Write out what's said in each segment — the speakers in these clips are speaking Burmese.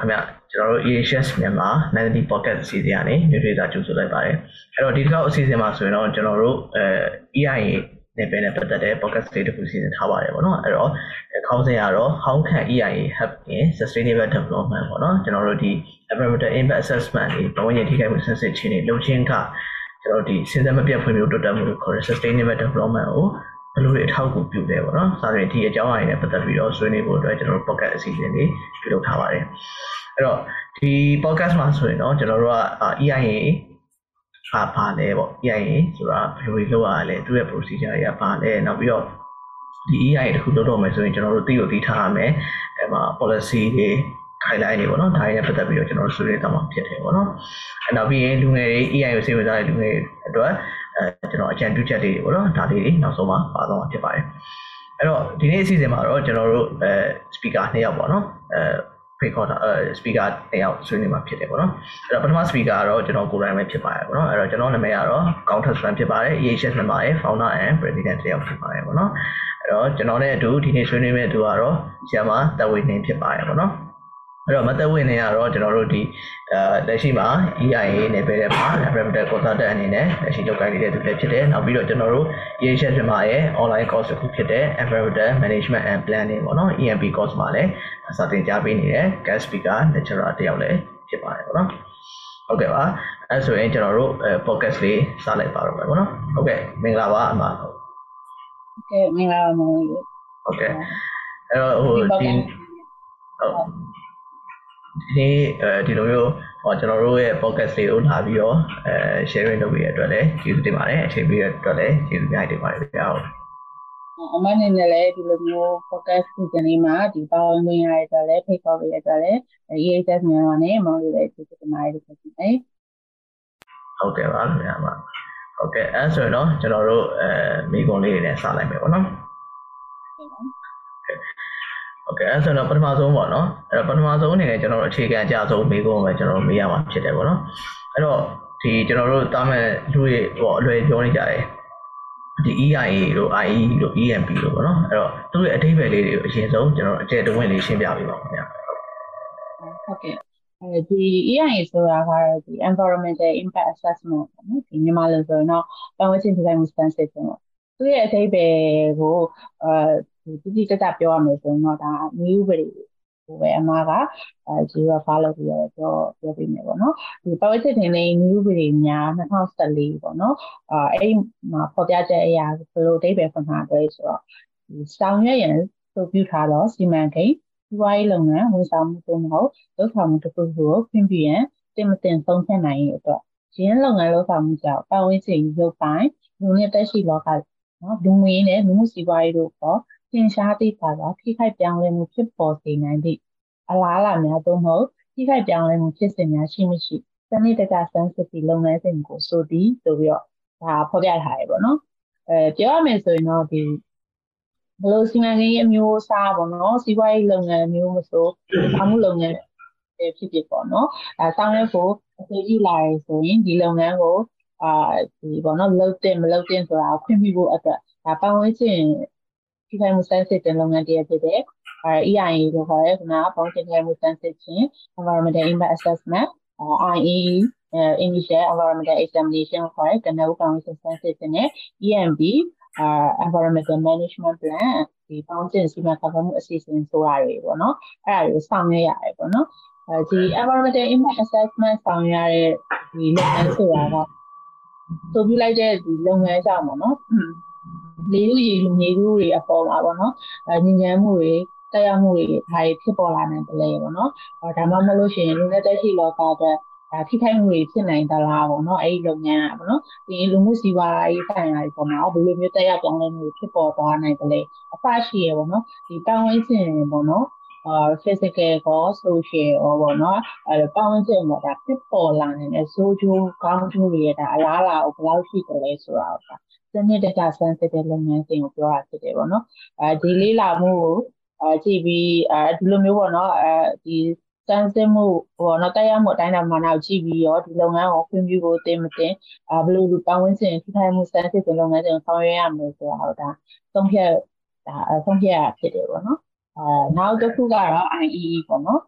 ခင်ဗျကျွန်တော်တို့ EHS မြန်မာ Magazine Pocket အစီအစဉ်ကနေ new data ကြိုဆိုလိုက်ပါတယ်အဲ့တော့ဒီတစ်ခေါက်အစီအစဉ်မှာဆိုရင်တော့ကျွန်တော်တို့အဲ EIA နဲ့ပဲနဲ့ပတ်သက်တဲ့ pocket state တစ်ခုစီစဉ်ထားပါတယ်ပေါ့နော်အဲ့တော့ခေါင်းစဉ်ကတော့ how can EIA help in sustainable development ပေါ့နော်ကျွန်တော်တို့ဒီ environmental impact assessment တွေဘဝရည်ထိခိုက်မှုဆန်းစစ်ခြင်းတွေလုပ်ခြင်းကကျွန်တော်ဒီစဉ်ဆက်မပြတ်ဖွံ့ဖြိုးတိုးတက်မှုလို့ခေါ်တဲ့ sustainable development ကိုဘယ်လိုတွေအထောက်အကူပြုလဲပေါ့နော်။စာရင်းဒီအကြောင်းအရာတွေနဲ့ပတ်သက်ပြီးတော့ဆွေးနွေးဖို့အတွက်ကျွန်တော်တို့ podcast အစီအစဉ်လေးပြုလုပ်ထားပါတယ်။ အဲ့တော့ဒီ podcast မှာဆိုရင်တော့ကျွန်တော်တို့က EIA ဘာပါလဲပေါ့ EIA ဆိုတာဘယ်လိုလုပ်ရလဲသူ့ရဲ့ procedure တွေကပါလဲနောက်ပြီးတော့ဒီ EIA တခုလုပ်တော့မယ်ဆိုရင်ကျွန်တော်တို့သိလို့သိထားရမယ်အဲမှာ policy တွေ guideline တွေပေါ့နော်ဒါတွေနဲ့ပတ်သက်ပြီးတော့ကျွန်တော်တို့ဆွေးနွေးသွားမှာဖြစ်တယ်ပေါ့နော်အဲနောက်ပြီးရင်လူငယ်တွေ EIA ကိုစိတ်ဝင်စားတဲ့လူငယ်တွေအတွက်အဲကျွန်တော်အကြံပြုချက်တွေပေါ့နော်ဒါလေးတွေနောက်ဆုံးမှာပါတော့မှာဖြစ်ပါတယ်အဲ့တော့ဒီနေ့အစီအစဉ်မှာတော့ကျွန်တော်တို့အဲ speaker နှစ်ယောက်ပေါ့နော်အဲ recorder အဲ speaker နှစ်ယောက်ဆွေးနွေးမှာဖြစ်တယ်ပေါ့နော်အဲ့တော့ပထမ speaker ကတော့ကျွန်တော်ကိုယ်တိုင်ပဲဖြစ်ပါတယ်ပေါ့နော်အဲ့တော့ကျွန်တော်နာမည်ကတော့ Counter Strand ဖြစ်ပါတယ် EHS မြန်မာရဲ့ founder and president တစ်ယောက်ဖြစ်ပါတယ်ပေါ့နော်အဲ့တော့ကျွန်တော်နဲ့အတူဒီနေ့ဆွေးနွေးမယ့်သူကတော့ဆရာမတဝေနေဖြစ်ပါတယ်ပေါ့နော် အဲ့တော့မသက်ဝင်နေရတော့ကျွန်တော်တို့ဒီအဲလက်ရှိမှာ EIA နယ်ပယ်ထဲမှာ Environmental Consultant အနေနဲ့လက်ရှိလုပ်ကိုင်နေတဲ့သူလည်းဖြစ်တယ်နောက်ပြီးတော့ကျွန်တော်တို့ EHS မြန်မာရဲ့ online course တစ်ခုဖြစ်တဲ့ Environmental Management and Planning ပေါ့နော် EMP course မှာလည်းစာသင်ကြားပေးနေတဲ့ guest speaker lecturer တယောက်လည်းဖြစ်ပါတယ်ပေါ့နော်ဟုတ်ကဲ့ပါအဲဆိုရင်ကျွန်တော်တို့ podcast လေးစလိုက်ပါတော့မယ်ပေါ့နော်ဟုတ်ကဲ့မင်္ဂလာပါအမဟုတ်ကဲ့မင်္ဂလာပါမောင်ကြီးဟုတ်ကဲ့အဲ့တော့ဟိုဒီဟုတ် ဒီနေ့အဲဒီလိုမျိုးဟောကျွန်တော်တို့ရဲ့ podcast လေးကိုလာပြီးတော့အဲ sharing လုပ်ပေးရတဲ့အတွက်လည်းကျေးဇူးတင်ပါတယ်အချိန်ပေးရတဲ့အတွက်လည်းကျေးဇူးများတင်ပါတယ်ဗျာဟုတ်အမအနေနဲ့လည်းဒီလိုမျိုး podcast စီစဉ်လေးမှာဒီပေါင်းဝင်ရတဲ့အတွက်လည်းဖိတ်ခေါ်ပေးရတဲ့အတွက်လည်း EHS မြန်မာနဲ့မောင်လေးလည်းကျေးဇူးတင်ပါတယ်လို့ပြောချင်တယ်ဟုတ်ကဲ့ပါခင်ဗျာပါဟုတ်ကဲ့အဲဆိုရင်တော့ကျွန်တော်တို့အဲမိကုံလေးတွေနဲ့စလိုက်မယ်ပေါ့နော် โอเคအဲ့ဆိုတော့ပထမဆုံးပေါ့နော်အဲ့တော့ပထမဆုံးအနေနဲ့ကျွန်တော်တို့အခြေခံအကြဆုံးမေးခွန်းပဲကျွန်တော်တို့မေးရမှာဖြစ်တယ်ပေါ့နော်အဲ့တော့ဒီကျွန်တော်တို့တားမဲ့လူတွေဟောအလွယ်ပြောနေကြတယ်ဒီ EIA တို့ IE တို့ EMP တို့ပေါ့နော်အဲ့တော့သူတို့ရဲ့အဓိပ္ပာယ်လေးတွေကိုအရင်ဆုံးကျွန်တော်အကျယ်တဝင့်လေးရှင်းပြပေးပါဦးခင်ဗျာဟုတ်ကဲ့အဲဒီ EIA ဆိုတာကတော့ဒီ environmental impact assessment ပေါ့နော်ဒီမြန်မာလိုဆိုရင်တော့ပတ်ဝန်းကျင်ထိခိုက်မှုစမ်းစစ်ခြင်းပေါ့သူရဲ့အဓိပ္ပာယ်ကိုအဲဒီ တိတိကျကျပြောရမယ်ဆိုရင်တော့ဒါမျိုးဥပဒေကိုပဲအမကအဲ zero follow ပြီးတော့ပြောပြောပြနေပေါ့နော်ဒီပတ်ဝန်းကျင်တင်နေမျိုးဥပဒေများ2014ပေါ့နော်အဲအဲ့မှာဖော်ပြချက်အရာဘယ်လိုအဓိပ္ပာယ်ဖွင့်ထားတယ်ဆိုတော့ဒီဆောင်ရွက်ရန်ဆိုပြုထားတော့စီမံကိန်းစီးပွားရေးလုပ်ငန်းဝန်ဆောင်မှုတို့မဟုတ်လုပ်ဆောင်မှုတစ်ခုခုကိုခွင့်ပြုရန်တင်မတင်ဆုံးဖြတ်နိုင်ရဲ့အတွက်ရင်းလုပ်ငန်းလုပ်ဆောင်မှုကြောင့်ပတ်ဝန်းကျင်ရုပ်ပိုင်းလူနဲ့တက်ရှိလောကနော်လူငွေနဲ့လူမှုစီးပွားရေးတို့ပေါ် သင်ရှားသည့်ပါကထိခိုက်ပြောင်းလဲမှုဖြစ်ပေါ်စေနိုင်သည့်အလားအလာများသို့မဟုတ်ထိခိုက်ပြောင်းလဲမှုဖြစ်စဉ်များရှိမရှိစနစ်တကျစမ်းစစ်ပြီးလုပ်ငန်းစဉ်ကိုဆိုသည်ဆိုပြီးတော့ဒါဖော်ပြထားရပေါ့နော်အဲပြောရမယ်ဆိုရင်တော့ဒီဘလို့စီမံကိန်းအမျိုးအစားပေါ့နော်စီးပွားရေးလုပ်ငန်းမျိုးမဆိုအမှုလုပ်ငန်းဖြစ်ဖြစ်ပေါ့နော်အဲဆောင်ရွက်ဖို့အသေးကြီးလာရဆိုရင်ဒီလုပ်ငန်းကိုအာဒီပေါ့နော်လုတ်တင်မလုတ်တင်ဆိုတာခွင့်ပြုဖို့အတွက်ဒါပတ်ဝန်းကျင် ထိခိုက်မှုစမ်းစစ်တဲ့လုပ်ငန်းတရားဖြစ်တဲ့အဲ EIA လို့ခေါ်ရဲခုနကပေါင်းတင်ထိခိုက်မှုစမ်းစစ်ခြင်း environmental impact assessment IE initial environmental examination ခေါ်ရဲကနဦးကောင်စစ်စမ်းစစ်ခြင်းနဲ့ EMB environmental management plan ဒီပေါင်းတင်စီမံခန့်ခွဲမှုအစီအစဉ်ဆိုတာတွေပေါ့နော်အဲ့ဒါတွေကိုဆောင်ရွက်ရတယ်ပေါ့နော်အဲဒီ environmental impact assessment ဆောင်ရွက်ရတဲ့ဒီလုပ်ငန်းဆိုတာကဆိုပြလိုက်တဲ့ဒီလုပ်ငန်းကြောင့်ပေါ့နော် လေလူရေလူမြေလူတွေအပေါ်မှာပေါ့နော်အဲညဉ့်ညမ်းမှုတွေတက်ရောက်မှုတွေဒါတွေဖြစ်ပေါ်လာနိုင်တယ်လေပေါ့နော်ဒါမှမဟုတ်ရှင်လူနဲ့တက်ရှိလောကအတွက်ဒါထိခိုက်မှုတွေဖြစ်နိုင်သလားပေါ့နော်အဲ့ဒီလုပ်ငန်းอ่ะပေါ့နော်ဒီလူမှုစီးပွားရေးဆိုင်ရာတွေပေါ်မှာဘယ်လိုမျိုးတက်ရောက်ပြောင်းလဲမှုတွေဖြစ်ပေါ်သွားနိုင်တယ်လဲအဖရှိရပေါ့နော်ဒီပတ်ဝန်းကျင်ပေါ့နော်အာ physical ကော social ရောပေါ့နော်အဲပတ်ဝန်းကျင်ပေါ့ဒါဖြစ်ပေါ်လာနေတဲ့ social ကောင်းကျိုးတွေဒါအလားအလာကိုဘယ်လောက်ရှိတယ်လဲဆိုတာက စနစ်တကျစမ်းစစ်တဲ့လုပ်ငန်းစဉ်ကိုပြောတာဖြစ်တယ်ပေါ့နော်အဲဒီလေးလာမှုကိုအဲကြည့်ပြီးအဲဒီလိုမျိုးပေါ့နော်အဲဒီစမ်းစစ်မှုပေါ့နော်တရားမှုအတိုင်းအတာမှနောက်ကြည့်ပြီးတော့ဒီလုပ်ငန်းကိုခွင့်ပြုဖို့တင်မတင်အဲဘယ်လိုလူပတ်ဝန်းကျင်ထိခိုက်မှုစမ်းစစ်တဲ့လုပ်ငန်းစဉ်ကိုဆောင်ရွက်ရမလဲဆိုတာတော့ဒါသုံးဖြတ်ဒါသုံးဖြတ်ရဖြစ်တယ်ပေါ့နော် အာနောက်တစ်ခုကတော့ IEE ပေါ့နော်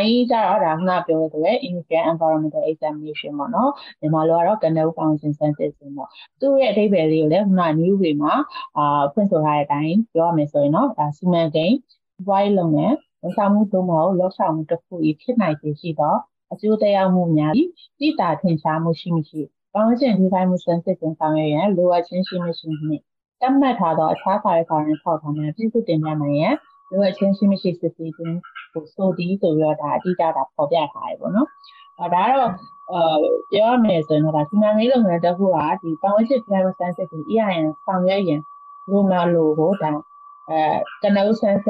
IEE ကျတော့ဒါခုနပြောတဲ့ Initial Environmental Examination ပေါ့နော်မြန်မာလိုကတော့ Canal Foundation Sensation ပေါ့သူ့ရဲ့အဓိပ္ပာယ်လေးကိုလည်းခုန new way မှာအာဖွင့်ဆိုထားတဲ့အတိုင်းပြောရမယ်ဆိုရင်တော့ဒါစီမံကိန်းဘွိုင်းလုပ်ငန်းဝန်ဆောင်မှုသို့မဟုတ်လောက်ဆောင်မှုတစ်ခုဤဖြစ်နိုင်ခြေရှိသောအကျိုးတရားမှုများသည့်တိတာထင်ရှားမှုရှိမရှိပေါင်းရှင်ဒီတိုင်းမှုစံစစ်တင်ဆောင်ရွက်ရန်လိုအပ်ခြင်းရှိမရှိနှင့်တတ်မှတ်ထားသောအခြားစာရေးစာရင်းထောက်ထားများပြည့်စုံတင်ပြနိုင်ရန် လိုအပ်ခြင်းရှိမရှိစစ်ဆေးခြင်းကိုဆိုသည်ဆိုပြီးတော့ဒါအတိအကျတာပေါ်ပြထားရပေါ့နော်။အဲဒါကတော့အဲပြောရမယ်ဆိုရင်တော့ဒါစီမံကိန်းလုပ်ငန်းတစ်ခုကဒီပတ်ဝန်းကျင် climate science ကို EIN ဆောင်ရွက်ရင်လိုမလို့ကိုဒါအဲကနဦး science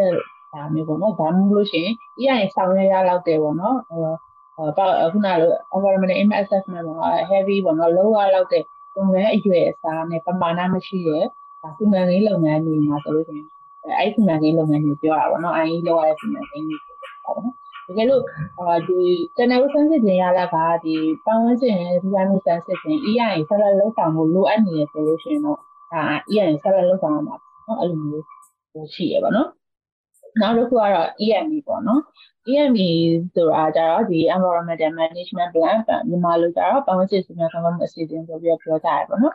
ဒါမျိုးပေါ့နော်။ဒါမှမဟုတ်လို့ရှိရင် EIN ဆောင်ရွက်ရလောက်တယ်ပေါ့နော်။အဲပေါ့ခုနလို environmental impact assessment ပေါ့ heavy ပေါ့နော်လောရလောက်တဲ့လုပ်ငန်းအရွယ်အစားနဲ့ပမာဏမရှိရဲ့ဒါစီမံကိန်းလုပ်ငန်းတွေမှာဆိုလို့ရှိရင် အဲ့ဒီစီမံကိန်းလုပ်ငန်းတွေပြောတာပေါ့နော် IE လောက်ရတဲ့စီမံကိန်းတွေပေါ့နော်တကယ်လို့အာဒီ channel ဆန်းစစ်ခြင်းရလာကဒီပတ်ဝန်းကျင်ဒီဇိုင်းမှုဆန်းစစ်ခြင်း EIA ဆက်လက်လုပ်ဆောင်ဖို့လိုအပ်နေရဆိုလို့ရှိရင်တော့ဒါ EIA ဆက်လက်လုပ်ဆောင်ရမှာနော်အဲ့လိုမျိုးဟိုရှိရပါတော့နောက်တစ်ခုကတော့ EMB ပေါ့နော် EMB ဆိုတာကြတော့ဒီ environmental management plan မြန်မာလိုကြတော့ပတ်ဝန်းကျင်စီမံခန့်ခွဲမှုအစီအစဉ်ဆိုပြီးပြောကြရပါတော့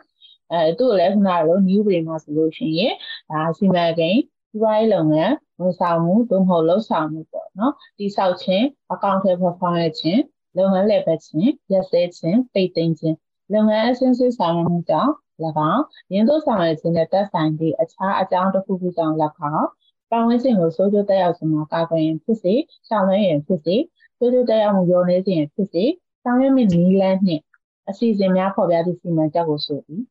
အဲသူ့ကိုလည်းခုနကလို new brain မှာဆိုလို့ရှိရင်ဒါစီမံကိန်း ဒီဝိုင်းလုပ်ငန်းဝန်ဆောင်မှုသို့မဟုတ်လုပ်ဆောင်မှုပေါ့နော်တိဆောက်ခြင်းအကောင့်ထဲပေါ်ဖောင်းရခြင်းလုပ်ငန်းလည်ပတ်ခြင်းရက်စဲခြင်းပိတ်သိမ်းခြင်းလုပ်ငန်းအဆင့်ဆင့်ဆောင်ရွက်မှုကြောင့်၎င်းရင်းသို့ဆောင်ရွက်ခြင်းနဲ့သက်ဆိုင်သည့်အခြားအကြောင်းတစ်ခုခုကြောင့်၎င်းပတ်ဝန်းကျင်ကိုစိုးကျိုးတက်ရောက်ခြင်းမှာကာကွယ်ရင်ဖြစ်စေဆောင်ရွက်ရင်ဖြစ်စေစိုးကျိုးတက်ရောက်မှုရောနေခြင်းဖြစ်စေဆောင်ရွက်မိနည်းလမ်းနှင့်အစီအစဉ်များဖော်ပြသည့်စီမံချက်ကိုဆိုသည်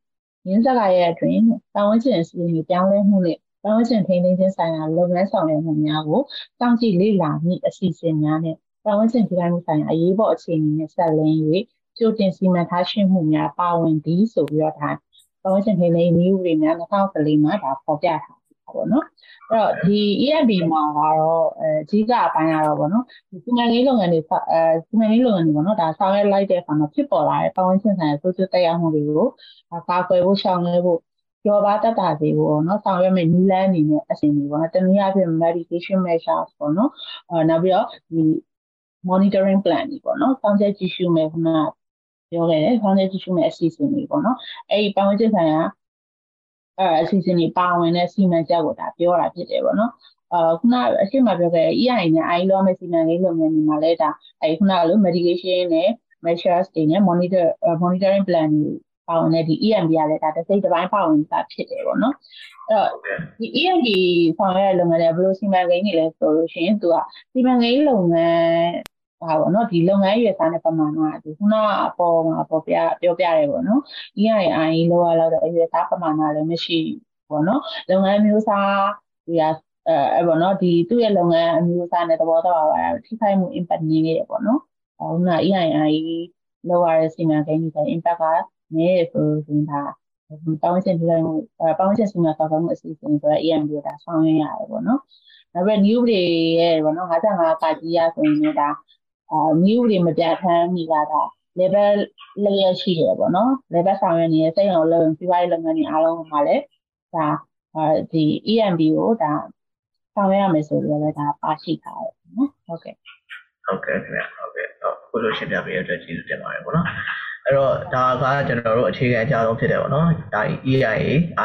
ရင်းစကားရဲ့အတွင်းပတ်ဝန်းကျင်အစီအစဉ်ပြောင်းလဲမှုနဲ့ပ တ်ဝန်းကျင်ထိန်းသိမ်းခြင်းဆိုင်ရာလုပ်ငန်းဆောင်ရွက်မှုများကိုစောင့်ကြည့်လေ့လာမိအစီအစဉ်များနဲ့ပတ်ဝန်းကျင်ထိခိုက်မှုဆိုင်ရာအရေးပေါ်အခြေအနေနဲ့ဆက်လင်း၍ကြိုတင်စီမံထားရှိမှုများပါဝင်သည်ဆိုပြီးတော့ဒါပတ်ဝန်းကျင်ထိန်းသိမ်းရေးဥပဒေများ2014မှာဒါဖော်ပြထားပေါ့နော်အဲ့တော့ဒီ EMB မှာကတော့အဲအကြီးကအပိုင်းကတော့ပေါ့နော်ဒီစီမံကိန်းလုပ်ငန်းတွေအဲစီမံကိန်းလုပ်ငန်းတွေပေါ့နော်ဒါဆောင်ရွက်လိုက်တဲ့အခါမှာဖြစ်ပေါ်လာတဲ့ပတ်ဝန်းကျင်ဆိုင်ရာဆိုးကျိုးတက်ရောက်မှုတွေကိုကာကွယ်ဖို့ရှောင်လွှဲဖို့ ကျော်ပါတတ်တာသေးဘူးပေါ့နော်ဆောင်ရွက်မဲ့နည်းလမ်းအနေနဲ့အစဉ်တွေပေါ့နော်တနည်းအားဖြင့် medication measures ပေါ့နော်အဲနောက်ပြီးတော့ဒီ monitoring plan တွေပေါ့နော်စောင့်ကြည့်ကြည့်ရှုမယ်ခုနပြောခဲ့တယ်စောင့်ကြည့်ကြည့်ရှုမယ်အစီအစဉ်တွေပေါ့နော်အဲဒီပေါင်းချက်ဆိုင်ရာအဲအစီအစဉ်တွေပါဝင်တဲ့စီမံချက်ကိုဒါပြောတာဖြစ်တယ်ပေါ့နော်အာခုနအရှိမပြောခဲ့ EI နဲ့ AI လောမဲ့စီမံကိန်းလုပ်ငန်းတွေမှာလဲဒါအဲခုနကလို medication နဲ့ measures တွေနဲ့ monitor monitoring plan တွေ ပါဝင်တဲ့ဒီ EMB ကလည်းဒါတစ်စိတ်တစ်ပိုင်းပါဝင်တာဖြစ်တယ်ပေါ့နော်အဲ့တော့ဒီ EMB ဆောင်ရွက်လုပ်ငန်းတွေဘယ်လိုစီမံကိန်းတွေလဲဆိုလို့ရှိရင်သူကစီမံကိန်းလုပ်ငန်းဟာပေါ့နော်ဒီလုပ်ငန်းရွယ်စားတဲ့ပမာဏကဒီခုနအပေါ်မှာပေါ်ပြပြောပြရဲပေါ့နော် EII လောရလောက်တဲ့အရွယ်စားပမာဏလည်းမရှိပေါ့နော်လုပ်ငန်းမျိုးစားဒီကအဲအဲ့ပေါ့နော်ဒီသူ့ရဲ့လုပ်ငန်းအမျိုးအစားနဲ့သဘောတော့ပါထိခိုက်မှု impact နည်းနေတယ်ပေါ့နော်ခုန EII လောရတဲ့စီမံကိန်းတွေ impact က နဲဆိုရင်ဒါပတ်ဝန်းကျင်ဒီလိုပတ်ဝန်းကျင်စီမံခန့်ခွဲမှုအစီအစဉ်ဆိုတော့ EM တို့ဒါဆောင်ရွက်ရတယ်ပေါ့နော်။နောက်ပြီး new တွေရဲ့ပေါ့နော်55ကကြီးရဆိုရင်လည်းဒါအာ new တွေမပြတ်ထမ်းမိတာဒါ level လေးရရှိရပေါ့နော် level ဆောင်ရွက်နေတဲ့စိတ်အောင်လုပ်စီးပွားရေးလုပ်ငန်းတွေအားလုံးမှာလည်းဒါဒီ EMB ကိုဒါဆောင်ရွက်ရမယ်ဆိုတော့လည်းဒါပါရှိထားတယ်နော်ဟုတ်ကဲ့ဟုတ်ကဲ့ခင်ဗျဟုတ်ကဲ့အခုလိုရှင်းပြပေးတဲ့အတွက်ကျေးဇူးတင်ပါတယ်ပေါ့နော် အဲ့တော့ဒါကကျွန်တော်တို့အခြေခံအကြဆုံးဖြစ်တယ်ပေါ့နော်ဒါ EIA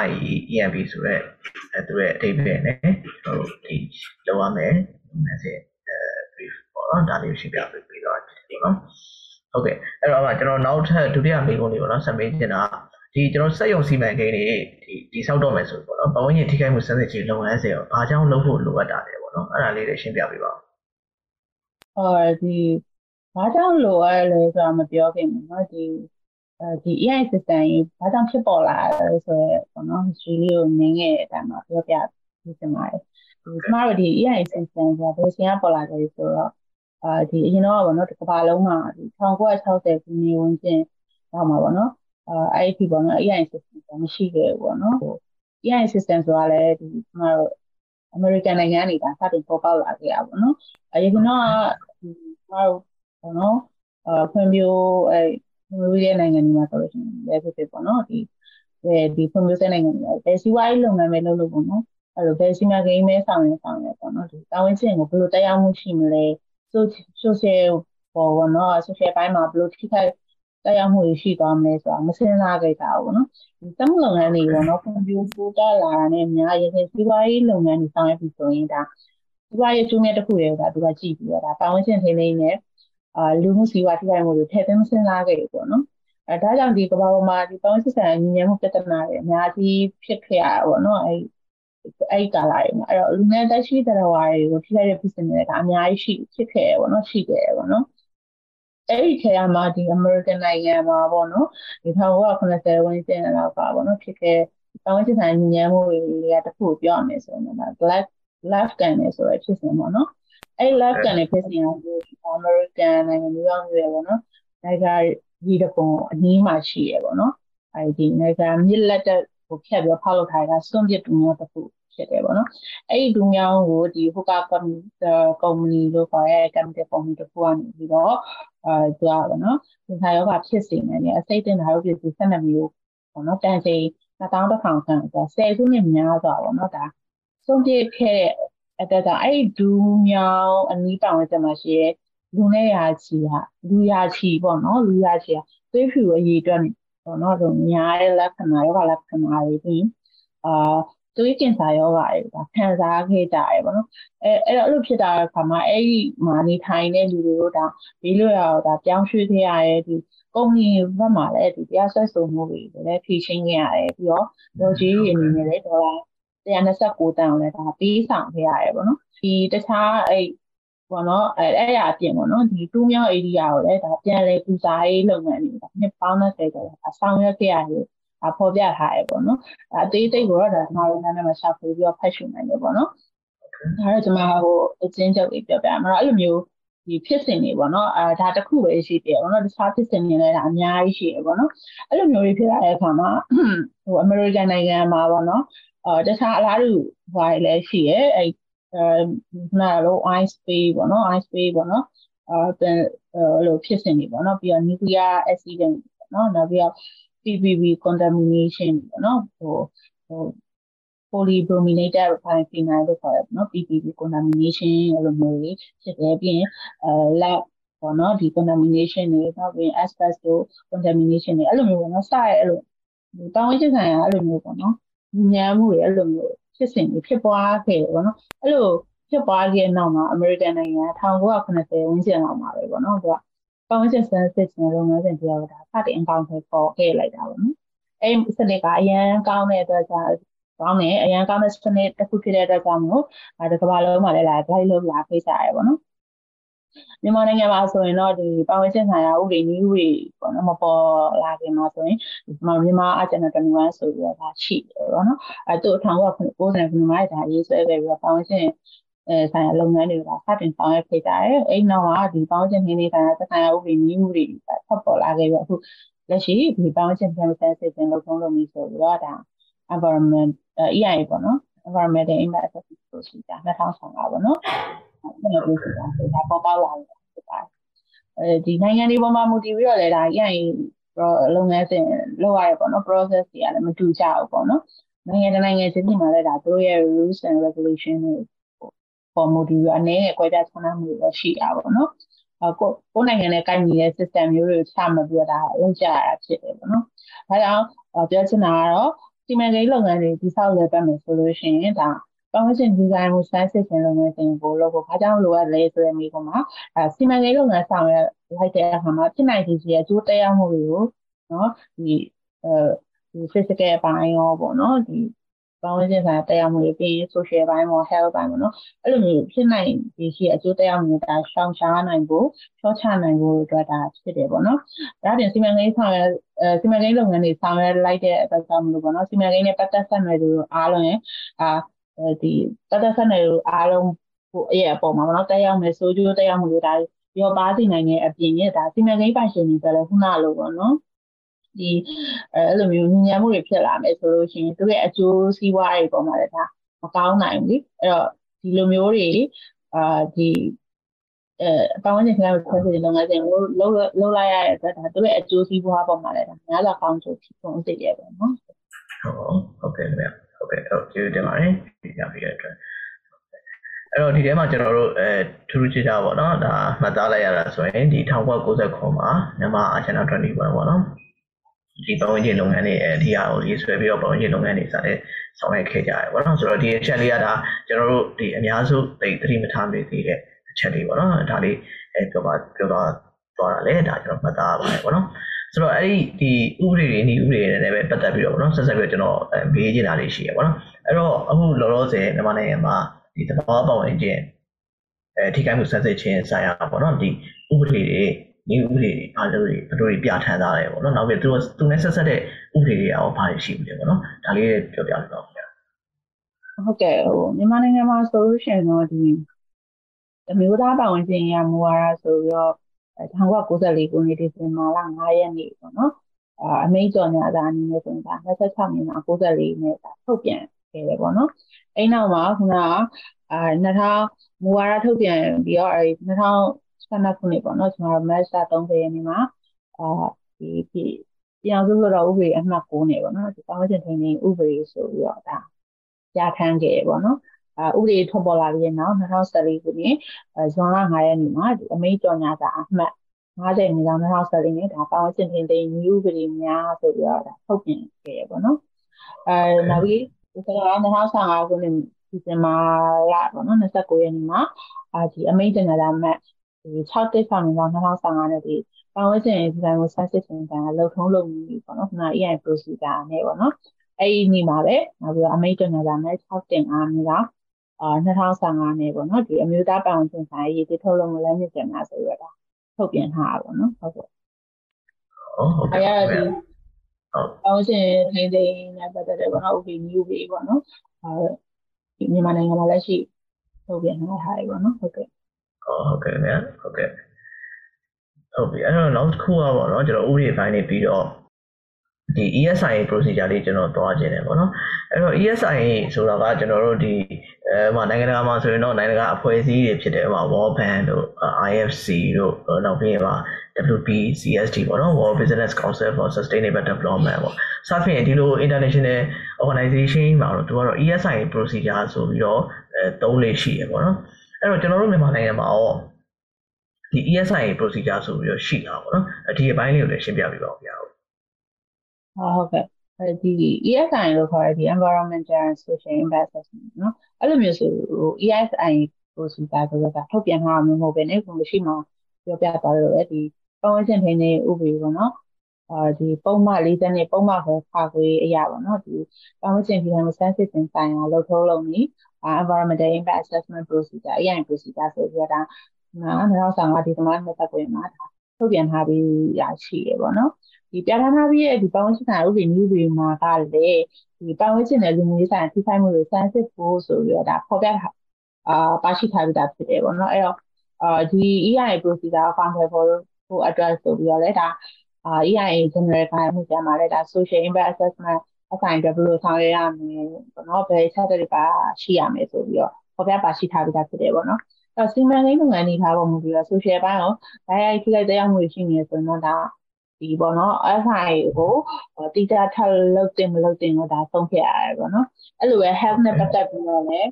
IE EMB ဆိုတဲ့အဲသူရဲ့အဓိပ္ပာယ်နဲ့ကျွန်တော်တို့ဒီလောက်ရမယ် message အဲ brief ပေါ့နော်ဒါလေးရှင်းပြပေးပြီးတော့ပေါ့နော်ဟုတ်ကဲ့အဲ့တော့ကျွန်တော်နောက်ထပ်ဒုတိယမေးခွန်းလေးပေါ့နော်ဆက်မေးချင်တာဒီကျွန်တော်စက်ရုံစီမံကိန်းတွေဒီဒီဆောက်တော့မယ်ဆိုပေါ့နော်ပဝန်းကျင်ထိခိုက်မှုစနစ်ကြီးလုပ်ငန်းစဉ်ကိုဘာကြောင့်လုပ်ဖို့လိုအပ်တာလဲပေါ့နော်အဲ့ဒါလေးတွေရှင်းပြပေးပါဦးအော်ဒီ ဘာကြောင့်လိုအပ်လဲဆိုတာမပြောခင်ဘူးเนาะဒီအဲဒီ AI system ကြီးဘာကြောင့်ဖြစ်ပေါ်လာလဲဆိုတော့ပေါ့နော် history လေးကိုနင်းခဲ့တဲ့အတိုင်းမှာပြောပြပြချင်ပါတယ်ဒီကျမတို့ဒီ AI system ဆိုတာဘယ်ချိန်ကပေါ်လာလဲဆိုတော့အာဒီအရင်တော့ပေါ့နော်ဒီကမ္ဘာလုံးမှာဒီ1960ခုနှစ်ဝန်းကျင်တော့မှာပေါ့နော်အာအဲ့ဒီပေါ့နော် AI system ကမရှိခဲ့ဘူးပေါ့နော် AI system ဆိုတာလည်းဒီကျမတို့ American နိုင်ငံကနေဒါစတင်ပေါ်ပေါက်လာခဲ့တာပေါ့နော်အရင်ကတော့ဒီကျမတို့ ပေါ့နော်အာဖွံ့ဖြိုးအဲဖွံ့ဖြိုးတဲ့နိုင်ငံတွေမှာဆိုလို့ရှိရင်လည်းဖြစ်ဖြစ်ပေါ့နော်ဒီအဲဒီဖွံ့ဖြိုးတဲ့နိုင်ငံတွေအဲစီးပွားရေးလုပ်ငန်းပဲလုပ်လို့ပေါ့နော်အဲ့လိုဘယ်စီမံကိန်းမဲဆောင်ရဆောင်ရပေါ့နော်ဒီတာဝန်ချင်းကိုဘယ်လိုတရားမှုရှိမလဲ social ပေါ်ပေါ့နော် social ဘိုင်းမှာဘယ်လိုထိခိုက်တရားမှုရှိသွားမလဲဆိုတာမစဉ်းစားခဲ့တာပေါ့နော်ဒီတမှုလုပ်ငန်းတွေပေါ့နော်ကွန်ပျူတာလာတာနဲ့အများကြီးစီးပွားရေးလုပ်ငန်းတွေဆောင်ရွက်ပြီးဆိုရင်ဒါစီးပွားရေးကျိုးမြတ်တစ်ခုတည်းကသူကကြည့်ပြီးတော့ဒါပါဝင်ချင်းထိန်းသိမ်းနေ အာလူမှုစီးပွားထိခိုက်မှုတွေထည့်သွင်းစဉ်းစားခဲ့ပြီပေါ့နော်အဲဒါကြောင့်ဒီကမ္ဘာပေါ်မှာဒီပေါင်းစစ်ဆန်ညီညွတ်မှုပြဿနာတွေအများကြီးဖြစ်ခဲ့ရတာပေါ့နော်အဲအဲ့ကာလာတွေမှာအဲ့တော့လူငယ်တက်ရှိတဲ့ဝါတွေကိုထိခိုက်တဲ့ဖြစ်စဉ်တွေကအများကြီးရှိဖြစ်ခဲ့ရပေါ့နော်ရှိခဲ့ရပေါ့နော်အဲ့ဒီခေတ်မှာဒီ American နိုင်ငံမှာပေါ့နော်ဒီ1980ဝန်းကျင်လောက်ကပေါ့နော်ဖြစ်ခဲ့တောင်းချစ်ဆိုင်ညီညွတ်မှုတွေကတခုပြောရမယ်ဆိုရင်တော့ black left ကန်နေဆိုရဖြစ်စဉ်ပေါ့နော် အဲ့ left ကန်နေဖြစ်စဉ်က American နိုင်ငံမျိုးရောက်နေရပေါ့နော်နိုင်ငံဒီတပုံအနည်းမှရှိရပေါ့နော်အဲဒီနိုင်ငံမြစ်လက်တက်ကိုဖြတ်ပြီးဖောက်လုပ်ထားတာစွန့်ပစ်တူမျိုးတစ်ခုဖြစ်တယ်ပေါ့နော်အဲ့ဒီဒူးမြောင်းကိုဒီဟိုကာကွန်ကုမ္ပဏီလို့ခေါ်ရဲကမ်ပီကုမ္ပဏီတစ်ခုကနေပြီးတော့အဲသူကပေါ့နော်ဒီခါရောဂါဖြစ်စေနေတယ်အစိတ်တင်တာတို့ပြည်12မျိုးပေါ့နော်တန်ချိန်2000တစ်ခေါင်ခန့်ဆို10ခုနှစ်များစွာပေါ့နော်ဒါဆုံးပြခဲ့တဲ့ အတက်ကအဲ့ဒီဒူးမြောင်းအနီးတောင်ဝဲကျမှာရှိရဲလူနဲ့ရာချီဟာလူရာချီပေါ့နော်လူရာချီဟာသွေးဖြူအရေးအတွက်ပေါ့နော်ဆိုများတဲ့လက္ခဏာရောဂါလက္ခဏာတွေပြီးအာသွေးကင်ဆာယောဂါတွေဒါခံစားခဲ့ကြရပေါ့နော်အဲအဲ့တော့အဲ့လိုဖြစ်တာခါမှာအဲ့ဒီမာနေထိုင်တဲ့လူတွေတို့ဒါဘေးလွတ်ရာဒါပြောင်းရွှေ့ခဲ့ရတဲ့ဒီကုမ္ပဏီဘက်မှာလည်းဒီတရားစွဲဆိုမှုတွေလည်းဖြေရှင်းခဲ့ရတယ်ပြီးတော့ဒေါ်ကြီးအနေနဲ့လည်းဒေါ်လာ 129တန်အောင်လည်းဒါပေးဆောင်ခဲ့ရတယ်ပေါ့နော်ဒီတခြားအဲ့ပေါ့နော်အဲအဲ့ရအပြင်ပေါ့နော်ဒီတူးမြောင်း area ကိုလည်းဒါပြန်လဲပူဇာရေးလုပ်ငန်းတွေဒါနှစ်ပေါင်း30ကျော်အဆောင်ရွက်ခဲ့ရတယ်ဒါဖော်ပြထားရပေါ့နော်ဒါအသေးစိတ်ကိုတော့ဒါမှာတော့နားနဲ့မှာရှာဖွေပြီးတော့ဖတ်ရှုနိုင်တယ်ပေါ့နော်ဒါတော့ကျွန်မဟိုအချင်းချုပ်လေးပြောပြမှာတော့အဲ့လိုမျိုးဒီဖြစ်စဉ်တွေပေါ့နော်အဲဒါတခုပဲရှိတယ်ပေါ့နော်တခြားဖြစ်စဉ်တွေလည်းဒါအများကြီးရှိတယ်ပေါ့နော်အဲ့လိုမျိုးတွေဖြစ်လာတဲ့အခါမှာဟိုအမေရိကန်နိုင်ငံမှာပေါ့နော် အဲတခြားအလားတူဟိုလည်းရှိရဲအဲအဲနာလို့ ice space ပေါ့နော် ice space ပေါ့နော်အဲအဲ့လိုဖြစ်စဉ်တွေပေါ့နော်ပြီးတော့ nuclear accident ပေါ့နော်နောက်ပြီးတော့ PPB contamination ပေါ့နော်ဟိုဟို polybrominated phenol လို့ခေါ်ရပေါ့နော် PPB contamination အဲ့လိုမျိုးတွေဖြစ်တယ်ပြီးရင်အဲ lab ပေါ့နော်ဒီ contamination တွေနောက်ပြီး asbestos contamination တွေအဲ့လိုမျိုးပေါ့နော်စရအဲ့လိုဒီတောင်းဝင်းချက်ဆိုင်ရာအဲ့လိုမျိုးပေါ့နော် ညံမှုတွေအဲ့လိုမျိုးဖြစ်စဉ်တွေဖြစ်ပွားခဲ့တယ်ပေါ့နော်အဲ့လိုဖြစ်ပွားခဲ့နောက်မှာအမေရိကန်နိုင်ငံ1980ဝန်းကျင်လောက်မှာပဲပေါ့နော်သူကပတ်ဝန်းကျင်စမ်းစစ်ခြင်းလုပ်ငန်းစဉ်တရားကစတင်အကောင့်ထဲပေါ်ခဲ့လိုက်တာပေါ့နော်အဲ့စနစ်ကအရန်ကောင်းတဲ့အတွက်ကြောင့်ကောင်းတယ်အရန်ကောင်းတဲ့စနစ်တစ်ခုဖြစ်တဲ့အတွက်ကြောင့်မို့အဲဒီကမ္ဘာလုံးမှာလည်းလာဒိုင်းလုံးလာဖိတ်ကြရပေါ့နော် မြန်မာနိုင်ငံမှာဆိုရင်တော့ဒီပတ်ဝန်းကျင်ဆိုင်ရာဥပဒေနည်းဥပဒေပေါ့နော်မပေါ်လာခင်မှာဆိုရင်မြန်မာအဂျန်နာ21ဆိုပြီးတော့ဒါရှိတယ်ပေါ့နော်အဲသူ့1990ခုနှစ်မှာဒါရေးဆွဲခဲ့ပြီးတော့ပတ်ဝန်းကျင်အဲဆိုင်ရာလုပ်ငန်းတွေကစတင်ဆောင်ရွက်ခဲ့ကြတယ်။အဲ့နောက်ကဒီပေါင်းချင်းနေနေဆိုင်ရာသက်ဆိုင်ရာဥပဒေနည်းဥပဒေဖတ်ပေါ်လာခဲ့ပြီးအခုလက်ရှိဒီပေါင်းချင်းပြန်ဆန်းစစ်ခြင်းလုပ်ထုံးလုပ်နည်းဆိုပြီးတော့ဒါ environment EIA ပေါ့နော် environmental impact assessment ဆိုရှိတာ2015ပေါ့နော်။ အဲ့လိုပြောတာဒါပေါ်ပေါက်လာတယ်ဖြစ်ပါတယ်။အဲဒီနိုင်ငံတွေပေါ်မှာမူတည်ပြီးတော့လည်းဒါ EIA လုပ်ငန်းစဉ်လုပ်ရရပေါ့နော် process တွေကလည်းမတူကြဘူးပေါ့နော်။နိုင်ငံတနိုင်ငံချင်းပြည်မှာလည်းဒါတို့ရဲ့ rules and regulation တွေပေါ်မူတည်ပြီးအနည်းငယ်ကွဲပြားခြားနားမှုတွေရှိတာပေါ့နော်။ကိုကိုနိုင်ငံနဲ့ကိုက်ညီတဲ့ system မျိုးတွေကိုချမှတ်ပြီးတော့ဒါလုပ်ကြရတာဖြစ်တယ်ပေါ့နော်။ဒါကြောင့်ပြောချင်တာကတော့စီမံကိန်းလုပ်ငန်းတွေဒီဆောက်လဲပတ်မယ်ဆိုလို့ရှိရင်ဒါ ပတ်ဝန်းကျင်ဒီဇိုင်းကိုစမ်းစစ်ခြင်းလုပ်ငန်းစဉ်ကိုလုပ်ဖို့ဘာကြောင့်လိုအပ်လဲဆိုတဲ့မိကုံမှာအဲစီမံကိန်းလုပ်ငန်းဆောင်ရွက်လိုက်တဲ့အခါမှာဖြစ်နိုင်ခြေရှိတဲ့အကျိုးသက်ရောက်မှုတွေကိုနော်ဒီအဲဒီ physical အပိုင်းရောပေါ့နော်ဒီပတ်ဝန်းကျင်ဆိုင်ရာတရားမှုတွေပြီးရင် social ဘိုင်းပေါ့ health ဘိုင်းပေါ့နော်အဲ့လိုမျိုးဖြစ်နိုင်ဒီရှိအကျိုးတရားမှုတွေဒါရှောင်ရှားနိုင်ဖို့ချောချနိုင်ဖို့အတွက်ဒါဖြစ်တယ်ပေါ့နော်ဒါပြင်စီမံကိန်းဆောင်ရအဲစီမံကိန်းလုပ်ငန်းတွေဆောင်ရွက်လိုက်တဲ့အတွက်ကြောင့်မလို့ပေါ့နော်စီမံကိန်းနဲ့ပတ်သက်ဆက်နွယ်သူအားလုံးရဲ့အာ ဒီပတ်သက်ဆက်နွယ်သူအားလုံးကိုအရဲ့အပေါ်မှာပေါ့နော်တရားမယ်ဆိုကြိုးတရားမှုတွေဒါရောပါသိနိုင်တဲ့အပြင်ရဲ့ဒါစီမံကိန်းပိုင်ရှင်တွေဆိုလည်းခုနလိုပေါ့နော်ဒီအဲ့လိုမျိုးညဉ့်ညံမှုတွေဖြစ်လာမယ်ဆိုလို့ရှိရင်သူရဲ့အကျိုးစီးပွားတွေပေါ်မှာလည်းဒါမကောင်းနိုင်ဘူးလေအဲ့တော့ဒီလိုမျိုးတွေအာဒီအဲပတ်ဝန်းကျင်ကခွဲစိတ်လုပ်ငန်းစဉ်ကိုလုံးလုံးလိုက်ရတဲ့အတွက်ဒါသူရဲ့အကျိုးစီးပွားပေါ်မှာလည်းဒါများစွာကောင်းကျိုးဖြစ်ပုံသိရပါတော့နော်ဟုတ်ဟုတ်ကဲ့ခင်ဗျ ဟုတ်ကဲ့ဟုတ်ကျေးဇူးတင်ပါတယ်ဒီပြပြရတဲ့အတွက်အဲ့တော့ဒီထဲမှာကျွန်တော်တို့အဲထူးထူးခြားခြားပေါ့နော်ဒါမှတ်သားလိုက်ရတာဆိုရင်ဒီ1990မှာမြန်မာအာချန်နာ21ပေါ့နော်ဒီပတ်ဝန်းကျင်လုပ်ငန်းတွေအဲဒီဟာကိုရေးဆွဲပြီးတော့ပတ်ဝန်းကျင်လုပ်ငန်းတွေစတဲ့ဆောင်ရွက်ခဲ့ကြရတယ်ပေါ့နော်ဆိုတော့ဒီအချက်လေးကဒါကျွန်တော်တို့ဒီအများစုသိသတိမထားမိသေးတဲ့အချက်လေးပေါ့နော်ဒါလေးအဲပြောပါပြောသွားသွားတာလေဒါကျွန်တော်မှတ်သားရပါတယ်ပေါ့နော် ဆိုတော့အဲ့ဒီဒီဥပဒေတွေဒီဥပဒေတွေနဲ့ပဲပတ်သက်ပြီးတော့ပေါ့နော်ဆက်ဆက်ပြီးတော့ကျွန်တော်မေးချင်တာလေးရှိရပေါ့နော်အဲ့တော့အခုလောလောဆယ်မြန်မာနိုင်ငံမှာဒီသဘာဝပတ်ဝန်းကျင်အဲထိခိုက်မှုဆက်စစ်ခြင်းဆိုင်ရာပေါ့နော်ဒီဥပဒေတွေဒီဥပဒေတွေအားလုံးတွေဘယ်လိုပြဋ္ဌာန်းထားလဲပေါ့နော်နောက်ပြီးသူသူနဲ့ဆက်ဆက်တဲ့ဥပဒေတွေအောင်ဘာတွေရှိပြီလဲပေါ့နော်ဒါလေးပြောပြလို့တော့ခင်ဗျာဟုတ်ကဲ့ဟိုမြန်မာနိုင်ငံမှာဆိုလို့ရှိရင်တော့ဒီအမျိုးသားပတ်ဝန်းကျင်ရမူဝါဒဆိုပြီးတော့ 1994ခုနှစ်ဒီဇင်ဘာလ9ရက်နေ့ပေါ့နော်အာအမိန့်ကြော်ညာစာအနေနဲ့ဆိုရင်ဒါ26မိနစ်94နဲ့ဒါထုတ်ပြန်ခဲ့တယ်ပေါ့နော်အဲ့နောက်မှာခုနကအာ2000မူဝါဒထုတ်ပြန်ပြီးတော့အဲ2012ခုနှစ်ပေါ့နော်ကျွန်တော်မတ်လ30ရက်နေ့မှာအာဒီဒီပြန်စုလို့တော့ဥပဒေအမှတ်9နဲ့ပေါ့နော်ဒီပတ်ဝန်းကျင်ထိန်းသိမ်းဥပဒေဆိုပြီးတော့ဒါပြဋ္ဌာန်းခဲ့ပေါ့နော် ဥပဒေထုတ်ပေါ်လာပြီးနောက်2014ခုနှစ်ဇွန်လ9ရက်နေ့မှာဒီအမိန့်ကြော်ညာစာအမှတ်50မြေဆောင်2014နဲ့ဒါပတ်ဝန်းကျင်ထိန်းသိမ်းနည်းဥပဒေများဆိုပြီးတော့ဒါထုတ်ပြန်ခဲ့ရပေါ့နော်အဲနောက်ပြီးဒီက2015ခုနှစ်ဒီဇင်ဘာလပေါ့နော်29ရက်နေ့မှာအာဒီအမိန့်ကြော်ညာစာအမှတ်ဒီ6တိဆောင်မြေဆောင်2015နဲ့ဒီပတ်ဝန်းကျင်ဒီဇိုင်းကိုဆက်စစ်စဉ်တာလှုပ်ထုံးလုပ်နေပြီပေါ့နော်ခုန EI procedure နဲ့ပေါ့နော်အဲ့ဒီနေ့မှာပဲနောက်ပြီးတော့အမိန့်ကြော်ညာစာအမှတ်6တင်အားမြေဆောင် အာ2015နဲ့ပေါ့နော်ဒီအမျိုးသားပတ်ဝန်းကျင်ဆိုင်ရေးဒီထုတ်လုပ်မှုလည်းမြင့်တင်တာဆိုရတာထုတ်ပြန်ထားတာပေါ့နော်ဟုတ်ကဲ့ဟုတ်ကဲ့အဲ့ဒီဟုတ်အောင်ရှင်ထိန်းသိမ်းနဲ့ပတ်သက်တယ်ပေါ့နော် okay new way ပေါ့နော်အဲဒီမြန်မာနိုင်ငံမှာလက်ရှိထုတ်ပြန်ထားတာပေါ့နော်ဟုတ်ကဲ့ဟုတ်ကဲ့ဗျာဟုတ်ကဲ့ဟုတ်ပြီအဲ့တော့နောက်တစ်ခုကပေါ့နော်ကျွန်တော်ဥပဒေပိုင်းနေပြီးတော့ ဒီ ESIA procedure လေးကျွန်တော်သွားခြင်းတယ်ပေါ့နော်အဲ့တော့ ESIA ဆိုတာကကျွန်တော်တို့ဒီအဲမှာနိုင်ငံတကာမှာဆိုရင်တော့နိုင်ငံတကာအဖွဲ့အစည်းတွေဖြစ်တယ်ဟို World Bank တို့ IFC တို့နောက်ပြီးမှာ WBCSD ပေါ့နော် World Business Council for Sustainable Development ပေါ့စသဖြင့်ဒီလို international organization မှာတော့သူကတော့ ESIA procedure ဆိုပြီးတော့အဲသုံးလေးရှိရပေါ့နော်အဲ့တော့ကျွန်တော်တို့မြန်မာနိုင်ငံမှာရောဒီ ESIA procedure ဆိုပြီးတော့ရှိတာပေါ့နော်ဒီအပိုင်းလေးကိုလည်းရှင်းပြပေးပါဦးဗျာ ဟုတ်ကဲ့ဒီ ESI လို့ခေါ်တဲ့ဒီ environmental and social impact assessment เนาะအဲ့လိုမျိုးဆိုဟို ESI ကိုစီတာဆိုတော့ထုတ်ပြန်ထားမှာမဟုတ်ဘဲねကိုမရှိမှပြောပြသွားလို့လေဒီပတ်ဝန်းကျင်ထိန်းသိမ်းဥပဒေပေါ့နော်အာဒီပုံမှန်40နှစ်ပုံမှန်ကိုခါခွေအရာပေါ့နော်ဒီပတ်ဝန်းကျင်ထိန်းသိမ်းစမ်းစစ်တင်ဆိုင်ရာလှုပ်ထုံးလုံးနေ environmental impact assessment procedure EIA procedure ဆိုပြီးတော့ဒါ2015ဒီသမား20ကိုမှာဒါထုတ်ပြန်ထားပြီးရရှိရပေါ့နော် ဒီပြဋ္ဌာန်းထားပြီးရဲ့ဒီပတ်ဝန်းကျင်ဆိုင်ဥပဒေမျိုးတွေမှာကလည်းဒီပတ်ဝန်းကျင်နဲ့လူမျိုးရေးဆိုင်ထိခိုက်မှုတွေစမ်းစစ်ဖို့ဆိုပြီးတော့ဒါဖော်ပြထားအာပါရှိထားပြီးသားဖြစ်တယ်ပေါ့နော်အဲ့တော့အာဒီ EIA procedure အကောင့်တွေပေါ်ဖို့ address ဆိုပြီးတော့လည်းဒါအာ EIA general ကိုမှုကြမှာလည်းဒါ social impact assessment အဆိုင်အတွက်ဘယ်လိုဆောင်ရွက်ရမလဲပေါ့နော်ဘယ်ချက်တွေကရှိရမယ်ဆိုပြီးတော့ဖော်ပြပါရှိထားပြီးသားဖြစ်တယ်ပေါ့နော်အဲ့စီမံကိန်းလုပ်ငန်းတွေထားပေါ်မူပြီးတော့ social ဘိုင်းကိုဓာတ်ရိုက်ထိခိုက်တဲ့အောင်မှုရှိနေဆိုတော့ဒါ ဒီပေါ့နော် SI ကိုတိကျထပ်လုပ်တင်မလုပ်တင်တော့ဒါဆုံးဖြတ်ရတယ်ပေါ့နော်အဲ့လိုပဲ health နဲ့ပတ်သက်ပြီးတော့လည်း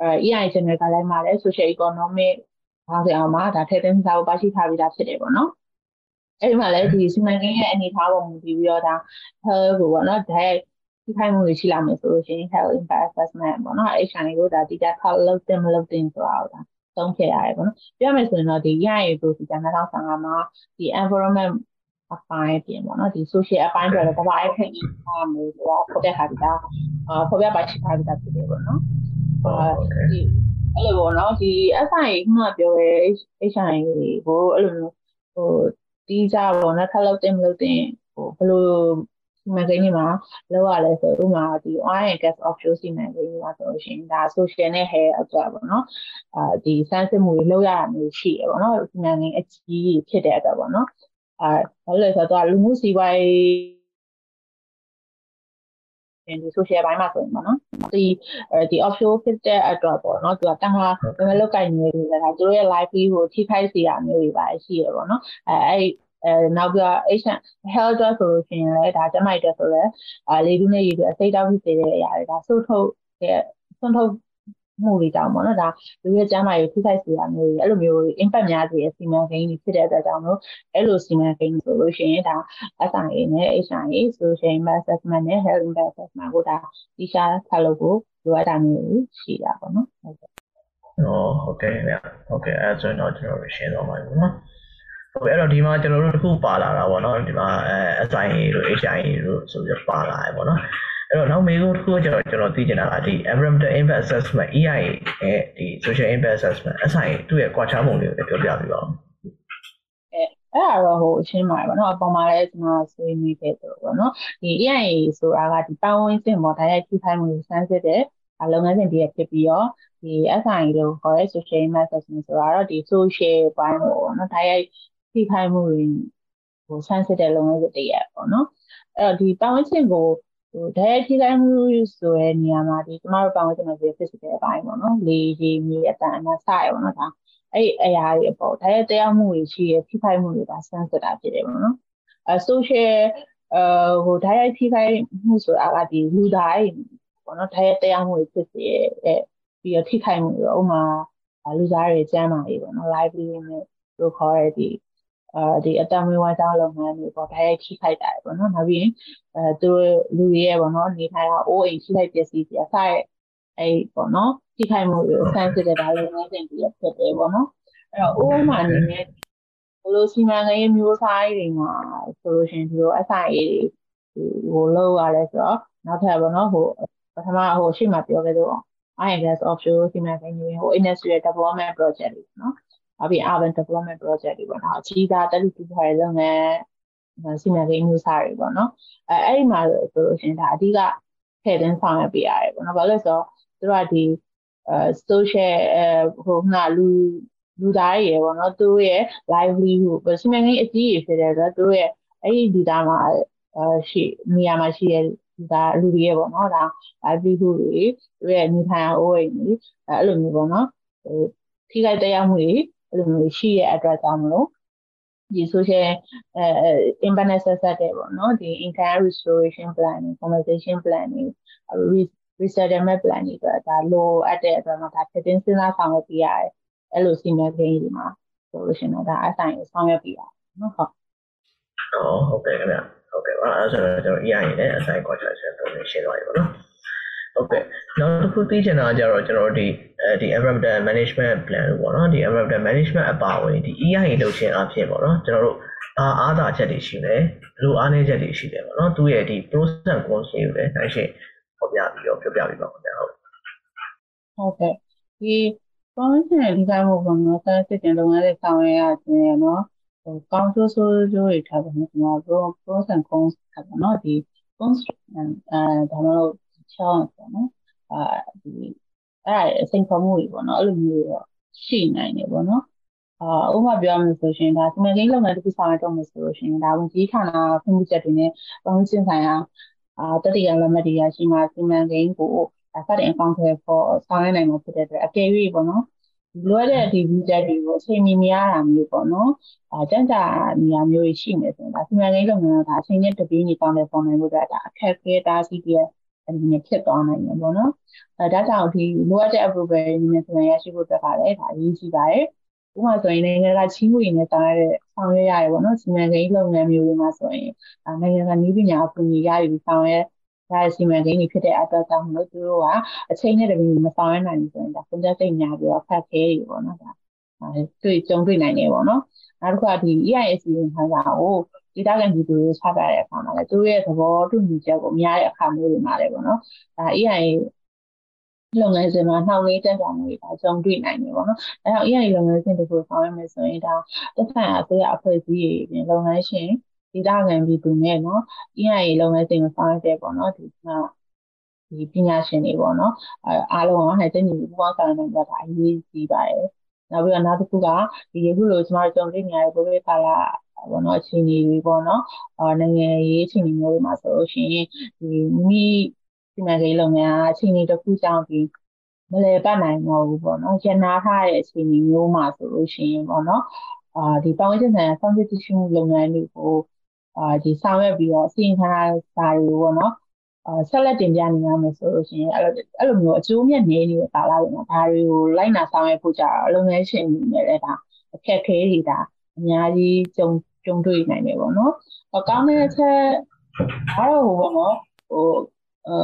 အဲ EI general ကလည်းမှာလည်း social economic ဘာလို့အောင်မှာဒါထည့်သွင်းစာကိုပါရှိထားပြီးသားဖြစ်တယ်ပေါ့နော်အဲ့ဒီမှာလည်းဒီစီမံကိန်းရဲ့အနေအထားပေါ်မူတည်ပြီးတော့ဒါ health ကိုပေါ့နော်ဒါဒီခိုင်မှုတွေရှိလာမယ်ဆိုလို့ရှိရင် health impact assessment ပေါ့နော် HI ကိုဒါတိကျထပ်လုပ်တင်မလုပ်တင်ဆိုတာတော့ဒါသုံးခဲ့ရတယ်ပေါ့နော်ပြောမယ်ဆိုရင်တော့ဒီ EI procedure 2015မှာဒီ environment အပိုင်းပြင်ပေါ့နော်ဒီ social အပိုင်းတွေတော့ကဘာအဖြစ်ကြီးထားမျိုးတော့ဖော်ပြထားပြီးသားအာဖော်ပြပါရှိထားပြီးသားဖြစ်တယ်ပေါ့နော်အာဒီအဲ့လိုပေါ့နော်ဒီ SI ခုနပြောရဲ HI ကိုအဲ့လိုမျိုးဟိုတီးကြပေါ့နော်ခက်လို့တင်မလို့တင်ဟိုဘယ်လိုစီမံကိန်းတွေမှာလောက်ရလဲဆိုဥပမာဒီ oil and gas offshore စီမံကိန်းတွေမှာဆိုလို့ရှိရင်ဒါ social နဲ့ hair အတွက်ပေါ့နော်အာဒီစမ်းစစ်မှုတွေလောက်ရတာမျိုးရှိရပေါ့နော်စီမံကိန်းအကြီးဖြစ်တဲ့အတွက်ပေါ့နော် အာဘာလို့လဲဆိုတော့လူမှုစီးပွားရေးဒီ social ဘိုင်းမှာဆိုရင်ပေါ့နော်ဒီဒီ offshore ဖြစ်တဲ့အတွက်ပေါ့နော်သူကတန်ခါဘယ်လိုလောက်ကင်နေလဲဒါသူတို့ရဲ့ live ကိုထိခိုက်စေရမျိုးတွေပါရှိရပေါ့နော်အဲအဲ့အဲနောက်ပြီးတော့ Asian health အတွက်ဆိုလို့ရှိရင်လည်းဒါကျမတို့ဆိုလည်းအာလေဒူးနဲ့ရေဒူးအစိတ်တောက်ဖြစ်စေတဲ့အရာတွေဒါဆုတ်ထုတ်တဲ့ဆွန့်ထုတ် မှုတွေတောင်ပေါ့နော်ဒါလူရဲ့ကျန်းမာရေးထိခိုက်စေတာမျိုးတွေအဲ့လိုမျိုး impact များစေတဲ့စီမံကိန်းတွေဖြစ်တဲ့အတွက်ကြောင့်မို့အဲ့လိုစီမံကိန်းဆိုလို့ရှိရင်ဒါ SIA နဲ့ HIA social impact assessment နဲ့ health impact assessment ကိုဒါဒီရှာဆက်လို့ကိုလိုအပ်တာမျိုးရှိတာပေါ့နော်ဟုတ်ကဲ့哦ဟုတ်ကဲ့ဗျဟုတ်ကဲ့အဲဆိုရင်တော့ကျွန်တော်တို့ရှင်းတော့မှာပေါ့နော်ဟုတ်ကဲ့အဲ့တော့ဒီမှာကျွန်တော်တို့တစ်ခုပါလာတာပေါ့နော်ဒီမှာအဲ SIA တို့ HIA တို့ဆိုပြီးပါလာတယ်ပေါ့နော် အဲ့တော့နောက်မေးခွန်းတစ်ခုကျွန်တော်ကျွန်တော်သိချင်တာကဒီ environmental impact assessment EIA ရဲ့ဒီ social impact assessment အဆိုင်သူ့ရဲ့ကွာခြားပုံလေးကိုလည်းပြောပြပေးပါဦးအဲ့ဒါတော့ဟိုအချင်းမှာပေါ့နော်အပေါ်မှာလည်းကျွန်တော်ဆွေးနွေးခဲ့တယ်ပေါ့နော်ဒီ AI ဆိုတာကဒီပတ်ဝန်းကျင်ပေါ်ဒါရိုက်ထိခိုက်မှုကိုစမ်းစစ်တဲ့လုပ်ငန်းစဉ်တွေဖြစ်ပြီးတော့ဒီ SI လို့ခေါ်တဲ့ social messaging ဆိုတာတော့ဒီ social ဘိုင်းပေါ့နော်ဒါရိုက်ထိခိုက်မှုတွေကိုစမ်းစစ်တဲ့လုပ်ငန်းစဉ်တွေပေါ့နော်အဲ့တော့ဒီပတ်ဝန်းကျင်ကို ဟိုဓာတ်ထိခိုက်မှုဆိုတဲ့နေရာမှာဒီကျမတို့ပတ်ဝန်းကျင်မှာဆို physical အပိုင်းပေါ့နော်လေရေမြေအတန်အနစရပေါ့နော်ဒါအဲ့အရာတွေအပေါ်ဓာတ်တရားမှုတွေရှိရထိခိုက်မှုတွေဒါစမ်းစစ်တာဖြစ်တယ်ပေါ့နော်အဲ social အဲဟိုဓာတ်ရိုက်ထိခိုက်မှုဆိုတာကဒီလူတိုင်းပေါ့နော်ဓာတ်ရိုက်တရားမှုတွေဖြစ်စေတဲ့ပြီးတော့ထိခိုက်မှုတွေဥမာလူသားတွေကျန်းမာရေးပေါ့နော် lively နဲ့လို့ခေါ်ရတဲ့ဒီ အဲဒီအတမွေးဝါးကြောင်းလုပ်ငန်းတွေပေါ့ဒါရိုက်ထိခိုက်တာပေါ့နော်နောက်ပြီးရင်အဲသူလူတွေရဲ့ပေါ့နော်နေထိုင်တာအိုးအိမ်ထိခိုက်ပျက်စီးစီအစားအဲ့ပေါ့နော်ထိခိုက်မှုတွေဆန်းစစ်တဲ့ဒါလုပ်ငန်းစဉ်တွေဖြစ်တယ်ပေါ့နော်အဲ့တော့အိုးမှာအနေနဲ့ဘလို့စီမံကိန်းမျိုးစားတွေမှာဆိုလို့ရှိရင်ဒီလို SIA တွေဟိုလောက်ရလဲဆိုတော့နောက်ထပ်ပေါ့နော်ဟိုပထမဟိုရှေ့မှာပြောခဲ့တော့ INS offshore စီမံကိန်းတွေဟို industrial development project တွေနော် နောက်ပြီး urban development project တွေပေါ့နော်အကြီးသားတက်လူတူထားတဲ့လုပ်ငန်းစီမံကိန်းမျိုးစားတွေပေါ့နော်အဲအဲ့ဒီမှာဆိုလို့ရှိရင်ဒါအဓိကထည့်သွင်းဆောင်ရွက်ပေးရတယ်ပေါ့နော်ဘာလို့လဲဆိုတော့သူတို့ကဒီအဲ social အဲဟိုငါလူလူသားတွေရပေါ့နော်သူတို့ရဲ့ livelihood စီမံကိန်းအကြီးကြီးဖြစ်တဲ့အတွက်သူတို့ရဲ့အဲ့ဒီ data မှာအဲရှိနေရာမှာရှိတဲ့ဒါလူတွေရဲ့ပေါ့နော်ဒါ livelihood တွေသူရဲ့နေထိုင်အိုးအိမ်တွေအဲ့လိုမျိုးပေါ့နော်ဟိုထိခိုက်တရားမှုတွေ အဲ့လိုမျိုးရှိတဲ့အတွက်ကြောင့်မလို့ဒီ social အဲ impact ဆက်ဆက်တဲ့ပေါ့နော်ဒီ income restoration plan compensation plan တွေ resettlement plan တွေအတွက်ဒါလိုအပ်တဲ့အတွက်မှာဒါဖြစ်တင်စဉ်းစားဆောင်ရွက်ပြရတယ်အဲ့လိုစီမံကိန်းတွေမှာဆိုလို့ရှိရင်တော့ဒါအဆိုင်ကိုဆောင်ရွက်ပြရတယ်နော်ဟုတ်အော်ဟုတ်ကဲ့ခင်ဗျဟုတ်ကဲ့ပါအဲ့ဆိုတော့ကျွန်တော် EI နဲ့အဆိုင် contract ဆက်ပုံရှင်းသွားပြီပေါ့နော် ဟုတ်ကဲ့နောက်တစ်ခုသိချင်တာကြတော့ကျွန်တော်တို့ဒီအဲဒီ environmental management plan ပေါ့နော်ဒီ environmental management အပါအဝင်ဒီ EIA လုပ်ခြင်းအဖြစ်ပေါ့နော်ကျွန်တော်တို့အားအားသာချက်တွေရှိတယ်လူအားနည်းချက်တွေရှိတယ်ပေါ့နော်သူရဲ့ဒီ pros and cons တွေကိုလည်းနိုင်ရှင်းဖော်ပြပြီးတော့ပြောပြပေးပါခင်ဗျာဟုတ်ဟုတ်ကဲ့ဒီကောင်းတဲ့ဒီကမှုပေါ့နော်ဆက်စစ်တင်လုပ်ငန်းတွေဆောင်ရွက်ရခြင်းနော်ဟိုကောင်းဆိုးဆိုးကျိုးတွေထားပါမယ်ကျွန်တော် pros and cons ထားပါနော်ဒီ cons အဲဒါမှမဟုတ် challenge ပေါ့နော်အာဒီအဲ့ဒါအစိမ်ခေါ်မှုတွေပေါ့နော်အဲ့လိုမျိုးတော့ရှိနိုင်တယ်ပေါ့နော်အာဥပမာပြောမယ်ဆိုရှင်ဒါစီမံကိန်းလုပ်ငန်းတစ်ခုဆောင်ရွက်တော့မယ်ဆိုလို့ရှင်ဒါဝင်ကြီးဌာနဖွံ့ဖြိုးချက်တွေနဲ့ပတ်ဝန်းကျင်ဆိုင်ရာအာတတိယလက်မှတ်တွေရရှိမှစီမံကိန်းကိုစတင်အကောင့်ထဲပေါ်ဆောင်ရွက်နိုင်မှာဖြစ်တဲ့အတွက်အကယ်၍ပေါ့နော်လိုအပ်တဲ့ဒီ budget တွေကိုအချိန်မီမရတာမျိုးပေါ့နော်။အဲကြံ့ကြာနေရာမျိုးရှိနေဆိုရင်ဒါစီမံကိန်းလုပ်ငန်းကဒါအချိန်နဲ့တပြေးညီကောင်းတဲ့ပုံနိုင်ဖို့အတွက်ဒါအခက်အခဲတားဆီးပြ အနေနဲ့ဖြစ်သွားနိုင်တယ်ပေါ့နော်အဲဒါကြောင့်ဒီလိုအပ်တဲ့ approval အနေနဲ့ဆိုရင်ရရှိဖို့အတွက်ကလည်းဒါအရေးကြီးပါတယ်ဥပမာဆိုရင်နိုင်ငံကချီးမွေနဲ့ဆောင်ရတဲ့ဆောင်ရွက်ရတယ်ပေါ့နော်စီမံကိန်းလုပ်ငန်းမျိုးတွေမှာဆိုရင်နိုင်ငံကနည်းပညာအကူအညီရယူဆောင်ရွက်ဒါစီမံကိန်းတွေဖြစ်တဲ့အတွက်ကြောင့်မလို့သူတို့ကအချိန်နဲ့တပြေးမဆောင်ရွက်နိုင်ဘူးဆိုရင်ဒါပုံစံစိတ်များပြီးတော့ဖတ်ခဲတွေပေါ့နော်ဒါတွေ့ကြုံတွေ့နိုင်တယ်ပေါ့နော်နောက်တစ်ခါဒီ EIS ရင်ခံစာကို ဒေတာကန်ပြည်သူတွေချပြတဲ့အခါမှာလည်းသူတို့ရဲ့သဘောတူညီချက်ကိုမရတဲ့အခါမျိုးတွေမှာလည်းပေါ့နော်ဒါ AI လုပ်ငန်းစဉ်မှာနှောင့်နှေးတက်ကြမှုတွေဒါကြုံတွေ့နိုင်တယ်ပေါ့နော်အဲတော့ AI လုပ်ငန်းစဉ်တခုဆောင်ရွက်မယ်ဆိုရင်ဒါသက်ဆိုင်ရာအစိုးရအဖွဲ့အစည်းတွေပြင်လုပ်ငန်းရှင်ဒေတာကန်ပြည်သူနဲ့နော် AI လုပ်ငန်းစဉ်ကိုဆောင်ရွက်တဲ့ပေါ့နော်ဒီဒီပညာရှင်တွေပေါ့နော်အဲအားလုံးကဟဲ့တဲ့ညီပူပေါင်းဆောင်ရွက်နေတာဒါအရေးကြီးပါတယ်နောက်ပြီးတော့နောက်တစ်ခုကဒီအခုလိုကျမတို့ကြုံတွေ့နေရတဲ့ဘိုးဘေးကာလ ပေါ့နော်အခြေအနေတွေပေါ့နော်အာနိုင်ငံရေးအခြေအနေမျိုးတွေမှာဆိုလို့ရှိရင်ဒီမိစီမံကိန်းလုပ်ငန်းအအခြေအနေတစ်ခုကြောင့်ဒီမလဲပတ်နိုင်တော့ဘူးပေါ့နော်ရနာထားတဲ့အခြေအနေမျိုးမှာဆိုလို့ရှိရင်ပေါ့နော်အာဒီပတ်ဝန်းကျင်ဆိုင်ရာစောင့်ကြည့်ကြည့်ရှုမှုလုပ်ငန်းတွေကိုအာဒီဆောင်ရွက်ပြီးတော့အစီရင်ခံစာတွေပေါ့နော်အာဆက်လက်တင်ပြနေရမယ်ဆိုလို့ရှိရင်အဲ့လိုအဲ့လိုမျိုးအကျိုးမြတ်နေနေတဲ့ကာလတွေမှာဒါတွေကိုလိုက်နာဆောင်ရွက်ဖို့ကြတော့လုပ်ငန်းရှင်တွေနဲ့လည်းဒါအခက်ခဲတွေဒါ အများကြီးကြုံကြုံတွေ့နိုင်တယ်ပေါ့နော်အကောင်းတဲ့အချက်အားတော့ဟိုပေါ့နော်ဟိုအဲ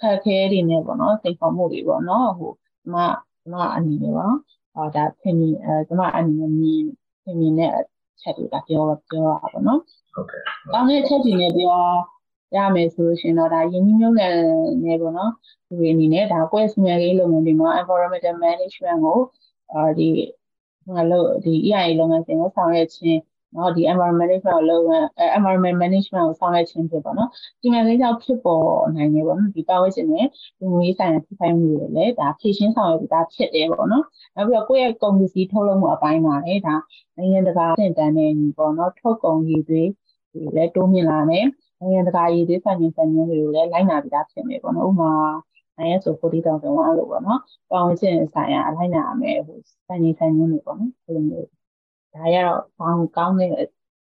ခက်ခဲတွေနဲ့ပေါ့နော်စိတ်ပေါ်မှုတွေပေါ့နော်ဟိုဒီမှာဒီမှာအနေနဲ့ပေါ့နော်အော်ဒါဖင်မြင်အဲဒီမှာအနေနဲ့မြင်ဖင်မြင်တဲ့အချက်တွေကပြောပြောတာပေါ့နော်ဟုတ်ကဲ့ကောင်းတဲ့အချက်တွေနဲ့ပြောရမယ်ဆိုလို့ရှိရင်တော့ဒါယင်းနှိမ့်နဲ့နေပေါ့နော်ဒီအနေနဲ့ဒါကိုယ့်စီမံကိန်းလုပ်ငန်းတွေမှာ environmental management ကိုအာဒီ ဟိုလို့ဒီ EIA လုပ်ငန်းစဉ်ကိုဆောင်ရွက်ခြင်းနော်ဒီ environment management ကိုလုပ်ငန်း environment management ကိုဆောင်ရွက်ခြင်းဖြစ်ပေါ့နော်ဒီမှာလေးကြောင့်ဖြစ်ပေါ်နိုင်တယ်ပေါ့နော်ဒီပတ်ဝန်းကျင်နဲ့လူမှုရေးဆိုင်ရာထိခိုက်မှုတွေလည်းဒါဖြည့်ရှင်းဆောင်ရွက်ပြီးသားဖြစ်တယ်ပေါ့နော်နောက်ပြီးတော့ကိုယ့်ရဲ့ကုန်ပစ္စည်းထုတ်လုပ်မှုအပိုင်းမှာလည်းဒါနိုင်ငံတကာစင်တန်းနဲ့ညီပေါ့နော်ထုတ်ကုန်ရည်သွေးဒီလည်းတိုးမြင့်လာမယ်နိုင်ငံတကာရည်သွေးဆိုင်ရာစံညွှန်းတွေကိုလည်းလိုက်နာပြီးသားဖြစ်မယ်ပေါ့နော်ဥပမာ ISO 40001လို့ပေါ့နော်ပတ်ဝန်းကျင်ဆိုင်ရာအလိုက်နာရမယ်ဟိုစံချိန်စံညွှန်းတွေပေါ့နော်ဒီလိုမျိုးဒါရတော့ကောင်းကောင်းတဲ့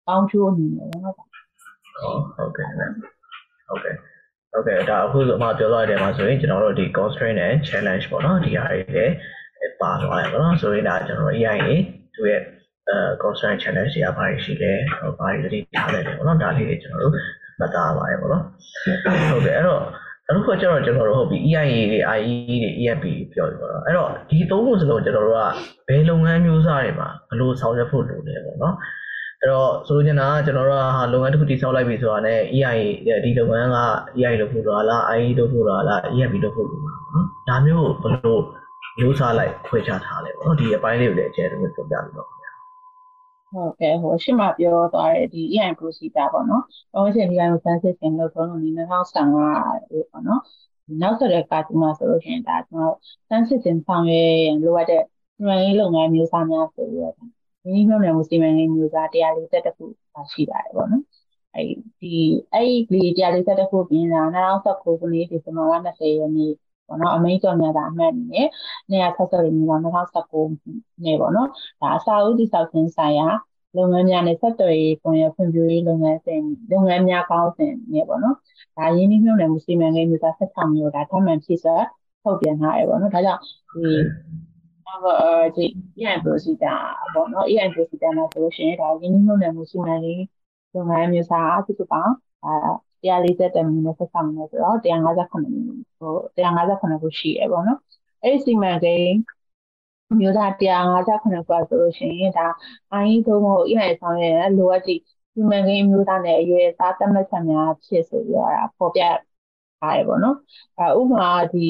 ကောင်းကျိုးအနေနဲ့ပေါ့နော်ဟုတ်ဟုတ်ကဲ့ဟုတ်ကဲ့ဟုတ်ကဲ့ဒါအခုဆိုမှပြောသွားတဲ့မှာဆိုရင်ကျွန်တော်တို့ဒီ constraint နဲ့ challenge ပေါ့နော်ဒီဟာတွေလည်းပါသွားတယ်ပေါ့နော်ဆိုရင်ဒါကျွန်တော်တို့ EIA သူရဲ့အဲ constraint challenge တွေကဘာတွေရှိလဲဘာတွေတတိထားတယ်ပေါ့နော်ဒါလေးတွေကျွန်တော်တို့မှတ်သားပါတယ်ပေါ့နော်ဟုတ်ကဲ့အဲ့တော့ အခုကကျတော့ကျွန်တော်တို့ဟုတ်ပြီ EIA တွေ IE တွေ EFP ပြောပြီပေါ့နော်အဲ့တော့ဒီသုံးခုစလုံးကျွန်တော်တို့ကဘယ်လုပ်ငန်းမျိုးစားတွေမှာဘယ်လိုဆောင်ရွက်ဖို့လိုလဲပေါ့နော်အဲ့တော့ဆိုလိုချင်တာကကျွန်တော်တို့ကဟာလုပ်ငန်းတစ်ခုတည်ဆောက်လိုက်ပြီဆိုတာနဲ့ EIA ဒီလုပ်ငန်းက EIA လုပ်ဖို့လား IE လုပ်ဖို့လား EFP လုပ်ဖို့လားနော်ဒါမျိုးဘယ်လိုမျိုးစားလိုက်ခွဲခြားထားလဲပေါ့နော်ဒီအပိုင်းလေးကိုလည်းအကျယ်တဝက်ပြောပြပြီးတော့ ဟုတ်ကဲ့ဟိုရှင်းမပြောသွားတဲ့ဒီ EIN procedure ပေါ့နော်။ဘာလို့လဲဒီလိုစမ်းစစ်ခြင်းလို့ဆိုလို့ဒီ2015ပေါ့နော်။နောက်ဆက်တဲ့ကာတီမှာဆိုလို့ရှိရင်ဒါကျွန်တော်စမ်းစစ်ခြင်းဆောင်ရွက်ရင်လိုအပ်တဲ့စီမံကိန်းလုပ်ငန်းမျိုးစားများဆိုပြီးတော့ဒီနည်းမျိုးနဲ့စီမံကိန်းမျိုးစား140ခုပါရှိပါတယ်ပေါ့နော်။အဲဒီအဲ့ဒီ140ခုပြင်တာ2019ခုနှစ်ဒီဇင်ဘာလ20ရက်နေ့ ပေါ့နော်အမိန့်ကြော်များတာအမှတ်အနေနဲ့260မျိုးက2019နဲ့ပေါ့နော်ဒါအစာအုပ်တိစောက်ခြင်းဆိုင်ရာလုပ်ငန်းများနဲ့ဆက်သွယ်ရေးကွန်ရက်ဖွံ့ဖြိုးရေးလုပ်ငန်းစဉ်လုပ်ငန်းများကောင်းစဉ်နဲ့ပေါ့နော်ဒါရင်းနှီးမြှုပ်နှံမှုစီမံကိန်းမျိုးသား16မျိုးဒါထပ်မံဖြည့်စွက်ထုတ်ပြန်ထားရပေါ့နော်ဒါကြောင့်ဒီအဲဒီ EN procedure ပေါ့နော် EN procedure မှာဆိုလို့ရှိရင်ဒါရင်းနှီးမြှုပ်နှံမှုစီမံကိန်းလုပ်ငန်းမျိုးစားအစုစုပေါင်းအာ 140မိနစ်ဆက်ဆောင်နေဆိုတော့158မိနစ်ဟို158ခုရှိရပေါ့နော်အဲ့ဒီစီမံကိန်းမျိုးသား158ခုဆိုလို့ရှိရင်ဒါအိုင်းသုံးဖို့အရင်ဆောင်ရလိုအပ်သည့်စီမံကိန်းမျိုးသားနဲ့အရွယ်သားသတ်မှတ်ချက်များဖြစ်ဆိုပြီးတော့ပေါ်ပြထားရပေါ့နော်အဲဥပမာဒီ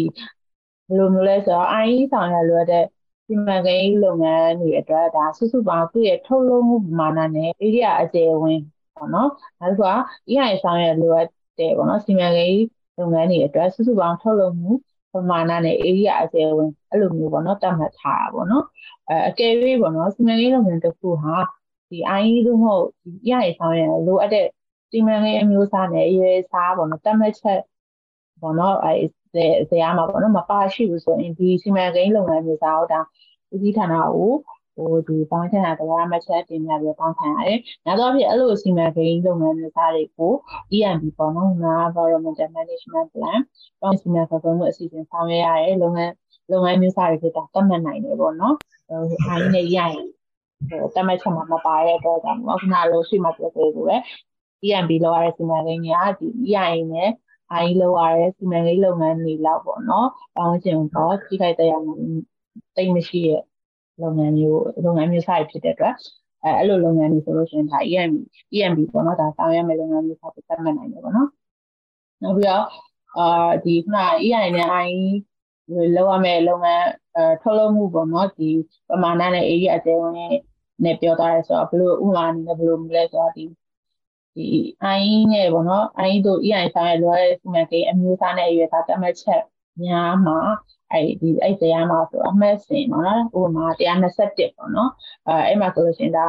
ဘယ်လိုမျိုးလဲဆိုတော့အိုင်းဆောင်ရလိုအပ်တဲ့စီမံကိန်းလုပ်ငန်းတွေအတွက်ဒါစုစုပေါင်းသူ့ရဲ့ထုတ်လုပ်မှုပမာဏနဲ့ area အကျယ်ဝင် ပေါ့နော်နောက်တစ်ခုက EIA ဆောင်ရွက်လိုအပ်တယ်ပေါ့နော်စီမံကိန်းလုပ်ငန်းတွေအတွက်စုစုပေါင်းထုတ်လုပ်မှုပမာဏနဲ့ area အကျယ်ဝင်အဲ့လိုမျိုးပေါ့နော်တတ်မှတ်ထားတာပေါ့နော်အဲအကယ်၍ပေါ့နော်စီမံကိန်းလုပ်ငန်းတစ်ခုဟာဒီ IE သို့မဟုတ်ဒီ EIA ဆောင်ရွက်လိုအပ်တဲ့စီမံကိန်းအမျိုးအစားနဲ့အရွယ်အစားပေါ့နော်တတ်မှတ်ချက်ပေါ့နော်အဲဇရာမှာပေါ့နော်မပါရှိဘူးဆိုရင်ဒီစီမံကိန်းလုပ်ငန်းမျိုးစားတော့ဒါဦးစီးဌာနကို ဟိုဒီပေါင်းချင်တာတရားမှတ်ချက်တင်ပြပြီးပေါင်းခံရတယ်။နောက်တော့ဖြစ်အဲ့လိုစီမံကိန်းလုပ်ငန်းမျိုးစားတွေကို EMB ပေါ့နော်ငါ environmental management plan ပေါင်းစီမံခန့်ခွဲမှုအစီအစဉ်ဆောင်ရွက်ရတယ်လုပ်ငန်းလုပ်ငန်းမျိုးစားတွေဖြစ်တာတတ်မှတ်နိုင်တယ်ပေါ့နော်။ဟိုအိုင်းနဲ့ရရင်ဟိုတတ်မှတ်ချက်မှာမပါတဲ့အတွက်ကြောင့်ခုနလိုရှိမှပြောသေးလို့ပဲ EMB လောက်ရတဲ့စီမံကိန်းကြီးကဒီ EIA နဲ့အိုင်းလောက်ရတဲ့စီမံကိန်းလုပ်ငန်းတွေလောက်ပေါ့နော်။ပေါင်းချင်တော့ထိခိုက်တရားမှုတိတ်မရှိရဲ့ လုပ်ငန်းမျိုးလုပ်ငန်းမျိုးဆိုင်ဖြစ်တဲ့အတွက်အဲအဲ့လိုလုပ်ငန်းတွေဆိုလို့ရှိရင်ဒါ EMB EMB ပေါ့နော်ဒါဆောင်ရွက်မဲ့လုပ်ငန်းမျိုးဆိုသတ်မှတ်နိုင်တယ်ပေါ့နော်နောက်ပြီးတော့အာဒီခုန EI နဲ့ IE လောက်ရမဲ့လုပ်ငန်းအဲထုတ်လုပ်မှုပေါ့နော်ဒီပမာဏနဲ့ area အကျယ်ဝင်နဲ့ပြောထားရဲဆိုတော့ဘလို့ဥမာအနေနဲ့ဘလို့မလဲဆိုတော့ဒီဒီ IE နဲ့ပေါ့နော် IE တို့ EI ဆောင်ရွက်လိုရတဲ့စီမံကိန်းအမျိုးအစားနဲ့အရွယ်သားတတ်မှတ်ချက်များမှာ အဲ့ဒီအဲ့တရားမှာဆိုအမှတ်စဉ်ပေါ့နော်ဥပမာ121ပေါ့နော်အဲအဲ့မှာဆိုလို့ရှိရင်ဒါ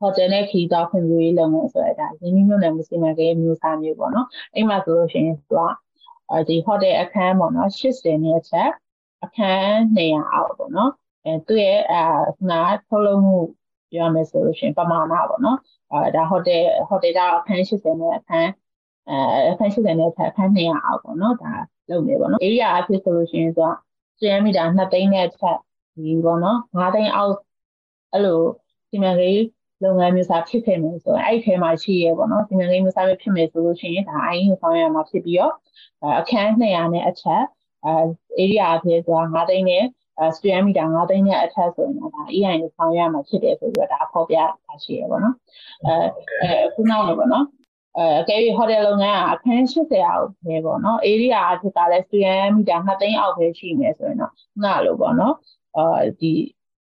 ဟိုတယ်နဲ့ခီးသွားဖွံ့ဖြိုးရေးလုပ်ငန်းဆိုရတာရင်းနှီးမြှုပ်နှံမှုစီမံကိန်းမျိုးစားမျိုးပေါ့နော်အဲ့မှာဆိုလို့ရှိရင်သူကအဲဒီဟိုတယ်အခန်းပေါ့နော်80နဲ့အချက်အခန်း200အောက်ပေါ့နော်အဲသူ့ရဲ့အာနာထုတ်လုပ်မှုပြောရမယ်ဆိုလို့ရှိရင်ပမာဏပေါ့နော်အဲဒါဟိုတယ်ဟိုတယ်ကအခန်း80နဲ့အခန်းအဲအခန်း80နဲ့အခန်း200အောက်ပေါ့နော်ဒါလုပ်နေပေါ့နော် area အဖြစ်ဆိုလို့ရှိရင်သူ ကစရမီတာ2သိန်းနဲ့အထက်ဒီပေါ့နော်5သိန်းအောက်အဲ့လိုစီမံကိန်းလုပ်ငန်းမျိုးစားဖြစ်ခဲ့မယ်ဆိုရင်အဲ့ဒီထဲမှာရှိရပေါ့နော်စီမံကိန်းမျိုးစားဖြစ်မယ်ဆိုလို့ရှိရင်ဒါအိုင်းကိုဆောင်ရမှာဖြစ်ပြီးတော့အခန်း200နဲ့အထက်အဲ area အဖြစ်ဆိုတာ5သိန်းနဲ့အဲ square meter 5သိန်းနဲ့အထက်ဆိုရင်တော့ဒါ EIN ကိုဆောင်ရမှာဖြစ်တယ်ဆိုပြီးတော့ဒါဖော်ပြတာရှိရပေါ့နော်အဲအဲခုနောက်လို့ပေါ့နော် အဲအကယ်၍ hotel လုပ်ငန်းကအခန်း80အောက်ပဲပေါ့နော် area အဖြစ်ကလည်း square meter 2သိန်းအောက်ပဲရှိနေဆိုရင်တော့ခုနလိုပေါ့နော်အဲဒီ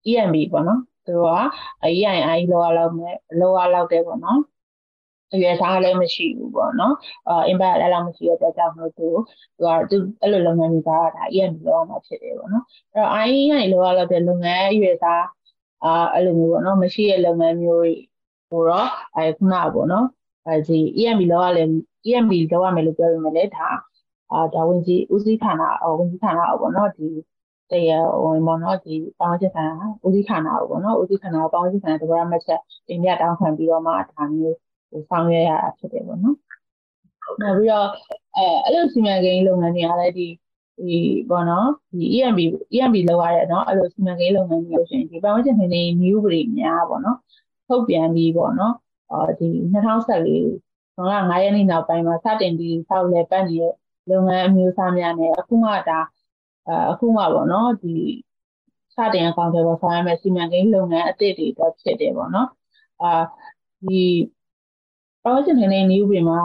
EMB ပေါ့နော်သူက EII လောလောက်မဲ့လောလောက်တယ်ပေါ့နော်အရွယ်သားလည်းမရှိဘူးပေါ့နော်အာ impact လည်းလောက်မရှိတဲ့အတွက်ကြောင့်မို့သူသူကသူအဲ့လိုလုပ်ငန်းတွေပါဒါ EMB လောမှာဖြစ်တယ်ပေါ့နော်အဲ့တော့ IE လောလောက်တဲ့လုပ်ငန်းအရွယ်သားအာအဲ့လိုမျိုးပေါ့နော်မရှိတဲ့လုပ်ငန်းမျိုးတွေကိုတော့အဲခုနပေါ့နော် အဲဒီ EMB လောက်ရလဲ EMB လောက်ရမယ်လို့ပြောပေမဲ့လည်းဒါအာဒါဝင်ကြီးဦးစီးဌာနအော်ဝင်ကြီးဌာနအော်ပေါ့နော်ဒီတရားဝင်ပေါ့နော်ဒီပေါင်းချက်ဆန်ဦးစီးဌာနအော်ပေါ့နော်ဦးစီးဌာနပေါင်းချက်ဆန်သဘောမှတ်ချက်တင်ပြတောင်းခံပြီးတော့မှဒါမျိုးဟိုဆောင်ရွက်ရတာဖြစ်တယ်ပေါ့နော်နောက်ပြီးတော့အဲအဲ့လိုစီမံကိန်းလုပ်ငန်းတွေကလည်းဒီဒီပေါ့နော်ဒီ EMB EMB လောက်ရတဲ့နော်အဲ့လိုစီမံကိန်းလုပ်ငန်းမျိုးရှင်ဒီပေါင်းချက်ဆန်နေ new တွေများပေါ့နော်ထုတ်ပြန်ပြီးပေါ့နော် အော်ဒီ2014ဇွန်လ9ရက်နေ့နောက်ပိုင်းမှာစတင်ပြီးဆောက်လဲပတ်နေတဲ့လုပ်ငန်းအမျိုးအစားများနဲ့အခုမှဒါအခုမှပေါ့နော်ဒီစတင်အကောင့်တွေပေါ်ဆောင်ရမယ့်စီမံကိန်းလုပ်ငန်းအသစ်တွေတော့ဖြစ်တယ်ပေါ့နော်အာဒီ ပတ်ဝန်းကျင်ထိန်းသိမ်းနည်းဥပဒေမှာ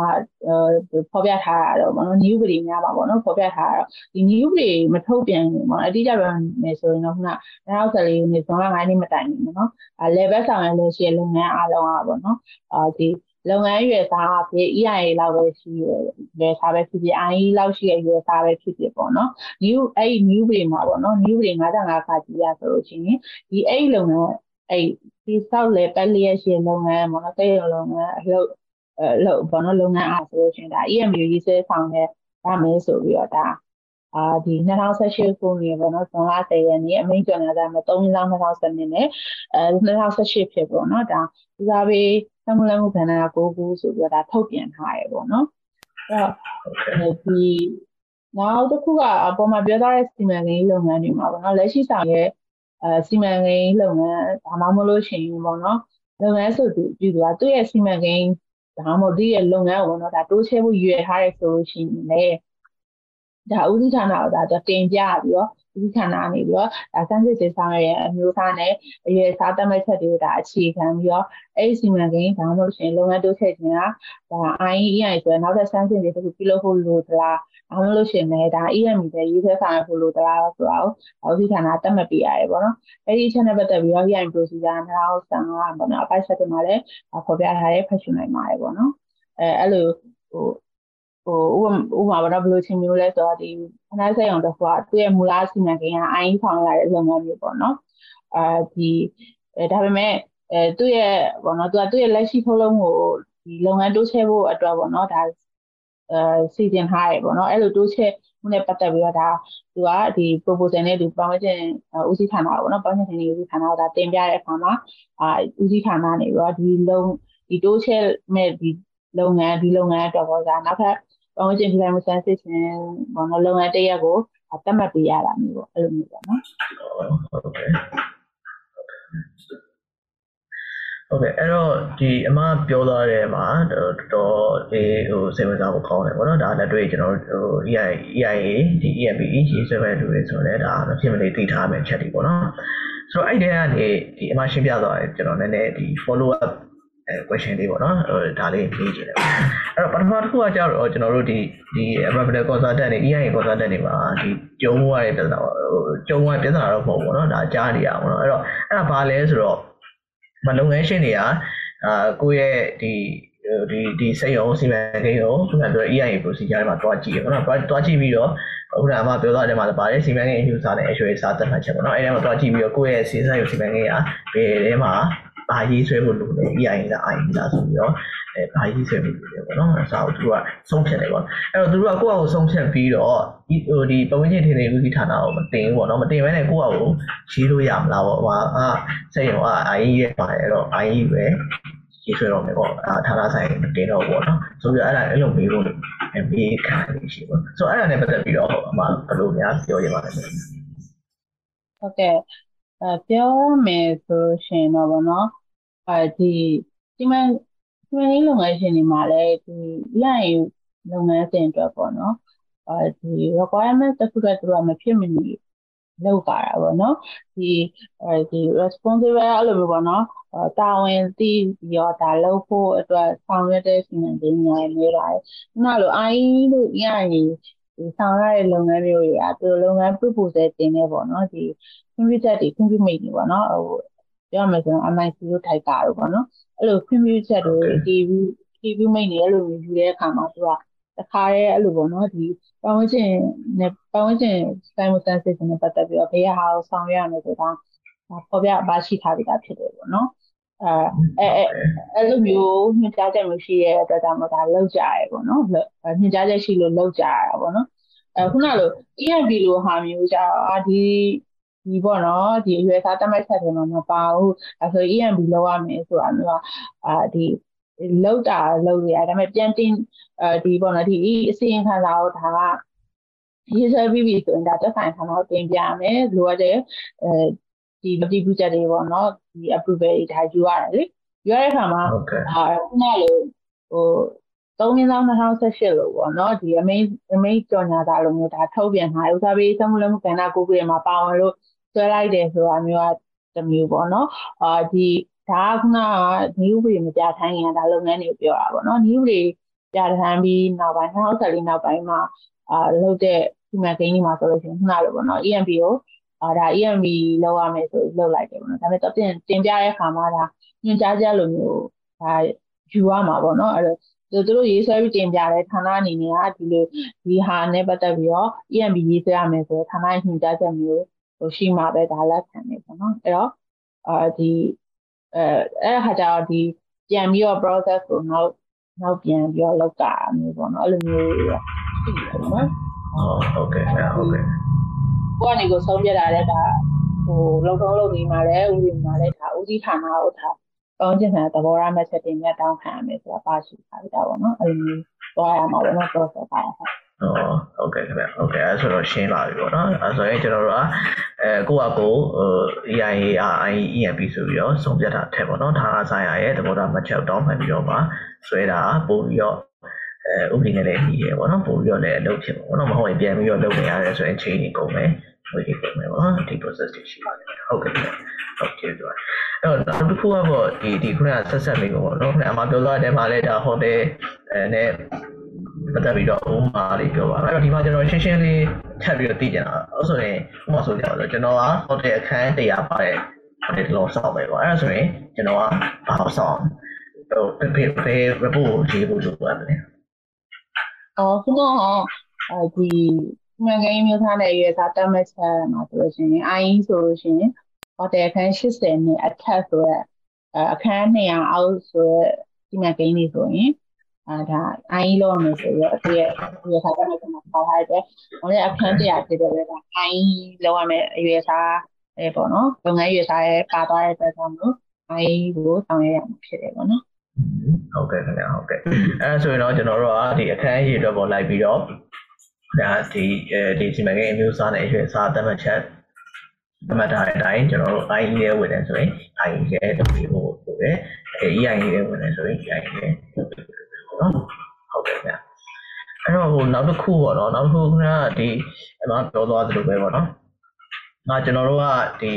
ဖော်ပြထားတာတော့ဘောနော်နည်းဥပဒေများပါဘောနော်ဖော်ပြထားတာတော့ဒီနည်းဥပဒေမထုတ်ပြန်ဘူးပေါ့အတိအကျပြောမယ်ဆိုရင်တော့ခုန2014ခုနှစ်ဇွန်လ9ရက်နေ့မတိုင်ဘူးနော်အဲ level ဆောင်ရလို့ရှိရလုပ်ငန်းအားလုံးอ่ะပေါ့နော်အာဒီလုပ်ငန်းရွယ်သားအဖြစ် EIA လောက်ပဲရှိရရွယ်သားပဲဖြစ်ဖြစ် IE လောက်ရှိရရွယ်သားပဲဖြစ်ဖြစ်ပေါ့နော် new အဲ့ဒီ new တွေမှာပေါ့နော် new တွေ55ခါကြည့်ရဆိုလို့ရှိရင်ဒီအဲ့ဒီလုပ်ငန်းအဲ့ဒီဆောက်လေပတ်လျက်ရှင်လုပ်ငန်းပေါ့နော်တရုတ်လုပ်ငန်းအလုပ်အဲ လုပ်ဘောနော်လုပ်ငန်းအားဆိုလို့ရှိရင်ဒါ EMU ရေးဆွဲဆောင်တဲ့ရမယ်ဆိုပြီးတော့ဒါအာဒီ2018ခုနှစ်ပေါ့နော်ဇွန်လ10ရက်နေ့အမိန့်ကြေညာထားမှာ3လ2010နှစ်နဲ့အဲ2018ဖြစ်ပေါ့နော်ဒါဒီစားပေးသမှုလက်မှုခန္ဓာ9ခုဆိုပြီးတော့ဒါထုတ်ပြန်ထားရပေါ့နော်အဲ့တော့ဒီနောက်တစ်ခုကအပေါ်မှာပြောထားတဲ့စီမံကိန်းလုပ်ငန်းတွေမှာပေါ့နော်လက်ရှိဆောင်ရဲ့အဲစီမံကိန်းလုပ်ငန်းဒါမှမဟုတ်လို့ရှိရင်ပေါ့နော်လုပ်ငန်းဆိုသူပြုသူကသူ့ရဲ့စီမံကိန်း ဒါမှမဟုတ်ဒီရဲ့လုပ်ငန်းကိုတော့ဒါတိုးချဲ့ဖို့ရွယ်ထားရဲဆိုလို့ရှိရင်လည်းဒါဥပဒေဌာနကိုဒါတင်ပြပြီးတော့ဒီဌာနနေပြီးတော့ဒါစမ်းစစ်စစ်ဆောင်ရဲ့အမျိုးသားနဲ့အရွယ်စားတတ်မှတ်ချက်တွေကိုဒါအခြေခံပြီးတော့အဲ့ဒီစီမံကိန်းဒါမှမဟုတ်ရှင်လုပ်ငန်းတိုးချဲ့ခြင်းကဒါ IEI ဆိုတော့နောက်ထပ်စမ်းစစ်တွေတစ်ခုပြုလုပ်ဖို့လိုသလား ဒါမှမဟုတ်ရှင်လည်းဒါ EMI ပဲရေးဆွဲဆောင်ဖို့လိုသလားဆိုတော့အောက်ဒီဌာနတတ်မှတ်ပေးရတယ်ပေါ့နော်အဲ့ဒီချက်နဲ့ပတ်သက်ပြီးတော့ EMI procedure 2015ပေါ့နော်အပိုက်ဆက်တွေမှာလည်းဖော်ပြထားတဲ့ဖတ်ရှုနိုင်ပါတယ်ပေါ့နော်အဲအဲ့လိုဟိုဟိုဥပမာဘာလို့ဘယ်လိုချင်းမျိုးလဲဆိုတော့ဒီခဏဆက်အောင်တစ်ခုကသူ့ရဲ့မူလစီမံကိန်းကအိုင်းဆောင်ရတဲ့လုပ်ငန်းမျိုးပေါ့နော်အဲဒီဒါပေမဲ့အဲသူ့ရဲ့ပေါ့နော်သူကသူ့ရဲ့လက်ရှိထုတ်လုပ်မှုကိုဒီလုပ်ငန်းတိုးချဲ့ဖို့အတွက်ပေါ့နော်ဒါ အဲစီစဉ်ထားရပေါ့နော်အဲ့လိုတိုးချဲ့မှုနဲ့ပတ်သက်ပြီးတော့ဒါသူကဒီ proposal နဲ့ဒီ permission ဦးစီးဌာနပေါ့နော် permission ဦးစီးဌာနကဒါတင်ပြတဲ့အခါမှာအာဦးစီးဌာနနေပြီးတော့ဒီလုံဒီတိုးချဲ့မဲ့ဒီလုပ်ငန်းဒီလုပ်ငန်းအတွက်ပေါ့ဒါနောက်ထပ်ပတ်ဝန်းကျင်ပြည်မှုစမ်းစစ်ခြင်းဘောနော်လုပ်ငန်းတစ်ရက်ကိုတတ်မှတ်ပေးရတာမျိုးပေါ့အဲ့လိုမျိုးပေါ့နော် ဟုတ်ကဲ့ဟုတ်ကဲ့အဲ့တော့ဒီအမပြောသွားတဲ့မှာတော်တော်လေးဟိုစိတ်ဝင်စားဖို့ကောင်းတယ်ပေါ့နော်ဒါလက်တွေ့ကျွန်တော်ဟို EI EIA ဒီ EMB ရေးဆွဲမဲ့လူတွေဆိုတော့ဒါမဖြစ်မနေသိထားမယ့်ချက်တွေပေါ့နော်ဆိုတော့အဲ့ဒီကနေဒီအမရှင်းပြသွားတယ်ကျွန်တော်နည်းနည်းဒီ follow up အဲ question လေးပေါ့နော်ဟိုဒါလေးမေးချင်တယ်အဲ့တော့ပထမတစ်ခုကကြတော့ကျွန်တော်တို့ဒီဒီ Apple consultant တွေ EIA consultant တွေမှာဒီကျုံရတဲ့ပြဿနာဟိုကျုံရပြဿနာတော့မဟုတ်ဘူးပေါ့နော်ဒါကြားနေရအောင်နော်အဲ့တော့အဲ့ဒါဘာလဲဆိုတော့ မလုပ်ငန်းရှင်တွေကအာကိုယ့်ရဲ့ဒီဒီဒီစိတ်ရောစီမံကိန်းရောခုနပြော EIA procedure မှာတွားကြည့်ရပေါ့နော်တွားတွားကြည့်ပြီးတော့ခုနကမှပြောသွားတယ်မှာလည်းပါတယ်စီမံကိန်းအယူဆနဲ့အရွယ်စားတက်မှတ်ချက်ပေါ့နော်အဲ့ဒါမှာတွားကြည့်ပြီးတော့ကိုယ့်ရဲ့စီစဉ်ရုပ်စီမံကိန်းကဘယ်ထဲမှာဘာရေးဆွဲဖို့လိုလဲ EIA လား IE လားဆိုပြီးတော့ အဲဘာကြီးဆွဲပြီးတယ်ပေါ့နော်အစားကိုသူကဆုံးဖြတ်တယ်ပေါ့အဲ့တော့သူတို့ကကိုယ့်အကိုဆုံးဖြတ်ပြီးတော့ဒီဟိုဒီပတ်ဝန်းကျင်ထင်နေဦးစီးဌာနကိုမတင်ဘူးပေါ့နော်မတင်ဘဲနဲ့ကိုယ့်အကိုရေးလို့ရမလားပေါ့ဟာအာစိတ်ရောအာအကြီးရဲ့ပါတယ်အဲ့တော့အကြီးပဲရေးဆွဲတော့မယ်ပေါ့အာဌာနဆိုင်မတင်တော့ဘူးပေါ့နော်ဆိုပြီးအဲ့ဒါအဲ့လိုမေးဖို့အမေးခံနေရှိပေါ့ဆိုတော့အဲ့ဒါနဲ့ပတ်သက်ပြီးတော့အမဘယ်လိုများပြောရပါလဲဟုတ်ကဲ့အဲပြောမယ်ဆိုရှင်တော့ဗောနော်အဲဒီဒီမှာဒီ မှာလေးလုပ်ငန်းရှင်တွေမှာလည်းဒီရရင်လုပ်ငန်းစဉ်အတွက်ပေါ့နော်အဲဒီ requirement တစ်ခုတည်းသူကမဖြစ်မနေလောက်ပါတာပေါ့နော်ဒီအဲဒီ responsible အဲ့လိုမျိုးပေါ့နော်တာဝန်သိပြီးတော့ဒါလုပ်ဖို့အတွက်ဆောင်ရွက်တဲ့စီမံကိန်းတွေနေပါတယ်ခုနလို IE လို့ရရင်ဒီဆောင်ရတဲ့လုပ်ငန်းမျိုးတွေကသူလုပ်ငန်း proposal တင်နေပေါ့နော်ဒီ computer တွေ computer mate တွေပေါ့နော်ဟို ပြောမယ်ဆိုရင် MIC လို့ထိုက်တာလို့ပေါ့နော်အဲ့လို computer တွေ TV TV mate တွေအဲ့လိုမျိုးယူတဲ့အခါမှာသူကတခါတည်းအဲ့လိုပေါ့နော်ဒီပတ်ဝန်းကျင်နဲ့ပတ်ဝန်းကျင် simultaneously နဲ့ပတ်သက်ပြီးတော့ဘေးဟာကိုဆောင်ရွက်ရမယ်ဆိုတာပေါ်ပြပါရှိထားပြီးသားဖြစ်တယ်ပေါ့နော်အဲအဲအဲ့လိုမျိုးညွှန်ကြားချက်မျိုးရှိရဲ့အတွက်ကြောင့်မို့ဒါလောက်ကြရဲပေါ့နော်ညွှန်ကြားချက်ရှိလို့လောက်ကြရတာပေါ့နော်အဲခုနလို EMB လိုဟာမျိုးကြတော့အာဒီ ဒီပေါ့နော်ဒီအရွယ်သားတမတ်ချက်တွေမှာမပါဘူးအဲဆို EMB လောက်ရမယ်ဆိုတာမျိုးကအာဒီလောက်တာလောက်ရဒါပေမဲ့ပြန်တင်အဲဒီပေါ့နော်ဒီအစီရင်ခံစာကိုဒါကရေးဆွဲပြီးပြီဆိုရင်ဒါတက်ဆိုင်ခံတော့တင်ပြမယ်လိုအပ်တဲ့အဲဒီဒီ budget တွေပေါ့နော်ဒီ approval တွေဒါယူရတယ်လေယူရတဲ့အခါမှာအာခုနလိုဟို3ရင်းဆောင်2018လို့ပေါ့နော်ဒီအမိန်အမိန်ကြော်ညာတာလိုမျိုးဒါထုတ်ပြန်ထားဥစားပေးသမှုလုံးကဏ္ဍကိုကိုရမှာပါဝင်လို့ ဆွဲလိုက်တယ်ဆိုတာမျိုးကတစ်မျိုးပေါ့နော်အာဒီဒါကခုနကနည်းဥပဒေမပြထိုင်းရင်ဒါလုပ်ငန်းတွေကိုပြောတာပေါ့နော်နည်းဥပဒေပြထိုင်းပြီးနောက်ပိုင်း2014နောက်ပိုင်းမှာအာလုပ်တဲ့ဒီမှာဂိမ်းကြီးမှာဆိုလို့ရှိရင်ခုနလိုပေါ့နော် EMP ကိုအာဒါ EMB လောက်ရမယ်ဆိုလောက်လိုက်တယ်ပေါ့နော်ဒါပေမဲ့တော့တင်တင်ပြတဲ့အခါမှာဒါညွှန်ကြားချက်လိုမျိုးဒါယူရမှာပေါ့နော်အဲ့တော့သူတို့ရေးဆွဲပြီးတင်ပြတဲ့ဌာနအနေနဲ့ကဒီလိုဒီဟာနဲ့ပတ်သက်ပြီးတော့ EMB ရေးဆွဲရမယ်ဆိုတော့ဌာနညွှန်ကြားချက်မျိုး ဟိုရှိမှာပဲဒါလက်ခံနေပေါ့နော်အဲ့တော့အာဒီအဲအဲ့ဟာကြတော့ဒီပြန်ပြီးတော့ process ကိုနောက်နောက်ပြန်ပြီးတော့လောက်တာမျိုးပေါ့နော်အဲ့လိုမျိုးရှိတယ်နော်ဟုတ်ကဲ့ဟုတ်ကဲ့ကိုကနေကိုဆုံးပြတာလည်းဒါဟိုလုံထုံးလုံနေမှာလည်းဦးစီးမှာလည်းဒါဦးစီးဌာနကိုဒါကောင်းကျင်တဲ့သဘောထားမဲ့ချက်တင်မြတ်တောင်းခံရမယ်ဆိုတာပါရှိထားတာပေါ့နော်အဲ့လိုသွားရမှာပေါ့နော် process ပါဟုတ် ဟုတ်ကဲ့ခင်ဗျဟုတ်ကဲ့အဲဆိုတော့ရှင်းပါပြီပေါ့နော်အဲဆိုရင်ကျွန်တော်တို့ကအဲကိုယ့်အကိုဟို EIA IEMP ဆိုပြီးတော့စုံပြတ်တာထက်ပေါ့နော်ဌာနဆိုင်ရာရဲ့သဘောထားမှတ်ချက်တောင်းပန်ပြီးတော့မှဆွဲတာပို့ပြီးတော့အဲဥပဒေနဲ့လည်းပြီးရပေါ့နော်ပို့ပြီးတော့လည်းအလုပ်ဖြစ်ပေါ့နော်မဟုတ်ရင်ပြန်ပြီးတော့လုပ်နေရတယ်ဆိုရင်ချိန်နေကုန်မယ်ဝေးကုန်မယ်ပေါ့နော်ဒီ process တွေရှိပါတယ်ဟုတ်ကဲ့ဟုတ်ကဲ့ဆိုတော့အဲ့တော့နောက်တစ်ခုကတော့ဒီဒီခုနကဆက်ဆက်မိကုန်ပေါ့နော်ခုနအမပြောသွားတဲ့မှာလည်းဒါဟိုတယ်အဲနဲ့ ပတ်သက်ပြီးတော့ဥမာလေးပြောပါမယ်အဲ့တော့ဒီမှာကျွန်တော်ရှင်းရှင်းလေးထပ်ပြီးတော့သိကြတာအဲ့ဆိုရင်ဥမာဆိုကြတော့ကျွန်တော်ကဟိုတယ်အခန်းတရားပါတဲ့ဟိုတယ်လုံးစောက်ပဲပေါ့အဲ့ဒါဆိုရင်ကျွန်တော်ကဘာလို့စောက်ဟိုဘယ်ဘယ် report ကိုရေးဖို့လုပ်ရမလဲအော်ခုနကအဲဒီမှန်ကန်ရေးမျိုးသားနဲ့ရွေးစားတတ်မှတ်ချက်မှာဆိုလို့ရှိရင် IE ဆိုလို့ရှိရင်ဟိုတယ်အခန်း80နဲ့အထက်ဆိုရက်အခန်း200အောက်ဆိုရက်ဒီမှန်ကန်ရေးဆိုရင် အာဒါ IE လောက်မယ်ဆိုတော့သူရဲ့ရွေးစားတတ်မှတ်ချက်မှာပါထားတယ်။ဟိုလည်းအခန်း100ဖြစ်တယ်လေဒါ IE လောက်ရမယ်ရွေးစားအဲပေါ့နော်လုပ်ငန်းရွေးစားရဲ့ပါသွားတဲ့အတွက်ကြောင့်မို့ IE ကိုဆောင်ရွက်ရမှာဖြစ်တယ်ပေါ့နော်။ဟုတ်ကဲ့ခင်ဗျာဟုတ်ကဲ့အဲဆိုရင်တော့ကျွန်တော်တို့ကဒီအခန်းကြီးအတွက်ပေါ်လိုက်ပြီးတော့ဒါဒီအဲဒီစီမံကိန်းအမျိုးအစားနဲ့အရွယ်အစားသတ်မှတ်ချက်သတ်မှတ်ထားတဲ့အတိုင်းကျွန်တော်တို့ IE ရဲ့ဝင်တယ်ဆိုရင် IE ရဲ့လုပ်ပြီးဖို့ဆိုရယ်အဲ EIE ရဲ့ဝင်တယ်ဆိုရင် EIE ရဲ့လုပ်ပြီးဖို့ နော်ဟုတ်ကဲ့ဗျာအဲ့တော့ဟိုနောက်တစ်ခုပေါ့နော်နောက်တစ်ခုကဒီအမပြောသွားသလိုပဲပေါ့နော်ငါကျွန်တော်တို့ကဒီ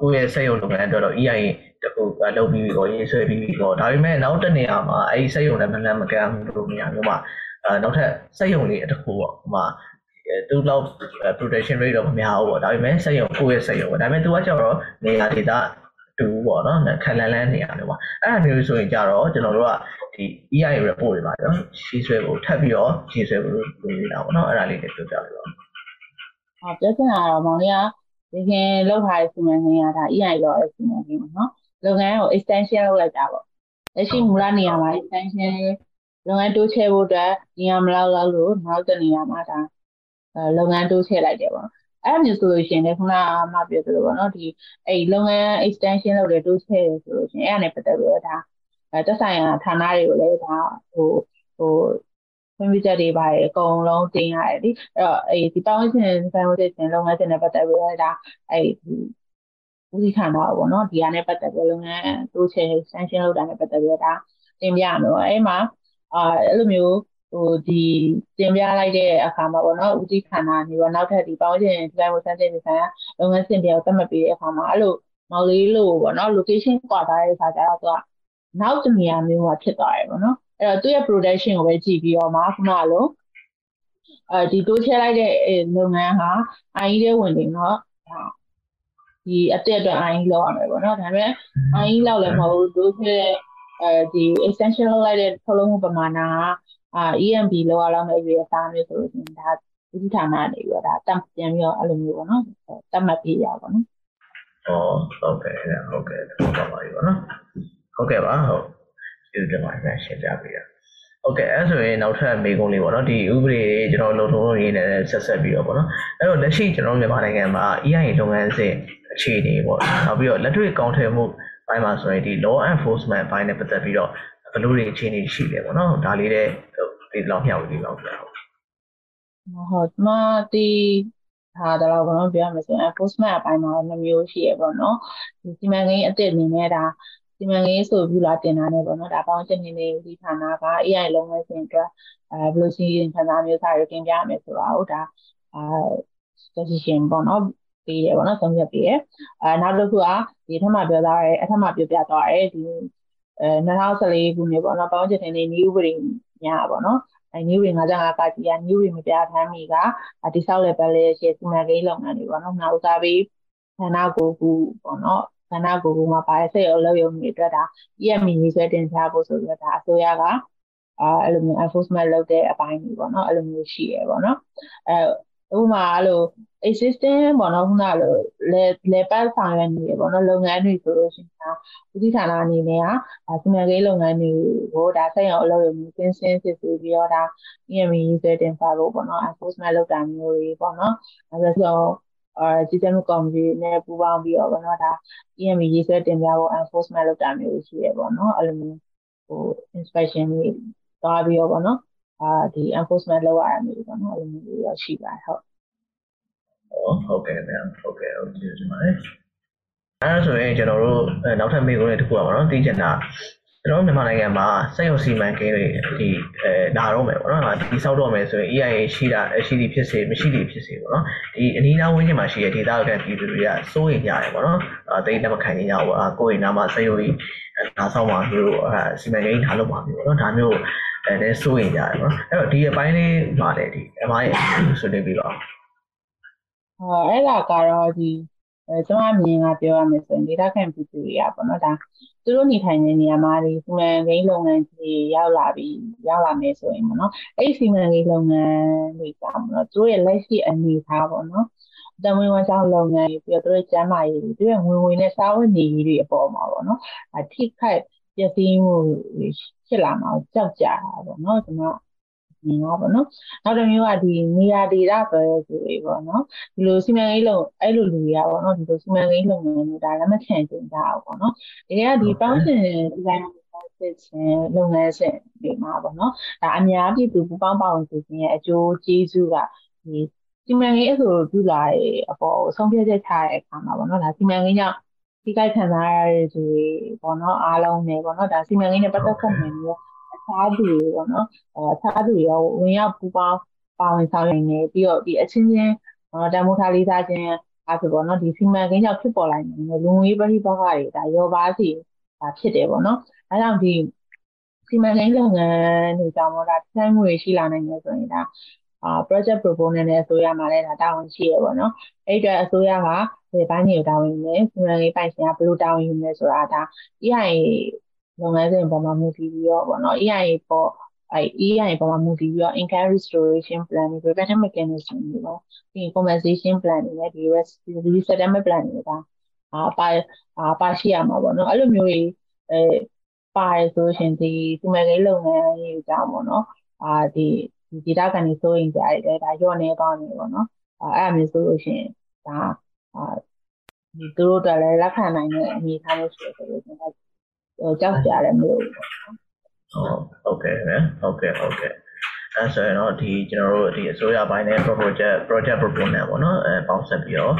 ကိုယ့်ရဲ့စက်ရုံလုပ်ငန်းအတွက်တော့ EIE တခုကလုပ်ပြီးပြီးတော့ရေးဆွဲပြီးပြီးတော့ဒါပေမဲ့နောက်တစ်နေရာမှာအဲဒီစက်ရုံနဲ့မလန့်မကမ်းလို့နေရာမျိုးမှာအဲနောက်ထပ်စက်ရုံလေးတစ်ခုပေါ့ဟိုမှာသူ့လောက် protection rate တော့မများဘူးပေါ့ဒါပေမဲ့စက်ရုံကိုယ့်ရဲ့စက်ရုံပေါ့ဒါပေမဲ့သူကကျတော့နေရာဒေသတူပေါ့နော်ခက်လန်းလန်းနေရတယ်ပေါ့အဲ့ဒါမျိုးဆိုရင်ကြတော့ကျွန်တော်တို့က ဒီ EI report တွေပါတော့ရှင်းဆွဲဖို့ထပ်ပြီးတော့ရှင်းဆွဲဖို့လုပ်နေတာပေါ့နော်အဲ့ဒါလေးတွေပြောပြလိုက်ပါဟုတ်ပြဿနာတော့မောင်လေးကဒီခင်လောက်ထားတဲ့စီမံကိန်းကဒါ EI လောက်ရဲ့စီမံကိန်းပေါ့နော်လုပ်ငန်းကို extension လုပ်လိုက်တာပေါ့လက်ရှိမူလနေရာမှာ extension လုပ်ငန်းတိုးချဲ့ဖို့အတွက်နေရာမလောက်လောက်လို့နောက်တစ်နေရာမှာဒါလုပ်ငန်းတိုးချဲ့လိုက်တယ်ပေါ့အဲ့လိုမျိုးဆိုလို့ရှိရင်လည်းခုနကမှပြောသလိုပေါ့နော်ဒီအဲ့လုပ်ငန်း extension လုပ်တယ်တိုးချဲ့တယ်ဆိုလို့ရှိရင်အဲ့ဒါနဲ့ပတ်သက်ပြီးတော့ဒါ သက်ဆိုင်ရာဌာနတွေကိုလည်းဒါဟိုဟိုခွင့်ပြုချက်တွေပါတယ်အကုန်လုံးတင်ရတယ်ဒီအဲ့တော့အဲ့ဒီပတ်ဝန်းကျင်ဆိုင်ဝတ်တဲ့လုပ်ငန်းစဉ်နဲ့ပတ်သက်ပြီးတော့ဒါအဲ့ဒီဦးစီးဌာနပေါ့နော်ဒီဟာနဲ့ပတ်သက်ပြီးလုပ်ငန်းတိုးချဲ့ extension လုပ်တာနဲ့ပတ်သက်ပြီးတော့ဒါတင်ပြရမယ်ပေါ့အဲ့မှာအာအဲ့လိုမျိုးဟိုဒီတင်ပြလိုက်တဲ့အခါမှာပေါ့နော်ဦးစီးဌာနနေတော့နောက်ထပ်ဒီပေါင်းချင်ဒီဇိုင်းကိုစမ်းသပ်နေဆိုင်ရာလုပ်ငန်းစဉ်တွေကိုသတ်မှတ်ပေးတဲ့အခါမှာအဲ့လိုမော်လေးလို့ပေါ့နော် location ကွာထားတဲ့အခါကျတော့သူက နောက်တနေရာမျိုးမှာဖြစ်သွားတယ်ပေါ့နော်အဲ့တော့သူ့ရဲ့ production ကိုပဲကြည့်ပြီးတော့မှခုနကလိုအဲဒီတိုးချဲလိုက်တဲ့လုပ်ငန်းဟာ IE တဲ့ဝင်နေတော့ဒီအတက်အတွက် IE လောက်ရမယ်ပေါ့နော်ဒါပေမဲ့ IE လောက်လည်းမဟုတ်ဘူးတိုးချဲအဲဒီ extension လောက်လိုက်တဲ့ထုတ်လုပ်မှုပမာဏကအာ EMB လောက်ရလောက်မဲ့ရွေးစားမျိုးဆိုလို့ရှိရင်ဒါဒီဌာနနေပြီးတော့ဒါတတ်ပြန်ပြီးတော့အဲ့လိုမျိုးပေါ့နော်တတ်မှတ်ပြရပါတော့။အော်ဟုတ်ကဲ့ဟုတ်ကဲ့တော့ပါပါပြီပေါ့နော်။ ဟုတ်ကဲ့ပါဟုတ်ကျေးဇူးတင်ပါတယ်ရှင်းပြပေးရ။ဟုတ်ကဲ့အဲဆိုရင်နောက်ထပ်မေးခွန်းလေးပေါ့နော်ဒီဥပဒေကျွန်တော်လုံထုံးရေးနဲ့ဆက်ဆက်ပြီးတော့ပေါ့နော်အဲ့တော့လက်ရှိကျွန်တော်မြန်မာနိုင်ငံမှာ EIA လုပ်ငန်းစဉ်အခြေအနေပေါ့နောက်ပြီးတော့လက်တွေ့ကောင်းထည်မှုဘိုင်းမှာဆိုရင်ဒီ law enforcement ဘိုင်းနဲ့ပတ်သက်ပြီးတော့ဘယ်လိုတွေအခြေအနေရှိလဲပေါ့နော်ဒါလေးတဲ့ဒီလောက်မျှဝေပြီးပါဦးဗျာဟုတ်ဟုတ်မဒီဟာတော့ဘာလို့ပြောရမလဲဆိုရင် enforcement အပိုင်းမှာနှမျိုးရှိရပေါ့နော်ဒီစီမံကိန်းအစ်စ်အနေနဲ့ဒါ စီမံကိန်းဆိုပြီးလာတင်တာနဲ့ပေါ့နော်ဒါပေါင်းချက်နေနေဒီဌာနက AI လုံးဝစဉ်အတွက်အဲဘယ်လိုစီရင်ခံစားမျိုးစားရတင်ပြရမယ်ဆိုတာဟုတ်ဒါအာ decision ပေါ့နော်ပေးတယ်ပေါ့နော်ဆုံးဖြတ်ပေးတယ်အဲနောက်တစ်ခုကဒီထက်မှပြောသားရဲအထက်မှပြောပြသွားရဲဒီအဲ2014ခုနှစ်ပေါ့နော်ပေါင်းချက်တင်နေ new ဥပဒေများပေါ့နော်အဲ new တွေ55ပါတီက new တွေမပြထမ်းမီကဒီဆောက် level ရဲ့ရှေ့စီမံကိန်းလုပ်ငန်းတွေပေါ့နော်နောက်ဦးစားပေးဌာနကိုကူပေါ့နော် ဌာနကိုကူမှာပါတဲ့စိတ်အလုပ်ရုံတွေအတွက်ဒါ EMI ရေးဆွဲတင်ပြဖို့ဆိုပြီးတော့ဒါအစိုးရကအဲအဲ့လိုမျိုး enforcement လုပ်တဲ့အပိုင်းတွေပေါ့နော်အဲ့လိုမျိုးရှိရပေါ့နော်အဲဥပမာအဲ့လို existing ပေါ့နော်ခုနကလိုလေလေပတ်ဆောင်ရွက်နေရပေါ့နော်လုပ်ငန်းတွေဆိုလို့ရှိရင်ဦးစီးဌာနအနေနဲ့ကစီမံကိန်းလုပ်ငန်းတွေကိုဒါဆက်ရောအလုပ်ရုံမျိုးစင်းစင်းစစ်ဆေးပြီးတော့ဒါ EMI ရေးဆွဲတင်ပါဖို့ပေါ့နော် enforcement လုပ်တာမျိုးတွေပေါ့နော်အဲဒါဆို အာကြီးကြပ်မှုကော်မတီနဲ့ပူးပေါင်းပြီးတော့ပေါ့နော်ဒါ EMI ရေးဆွဲတင်ပြဖို့ enforcement လုပ်တာမျိုးရှိရပေါ့နော်အဲ့လိုမျိုးဟို inspection တွေသွားပြီးတော့ပေါ့နော်အာဒီ enforcement လုပ်ရတာမျိုးပေါ့နော်အဲ့လိုမျိုးတွေရရှိပါတယ်ဟုတ်ဟုတ်ကဲ့ဗျာဟုတ်ကဲ့ဟုတ်ကျေးဇူးပါတယ်အဲဒါဆိုရင်ကျွန်တော်တို့နောက်ထပ်မေးခွန်းတွေတစ်ခုပါတော့သိချင်တာ ကျွန်တော်မြန်မာနိုင်ငံမှာစက်ရုံစီမံကိန်းတွေဒီအဲလာတော့မယ်ပေါ့နော်ဒီစောက်တော့မယ်ဆိုရင် EIA ရှိတာရှိသည်ဖြစ်စေမရှိသည်ဖြစ်စေပေါ့နော်ဒီအနီးနားဝန်းကျင်မှာရှိတဲ့ဒေသခံပြည်သူတွေကစိုးရိမ်ကြတယ်ပေါ့နော်အဲတိတ်လက်မခံကြဘူးအာကိုယ့်အိမ်နားမှာစက်ရုံကြီးလာဆောင်မှာမျိုးအဲစီမံကိန်းထားလို့ပါမျိုးပေါ့နော်ဒါမျိုးအဲလည်းစိုးရိမ်ကြတယ်ပေါ့နော်အဲ့တော့ဒီအပိုင်းလေးပါတယ်ဒီအမိုင်းဆွေးနွေးပြီးတော့ဟောအဲ့ဒါကတော့ဒီ အဲကျွန်မမြင်ကပြောရမယ်ဆိုရင်ဒေတာခံပြည်သူတွေကပေါ့နော်ဒါသူတို့နေထိုင်တဲ့နေရာမှာဒီစီမံကိန်းလုပ်ငန်းကြီးရောက်လာပြီးရောက်လာမယ်ဆိုရင်ပေါ့နော်အဲ့ဒီစီမံကိန်းလုပ်ငန်းတွေကပေါ့နော်သူတို့ရဲ့လက်ရှိအနေအထားပေါ့နော်တမွေးဝမ်းဆောင်လုပ်ငန်းတွေပြီးတော့သူတို့ကျန်းမာရေးတွေသူတို့ဝင်ဝင်နဲ့စားဝတ်နေရေးတွေအပေါ်မှာပေါ့နော်အထိခိုက်ပျက်စီးမှုဖြစ်လာမှာကြောက်ကြတာပေါ့နော်ကျွန်တော် မြင်ပါပေါ့နော်နောက်တစ်မျိုးကဒီနေရာဒေသဆိုရဲဆိုတွေပေါ့နော်ဒီလိုစီမံကိန်းလုံးအဲ့လိုလူတွေကပေါ့နော်ဒီလိုစီမံကိန်းလုပ်ငန်းတွေဒါလက်မခံကြတာပေါ့နော်တကယ်ကဒီပေါင်းစင်ဒီဇိုင်းစစ်ချင်းလုပ်ငန်းစဉ်တွေမှာပေါ့နော်ဒါအများပြည်သူပူပေါင်းပါဝင်စေခြင်းရဲ့အကျိုးကျေးဇူးကဒီစီမံကိန်းအဆိုပြုလာတဲ့အပေါ်ဆုံးဖြတ်ချက်ချတဲ့အခါမှာပေါ့နော်ဒါစီမံကိန်းကြောင့်ဒီကိုက်ခံစားရတဲ့သူတွေပေါ့နော်အားလုံးနဲ့ပေါ့နော်ဒါစီမံကိန်းနဲ့ပတ်သက်ဆက်နေပြီး အခြားသူတွေပေါ့နော်အဲအခြားသူတွေရောဝင်ရောက်ပူပေါင်းပါဝင်ဆောင်ရွက်နေပြီးတော့ဒီအချင်းချင်းတန်ဖိုးထားလေးစားခြင်းအဲဆိုပေါ့နော်ဒီစီမံကိန်းကြောင့်ဖြစ်ပေါ်လာနေတဲ့လူငွေပရိပက္ခတွေဒါရောပါစီဒါဖြစ်တယ်ပေါ့နော်အဲကြောင့်ဒီစီမံကိန်းလုပ်ငန်းတွေကြောင့်တော့ဒါတိုင်းမှုတွေရှိလာနိုင်တယ်ဆိုရင်ဒါအာ project proposal နဲ့အစိုးရမှာလည်းဒါတာဝန်ရှိရပေါ့နော်အဲ့အတွက်အစိုးရကဒီဘိုင်းတွေကိုတာဝန်ယူနေစီမံကိန်းပိုင်ရှင်ကဘယ်လိုတာဝန်ယူနေဆိုတာဒါ EIA လုပ်ငန်းစဉ်ပေါ်မှာမူတည်ပြီးတော့ပေါ့နော် EIA ပေါ်အဲ EIA ပေါ်မှာမူတည်ပြီးတော့ income restoration plan တွေ preventive mechanism တွေပေါ့ဒီ compensation plan တွေနဲ့ဒီ resettlement plan တွေကအာပါအာပါရှိရမှာပေါ့နော်အဲ့လိုမျိုးတွေအဲပါတယ်ဆိုရှင်ဒီစီမံကိန်းလုပ်ငန်းရေးကြောင့်ပေါ့နော်အာဒီဒီဒေတာကန်နေစိုးရင်ကြားရတယ်ဒါရော့နေသွားနေပေါ့နော်အဲအဲ့မျိုးဆိုလို့ရှိရင်ဒါအာဒီသူတို့တက်လည်းလက်ခံနိုင်တဲ့အနေအထားမျိုးရှိတယ်ဆိုလို့ကျွန်တော် ကြောက်ကြရတယ်မလို့ပေါ့နော်ဟုတ်ကဲ့ဟုတ်ကဲ့ဟုတ်ကဲ့အဲဆိုရင်တော့ဒီကျွန်တော်တို့ဒီအစိုးရပိုင်းနဲ့ project project proponent ပေါ့နော်အဲပေါင်းဆက်ပြီးတော့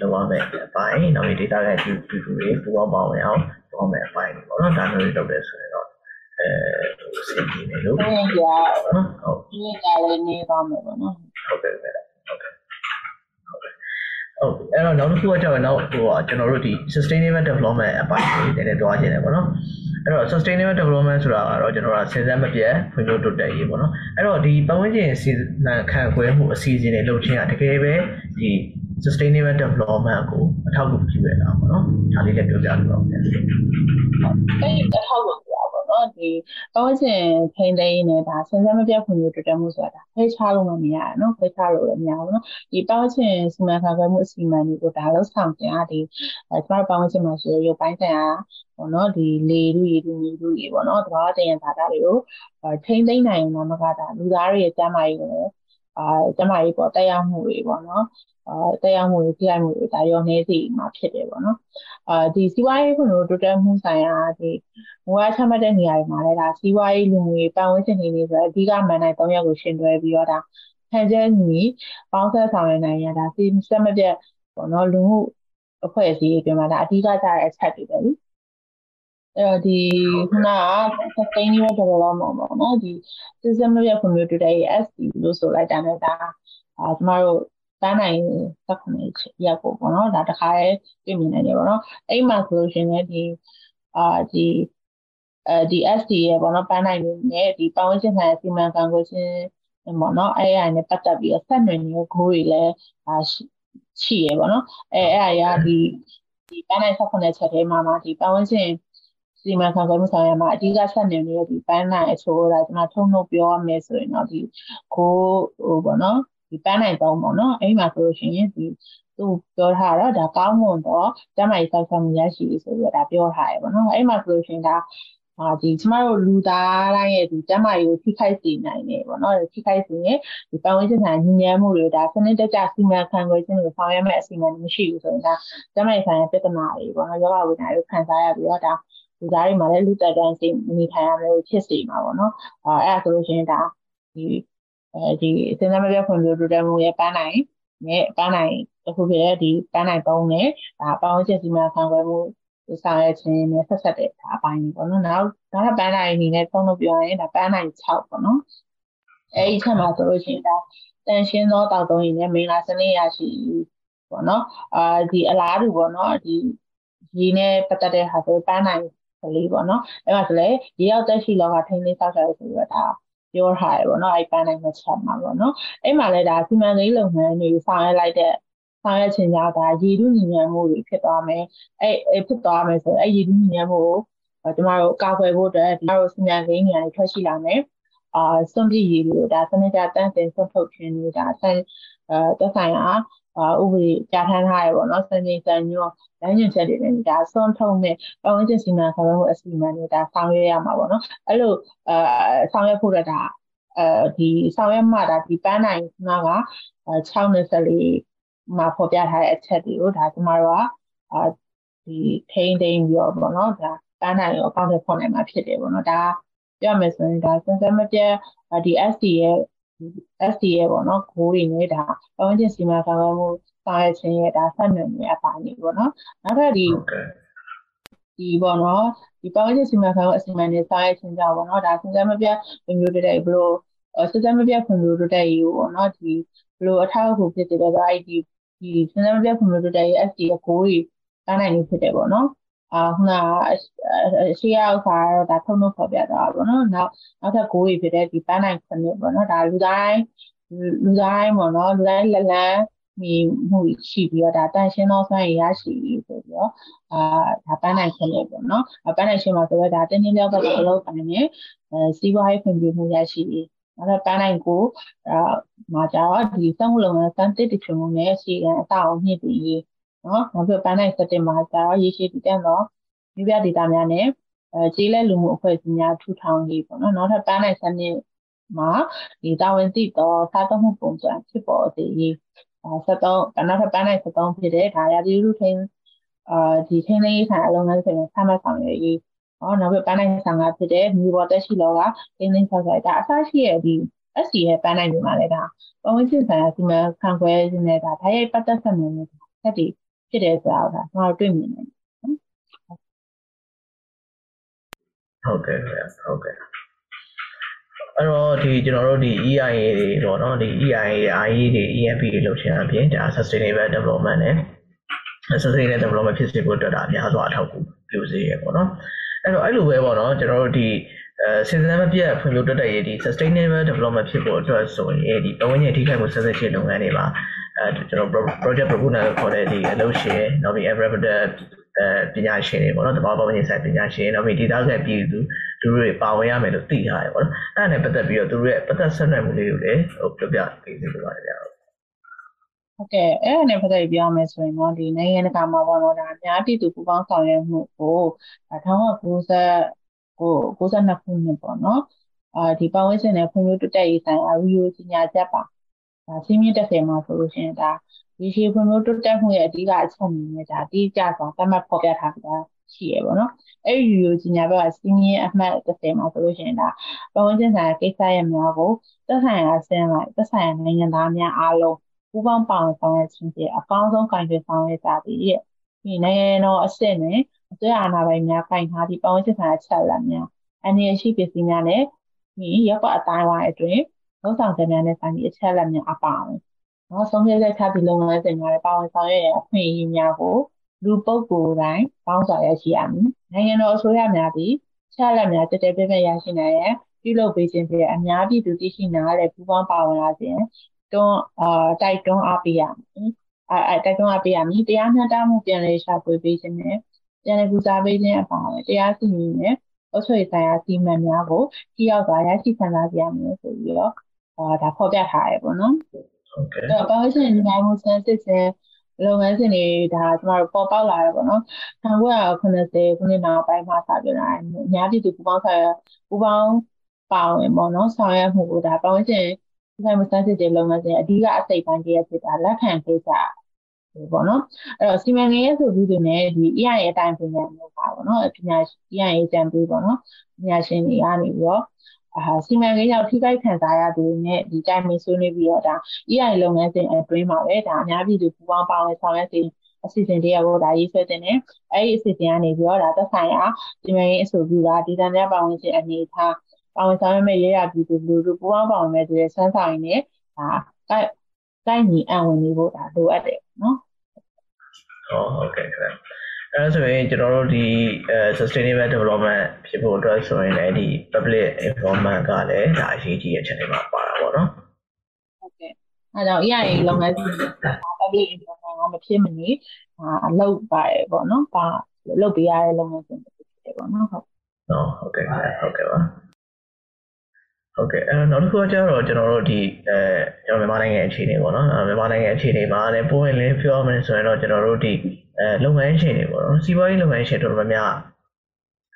လုပ်ရမယ်အပိုင်းနောက်ပြီး data ရဲ့ due to တွေပူပေါင်းပါဝင်အောင်လုပ်ရမယ်အပိုင်းပေါ့နော်ဒါမျိုးတွေလုပ်တယ်ဆိုရင်တော့အဲစင်ပြီးနေလို့ဟုတ်ကဲ့ဟုတ်ဒီကလည်းနေပါမယ်ပေါ့နော်ဟုတ်ကဲ့ဟုတ်ကဲ့ဟုတ်ကဲ့ဟုတ် အဲ့တော့နောက်တစ်ခုကကြောက်ရင်နောက်ဟိုကျွန်တော်တို့ဒီ sustainable development အပိုင်းတွေနည်းနည်းတွားခြင်းတယ်ပေါ့နော်အဲ့တော့ sustainable development ဆိုတာကတော့ကျွန်တော်ကစဉ်ဆက်မပြတ်ဖွံ့ဖြိုးတိုးတက်ရေးပေါ့နော်အဲ့တော့ဒီပတ်ဝန်းကျင်စီမံခန့်ခွဲမှုအစီအစဉ်တွေလုပ်ခြင်းကတကယ်ပဲဒီ sustainable development ကိုအထောက်အကူပြုရတာပေါ့နော်ဒါလေးလည်းပြောပြလို့ပါဗျာအဲ့ဒီအထောက်အကူ နော်ဒီပတ်ဝန်းကျင်ထိန်းသိမ်းနေဒါစဉ်ဆက်မပြတ်ဖွံ့ဖြိုးတိုးတက်မှုဆိုတာဖိတ်ချလို့မရဘူးနော်ဖိတ်ချလို့လည်းမရဘူးနော်ဒီပတ်ဝန်းကျင်စီမံခန့်ခွဲမှုအစီအမံတွေကိုဒါလောက်ဆောင်တင်အားဒီအဲကျမတို့ပတ်ဝန်းကျင်မှာရှိတဲ့ရုပ်ပိုင်းဆိုင်ရာပေါ့နော်ဒီလေလူရေလူမြေလူရေပေါ့နော်သဘာဝတရားဘာသာတွေကိုထိန်းသိမ်းနိုင်မှာမကတာလူသားတွေရဲ့ကျန်းမာရေးကို အာကျန်းမာရေးပေါ်တက်ရောက်မှုတွေပေါ့နော်အာတက်ရောက်မှုတွေထိခိုက်မှုတွေဒါရောနေစီမှာဖြစ်တယ်ပေါ့နော်အာဒီစီးပွားရေးခွင့်ကိုတိုးတက်မှုဆိုင်ရာဒီငွေချမှတ်တဲ့နေရာတွေမှာလည်းဒါစီးပွားရေးလူငွေပတ်ဝန်းကျင်တွေနေဆိုအဓိကမန်နိုင်၃ရက်ကိုရှင်တွဲပြီးတော့ဒါဟန်ချက်ညီပေါင်းဆက်ဆောင်ရွက်နိုင်ရတာစီစက်မပြတ်ပေါ့နော်လူမှုအဖွဲ့အစည်းတွေမှာဒါအဓိကကြတဲ့အချက်တွေပဲလी အဲ့တော့ဒီခုနက sustainable development ပေါ့နော်ဒီ system ရဲ့ community တွေ SD လို့ဆိုလိုက်တာနဲ့ဒါအာကျမတို့တန်းနိုင်18ရက်ကိုပေါ့နော်ဒါတခါလေးတွေ့မြင်နိုင်တယ်ပေါ့နော်အဲ့မှာဆိုလို့ရှိရင်လည်းဒီအာဒီအဲဒီ SD ရဲ့ပေါ့နော်ပန်းနိုင်နေနဲ့ဒီပတ်ဝန်းကျင်ဆိုင်ရာစီမံခန့်ခွဲခြင်းပေါ့နော်အဲ့အရာနဲ့ပတ်သက်ပြီးတော့ဆက်နွယ်နေတဲ့ goal တွေလည်းအာရှိရပေါ့နော်အဲအဲ့အရာဒီဒီပန်းနိုင်18ချက်ထဲမှာမှာဒီပတ်ဝန်းကျင် စီမံခန့်ခွဲမှုဆောင်ရွက်မှာအဓိကဆက်နေနေတဲ့ဒီပန်းနိုင်အချိုးဒါကျွန်တော်ထုံနှုတ်ပြောရမယ်ဆိုရင်တော့ဒီကိုဟိုပေါ့နော်ဒီပန်းနိုင်သုံးပေါ့နော်အဲ့မှာဆိုလို့ရှိရင်ဒီသူပြောထားတော့ဒါကောင်းမွန်တော့ကျမကြီးစောက်ဆောင်ရရှိဆိုပြီးတော့ဒါပြောထားရပေါ့နော်အဲ့မှာဆိုလို့ရှိရင်ဒါအာဒီကျမတို့လူသားတိုင်းရဲ့ဒီကျမကြီးကိုထိခိုက်စေနိုင်တယ်ပေါ့နော်ထိခိုက်စေရင်ဒီပတ်ဝန်းကျင်ဆိုင်ညဉ့်ညမ်းမှုတွေဒါစနစ်တကျစီမံခန့်ခွဲခြင်းကိုဆောင်ရွက်မဲ့အစီအမံမရှိဘူးဆိုရင်ဒါကျမကြီးဆိုင်ရာပြဿနာတွေပေါ့နော်ယောဂဝိညာဉ်တွေခံစားရပြီးတော့ဒါ လူသားတွေမှာလည်းလူတက်တန်းစိနေထိုင်ရမယ်ဖြစ်စေမှာပေါ့နော်အဲအဲ့ဒါဆိုလို့ရှိရင်ဒါဒီအဲဒီစဉ်းစားမပြဖွံ့ဖြိုးတိုးတက်မှုရဲ့ပန်းနိုင်နဲ့ပန်းနိုင်တစ်ခုဖြစ်တဲ့ဒီပန်းနိုင်သုံးနဲ့ဒါပေါင်းချက်စီမံခန့်ခွဲမှုဆောင်ရွက်ခြင်းနဲ့ဆက်ဆက်တဲ့ဒါအပိုင်းတွေပေါ့နော်နောက်ဒါကပန်းနိုင်အနေနဲ့သုံးလို့ပြောရင်ဒါပန်းနိုင်6ပေါ့နော်အဲဒီချက်မှာဆိုလို့ရှိရင်ဒါတန်ရှင်းသောတောက်သုံးရည်နဲ့မင်္ဂလာစနစ်ရရှိပေါ့နော်အာဒီအလားတူပေါ့နော်ဒီရေနဲ့ပတ်သက်တဲ့ဟာဆိုပန်းနိုင် ကလေးပေါ့နော်အဲ့မှာဆိုလေရေရောက်တက်ရှိလောကထိန်းသိမ်းဆောက်ရှောက်ရဆိုတော့ဒါပြောထားရပေါ့နော်အဲ့ပန်းနိုင်မချက်မှာပေါ့နော်အဲ့မှာလည်းဒါစီမံကိန်းလုပ်ငန်းတွေဆောင်ရွက်လိုက်တဲ့ဆောင်ရွက်ခြင်းကြောင့်ဒါရေထုညဉ့်ညံမှုတွေဖြစ်သွားမယ်အဲ့အဲ့ဖြစ်သွားမယ်ဆိုအဲ့ရေထုညဉ့်ညံမှုကိုကျမတို့ကာကွယ်ဖို့အတွက်ကျမတို့စီမံကိန်းတွေထွက်ရှိလာမယ်အာစွန့်ပစ်ရည်တွေဒါစနစ်တတန်းတင်ဆွတ်ထုတ်ခြင်းတွေဒါဆန်အဲသက်ဆိုင်ရာအာ ဥပဒေကြားထမ်းထားရပေါ့နော်စံချိန်စံညွှန်းလမ်းညွှန်ချက်တွေနဲ့ဒါဆွန့်ထုတ်နဲ့ပတ်ဝန်းကျင်စီမံခန့်ခွဲမှုအစီအမံတွေဒါဆောင်ရွက်ရမှာပေါ့နော်အဲ့လိုအဲဆောင်ရွက်ဖို့တော့ဒါအဲဒီဆောင်ရွက်မှဒါဒီပန်းနိုင်က624မှာဖော်ပြထားတဲ့အချက်တွေကိုဒါကျမတို့ကအာဒီထိန်းသိမ်းပြီးတော့ပေါ့နော်ဒါပန်းနိုင်ရောအကောင့်တွေဖွင့်နိုင်မှာဖြစ်တယ်ပေါ့နော်ဒါပြောမယ်ဆိုရင်ဒါစင်စမပြဒီ SD ရဲ့ SD ရဲ့ပေါ့နော်ဂိုးတွေနဲ့ဒါပတ်ဝန်းကျင်စီမံခန့်ခွဲမှုဆောင်ရွက်ခြင်းရဲ့ဒါဆက်နွယ်နေအပိုင်းတွေပေါ့နော်နောက်ထပ်ဒီဒီပေါ့နော်ဒီပတ်ဝန်းကျင်စီမံခန့်ခွဲအစီအမံတွေဆောင်ရွက်ခြင်းကြောင့်ပေါ့နော်ဒါစင်စမပြမျိုးတွေဘလို့စင်စမပြဖွံ့ဖြိုးတိုးတက်ရေးပေါ့နော်ဒီဘလို့အထောက်အကူဖြစ်တယ်ဆိုတော့ ID ဒီစင်စမပြဖွံ့ဖြိုးတိုးတက်ရေး SD ရဲ့ဂိုးတွေကနိုင်နေဖြစ်တယ်ပေါ့နော် အာခုနရှေ့ရောက်ခါတော့ဒါထုံထုံဖော်ပြသွားတာပေါ့နော်နောက်နောက်ထပ်ကိုးကြီးဖြစ်တဲ့ဒီပန်းနိုင်ခုနှစ်ပေါ့နော်ဒါလူတိုင်းလူတိုင်းပေါ့နော်လူတိုင်းလက်လန်းမိမှုရှိပြီးတော့ဒါတန်ရှင်းသောစွမ်းရည်ရရှိပြီးဆိုပြီးတော့အာဒါပန်းနိုင်ခုနှစ်ပေါ့နော်ပန်းနိုင်ရှင်းမှာဆိုတော့ဒါတင်းတင်းလျောက်ကတော့အလုပ်ပိုင်းနဲ့အဲစီးပွားရေးဖွံ့ဖြိုးမှုရရှိပြီးနောက်တော့ပန်းနိုင်ကိုအာမှာကြတော့ဒီစက်မှုလုပ်ငန်းစံတစ်တချို့နဲ့ရှိကန်အ tạo အမြင့်ပြီး နော်နောက်ပြီးပန်းနိုင်စက်တင်မှာကျတော့ရေရှည်တည်တံ့သောမြို့ပြဒေတာများနဲ့အဲကြီးလက်လူမှုအဖွဲ့အစည်းများထူထောင်ရေးပေါ့နော်နောက်ထပ်ပန်းနိုင်စနစ်မှာဒီတာဝန်သိတော့စားသုံးမှုပုံစံဖြစ်ပေါ်စေရေး73နောက်ထပ်ပန်းနိုင်73ဖြစ်တဲ့ဒါရာသီဥတုထိန်းအာဒီထိန်းသိမ်းရေးဆိုင်အလုပ်ငန်းစဉ်ကိုဆမ်းမဆောင်ရွက်ရေးဟောနောက်ပြီးပန်းနိုင်ဆောင်ကဖြစ်တဲ့မြေပေါ်တက်ရှိလောကထိန်းသိမ်းဆောက်ရှောက်ဒါအစရှိရဲ့ဒီ SC ရဲ့ပန်းနိုင်တွေမှာလည်းဒါပတ်ဝန်းကျင်ဆိုင်ရာစီမံခန့်ခွဲခြင်းနဲ့ဒါဓာတ်ရိုက်ပတ်သက်ဆက်နွယ်နေတာဆက်တည် ဖြစ်တယ်ဆိုတာကိုဒါကျွန်တော်တွေ့မြင်နေတယ်ဟုတ်ကဲ့ဟုတ်ကဲ့အဲ့တော့ဒီကျွန်တော်တို့ဒီ EIA တွေပေါ့နော်ဒီ EIA IE တွေ EMP တွေလုပ်ချင်အပြင်ဒါ sustainable development နဲ့ sustainable development ဖြစ်စေဖို့အတွက်ဒါအများစွာအထောက်အကူပြုစေရပေါ့နော်အဲ့တော့အဲ့လိုပဲပေါ့နော်ကျွန်တော်တို့ဒီ အဲစဉ်းစားမပြတ်ဖွံ့ဖြိုးတိုးတက်ရေးဒီ sustainable development ဖြစ်ဖို့အတွက်ဆိုရင်ဒီပတ်ဝန်းကျင်ထိခိုက်မှုဆက်စပ်ခြင်းလုပ်ငန်းတွေမှာအဲကျွန်တော် project proposal ခေါ်တဲ့ဒီအလုပ်ရှင်နောက်ပြီး environmental အဲပညာရှင်တွေပေါ့နော်တဘာပတ်ဝန်းကျင်ဆိုင်ပညာရှင်နောက်ပြီးဒေသခံပြည်သူသူတို့တွေပါဝင်ရမယ်လို့သိထားတယ်ပေါ့နော်အဲ့ဒါနဲ့ပတ်သက်ပြီးတော့သူတို့ရဲ့ပတ်သက်ဆက်နွယ်မှုလေးကိုလည်းဟိုပြောပြပေးစီလိုပါတယ်ဗျာဟုတ်ကဲ့အဲ့ဒါနဲ့ပတ်သက်ပြီးပြောမယ်ဆိုရင်တော့ဒီနိုင်ငံတကာမှာပေါ့နော်ဒါအများပြည်သူပူးပေါင်းဆောင်ရွက်မှုကို1990 ကို92ခုနှစ်ပေါ့နော်အာဒီပတ်ဝန်းကျင်နဲ့ဖွံ့ဖြိုးတိုးတက်ရေးဆိုင်ရာရီယိုကြီးညာချက်ပါဒါစီးမြင့်တက်တယ်မှာဆိုလို့ရှိရင်ဒါဒီရှိဖွံ့ဖြိုးတိုးတက်မှုရဲ့အဓိကအချက်အနေနဲ့ဒါတိကျစွာသတ်မှတ်ဖော်ပြထားတာရှိရပေါ့နော်အဲ့ဒီရီယိုကြီးညာဘက်ကစီးမြင့်အမှတ်30မှာဆိုလို့ရှိရင်ဒါပတ်ဝန်းကျင်ဆိုင်ရာကိစ္စရပ်များကိုသက်ဆိုင်ရာဆင်းလိုက်သက်ဆိုင်ရာနိုင်ငံသားများအားလုံးပူးပေါင်းပါဝင်ဆောင်ရွက်ခြင်းဖြင့်အကောင်းဆုံးကံကြွယ်ဆောင်ရွက်ကြသည်ရဲ့ဒီနိုင်ငံတော်အဆင့်နဲ့ အစိုးရအာဏာပိုင်များကင်ထားသည့်ပတ်ဝန်းကျင်ဆိုင်ရာချက်လက်များအနေရှိပစ္စည်းများနဲ့ဒီရပ်ကွက်အတိုင်းဝိုင်းအတွင်းလုံဆောင်ချက်များနဲ့ဆိုင်သည့်အချက်လက်များအပါအဝင်နော်ဆုံးဖြတ်ချက်ချပြီးလုပ်ငန်းစဉ်များနဲ့ပါဝင်ဆောင်ရွက်ရအခွင့်အရေးများကိုလူပုဂ္ဂိုလ်တိုင်းပေါင်းဆောင်ရရှိရမည်နိုင်ငံတော်အစိုးရများသည်ချက်လက်များတည်တည်ပြည့်ပြည့်ရရှိနိုင်ရန်ပြုလုပ်ပေးခြင်းဖြင့်အများပြည်သူသိရှိနားလည်ပူးပေါင်းပါဝင်လာခြင်းတွန်းအာတိုက်တွန်းအားပေးရမည်အဲအဲတိုက်တွန်းအားပေးရမည်တရားမျှတမှုပြန်လည်ရှာဖွေပေးခြင်းနဲ့ ပြန်လည်ကူစားပေးခြင်းအပါအဝင်တရားစီရင်နဲ့အုပ်ချုပ်ရေးဆိုင်ရာစီမံများကိုကြည့်ရောက်စွာရရှိခံစားကြရမယ်ဆိုပြီးတော့အာဒါဖော်ပြထားရပေါ့နော်ဟုတ်ကဲ့အဲ့တော့ပတ်ဝန်းကျင်ညီနိုင်မှုဆန်းစစ်ခြင်းလုပ်ငန်းစဉ်တွေဒါကျမတို့ပေါ်ပေါက်လာတယ်ပေါ့နော်1990ခုနှစ်နောက်ပိုင်းမှာစပြလာတယ်အများပြည်သူပူပေါင်းဆောင်ရပူပေါင်းပါဝင်ပေါ့နော်ဆောင်ရွက်မှုကိုဒါပတ်ဝန်းကျင်ဒီမှာစမ်းစစ်တဲ့လုပ်ငန်းစဉ်အဓိကအစိတ်ပိုင်းကြီးဖြစ်တာလက်ခံကိစ္စ ပေါ့နော်အဲ့တော့စီမံကိန်းရဲ့ဆိုပြီးသူနဲ့ဒီ EIA အတိုင်းပညာမျိုးပါပေါ့နော်ပညာ EIA အကြံပေးပေါ့နော်ပညာရှင်တွေကနေပြီးတော့အာစီမံကိန်းရောက်ထိခိုက်ခံစားရသူတွေနဲ့ဒီတိုင်းမဆွေးနွေးပြီးတော့ဒါ EIA လုပ်ငန်းစဉ်အတွင်းမှာပဲဒါအများပြည်သူပူးပေါင်းပါဝင်ဆောင်ရွက်စေအစီအစဉ်တရားကိုဒါရေးဆွဲတဲ့နဲ့အဲ့ဒီအစီအစဉ်ကနေပြီးတော့ဒါသက်ဆိုင်ရာစီမံကိန်းအဆိုပြုတာဒီတန်တဲ့ပါဝင်ခြင်းအနေထားပါဝင်ဆောင်ရွက်မဲ့ရရပြည်သူလူထုပူးပေါင်းပါဝင်မဲ့သူရဲ့စမ်းဆောင်ရင်းနဲ့ဒါ တိုက်တိုက်ညီအံဝင်နေဖို့ဒါလိုအပ်တယ်နော်ဟုတ်ဟုတ်ကဲ့ခင်ဗျအဲဆိုရင်ကျွန်တော်တို့ဒီ sustainable development ဖြစ်ဖို့အတွက်ဆိုရင်လည်းဒီ public involvement ကလည်းဒါအရေးကြီးတဲ့ channel မှာပါတာပေါ့နော်ဟုတ်ကဲ့အဲကြောင့် EIA လုပ်ငန်းစဉ် public involvement ကမဖြစ်မနေအလုပ်ပါတယ်ပေါ့နော်ပါလုပ်ပေးရတဲ့လုပ်ငန်းစဉ်ဖြစ်တယ်ပေါ့နော်ဟုတ်ဟုတ်ကဲ့ဟုတ်ကဲ့ပါ ဟုတ်ကဲ့အဲနောက်တစ်ခုကကျတော့ကျွန်တော်တို့ဒီအဲကျွန်တော်မြန်မာနိုင်ငံအခြေအနေပေါ့နော်မြန်မာနိုင်ငံအခြေအနေမှာလည်းပိုးဝင်လင်းပြောရမယ်ဆိုရင်တော့ကျွန်တော်တို့ဒီအဲလုပ်ငန်းရှင်တွေပေါ့နော်စီးပွားရေးလုပ်ငန်းရှင်တို့များများ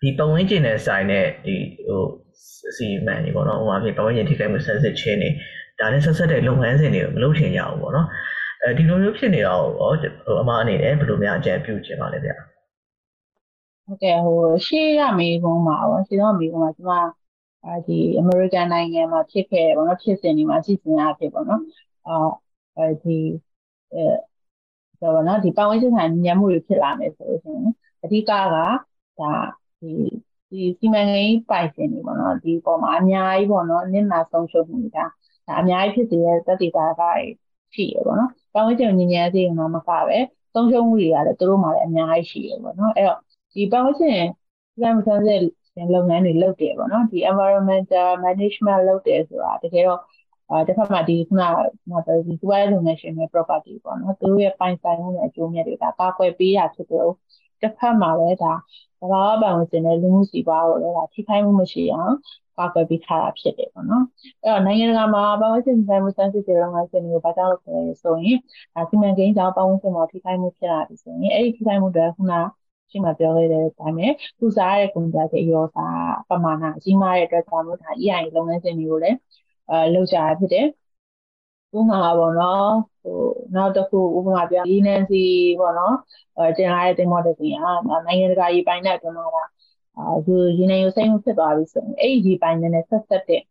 ဒီပတ်ဝန်းကျင်နဲ့ဆိုင်တဲ့ဒီဟိုစီမံတွေပေါ့နော်ဟိုမှာဖြစ်ပတ်ဝန်းကျင်ထိခိုက်မှုဆက်စစ်ခြင်းတွေဒါနဲ့ဆက်ဆက်တဲ့လုပ်ငန်းစဉ်တွေကိုမလုပ်ချင်ကြဘူးပေါ့နော်အဲဒီလိုမျိုးဖြစ်နေတာကိုဟိုအမအနေနဲ့ဘယ်လိုများအကြံပြုချင်ပါလဲဗျာဟုတ်ကဲ့ဟိုရှေ့ရမေးခွန်းမှာပေါ့ရှေ့တော့မေးခွန်းမှာကျွန်မ အဲဒီအမေရိကန်နိုင်ငံမှာဖြစ်ခဲ့တယ်ပေါ့နော်ဖြစ်စဉ်တွေမှာရှိစဉ်အဖြစ်ပေါ့နော်အာအဲဒီအဲဆိုတော့နော်ဒီပတ်ဝန်းကျင်ဆိုင်ညံမှုတွေဖြစ်လာမယ်ဆိုလို့ရှိရင်အဓိကကဒါဒီဒီစီမံကိန်းပိုင်ရှင်တွေပေါ့နော်ဒီပေါ်မှာအများကြီးပေါ့နော်နစ်နာဆုံးရှုံးမှုတွေဒါဒါအများကြီးဖြစ်တဲ့သက်သေတာကရှိရပေါ့နော်ပတ်ဝန်းကျင်ညဉ့်ညံစေမှာမကပဲဆုံးရှုံးမှုတွေကလည်းသူတို့မှာလည်းအများကြီးရှိရပေါ့နော်အဲ့တော့ဒီပတ်ဝန်းကျင်စီမံဆန်းစ စ်လုပ်ငန်းတွေလုပ်တယ်ပေါ့နော်ဒီ environmental management လုပ်တယ်ဆိုတာတကယ်တော့အဲတစ်ဖက်မှာဒီခုနကဒီသူရဲ့လုပ်ငန်းရှင်တွေ property ပေါ့နော်သူတို့ရဲ့ပိုင်ဆိုင်မှုနဲ့အကျိုးမြတ်တွေဒါကာကွယ်ပေးရဖြစ်တယ်တစ်ဖက်မှာလည်းဒါသဘာဝပတ်ဝန်းကျင်နဲ့လူမှုစီးပွားကိုလည်းဒါထိခိုက်မှုမရှိအောင်ကာကွယ်ပေးထားတာဖြစ်တယ်ပေါ့နော်အဲ့တော့နိုင်ငံတကာမှာပတ်ဝန်းကျင်ဆိုင်မှုစမ်းစစ်တဲ့လုပ်ငန်းစဉ်တွေကိုဘာကြောင့်လုပ်လဲဆိုရင်ဒါစီမံကိန်းကြောင့်ပတ်ဝန်းကျင်မှာထိခိုက်မှုဖြစ်လာပြီဆိုရင်အဲ့ဒီထိခိုက်မှုတွေခုန ရှိမှပြောခဲ့တဲ့အတိုင်းပဲသူစားရတဲ့ကုန်ကြတဲ့ရောစားပမာဏအကြီးမားတဲ့အတွက်ကြောင့်မို့ဒါ EIA လုပ်ငန်းစဉ်တွေကိုလည်းအဲလုပ်ကြရဖြစ်တယ်ဥပမာပေါ့နော်ဟိုနောက်တစ်ခုဥပမာပြရင်းနှန်းစီပေါ့နော်အဲတင်လာတဲ့တင်မော်တစ်စီကနိုင်ငံတကာရေးပိုင်းနဲ့အတွင်းမှာအာဒီရင်းနှန်းရစိမ့်မှုဖြစ်သွားပြီဆိုရင်အဲ့ဒီပိုင်းနဲ့ဆက်ဆက်တဲ့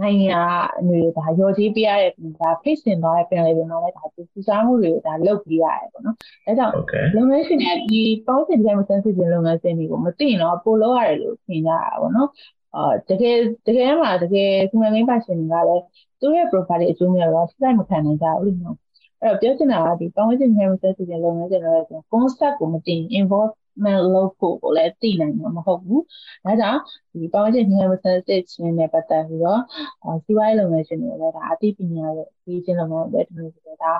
နိုင်ငံအနေဒါရော်ကြီးပြရတဲ့ဒါဖိတ်စင်သွားတဲ့ပင်လေပင်မှာလည်းဒါသူစစားမှုတွေကိုဒါလုပ်ပြရတယ်ပေါ့နော်။အဲကြောင့်လုပ်ငန်းရှင်တွေဒီပေါင်းစင်ဒီဇိုင်းမစမ်းစစ်ခြင်းလုပ်ငန်းစဉ်တွေကိုမသိရင်တော့ပို့လို့ရတယ်လို့ထင်ကြတာပေါ့နော်။အာတကယ်တကယ်မှာတကယ်စီမံကိန်းပါရှင်တွေကလည်းသူ့ရဲ့ profile အကျိုးများတော့စိတ်မခံနိုင်ကြဘူးလို့အဲ့တော့ပြောချင်တာကဒီပေါင်းစင်ဒီဇိုင်းမစမ်းစစ်ခြင်းလုပ်ငန်းစဉ်တွေဆို concept ကိုမသိ involve မလုပ်ဖို့ကိုလည်းသိနိုင်မှာမဟုတ်ဘူး။ဒါကြောင့်ဒီပတ်ဝန်းကျင်ညှိနှိုင်းမှုစစ်ချင်းနဲ့ပတ်သက်ပြီးတော့စီးပွားရေးလုပ်ငန်းရှင်တွေလည်းဒါအသိပညာရဲ့ဒီချင်းလုပ်ငန်းတွေဒီလိုဆိုတော့ဒါ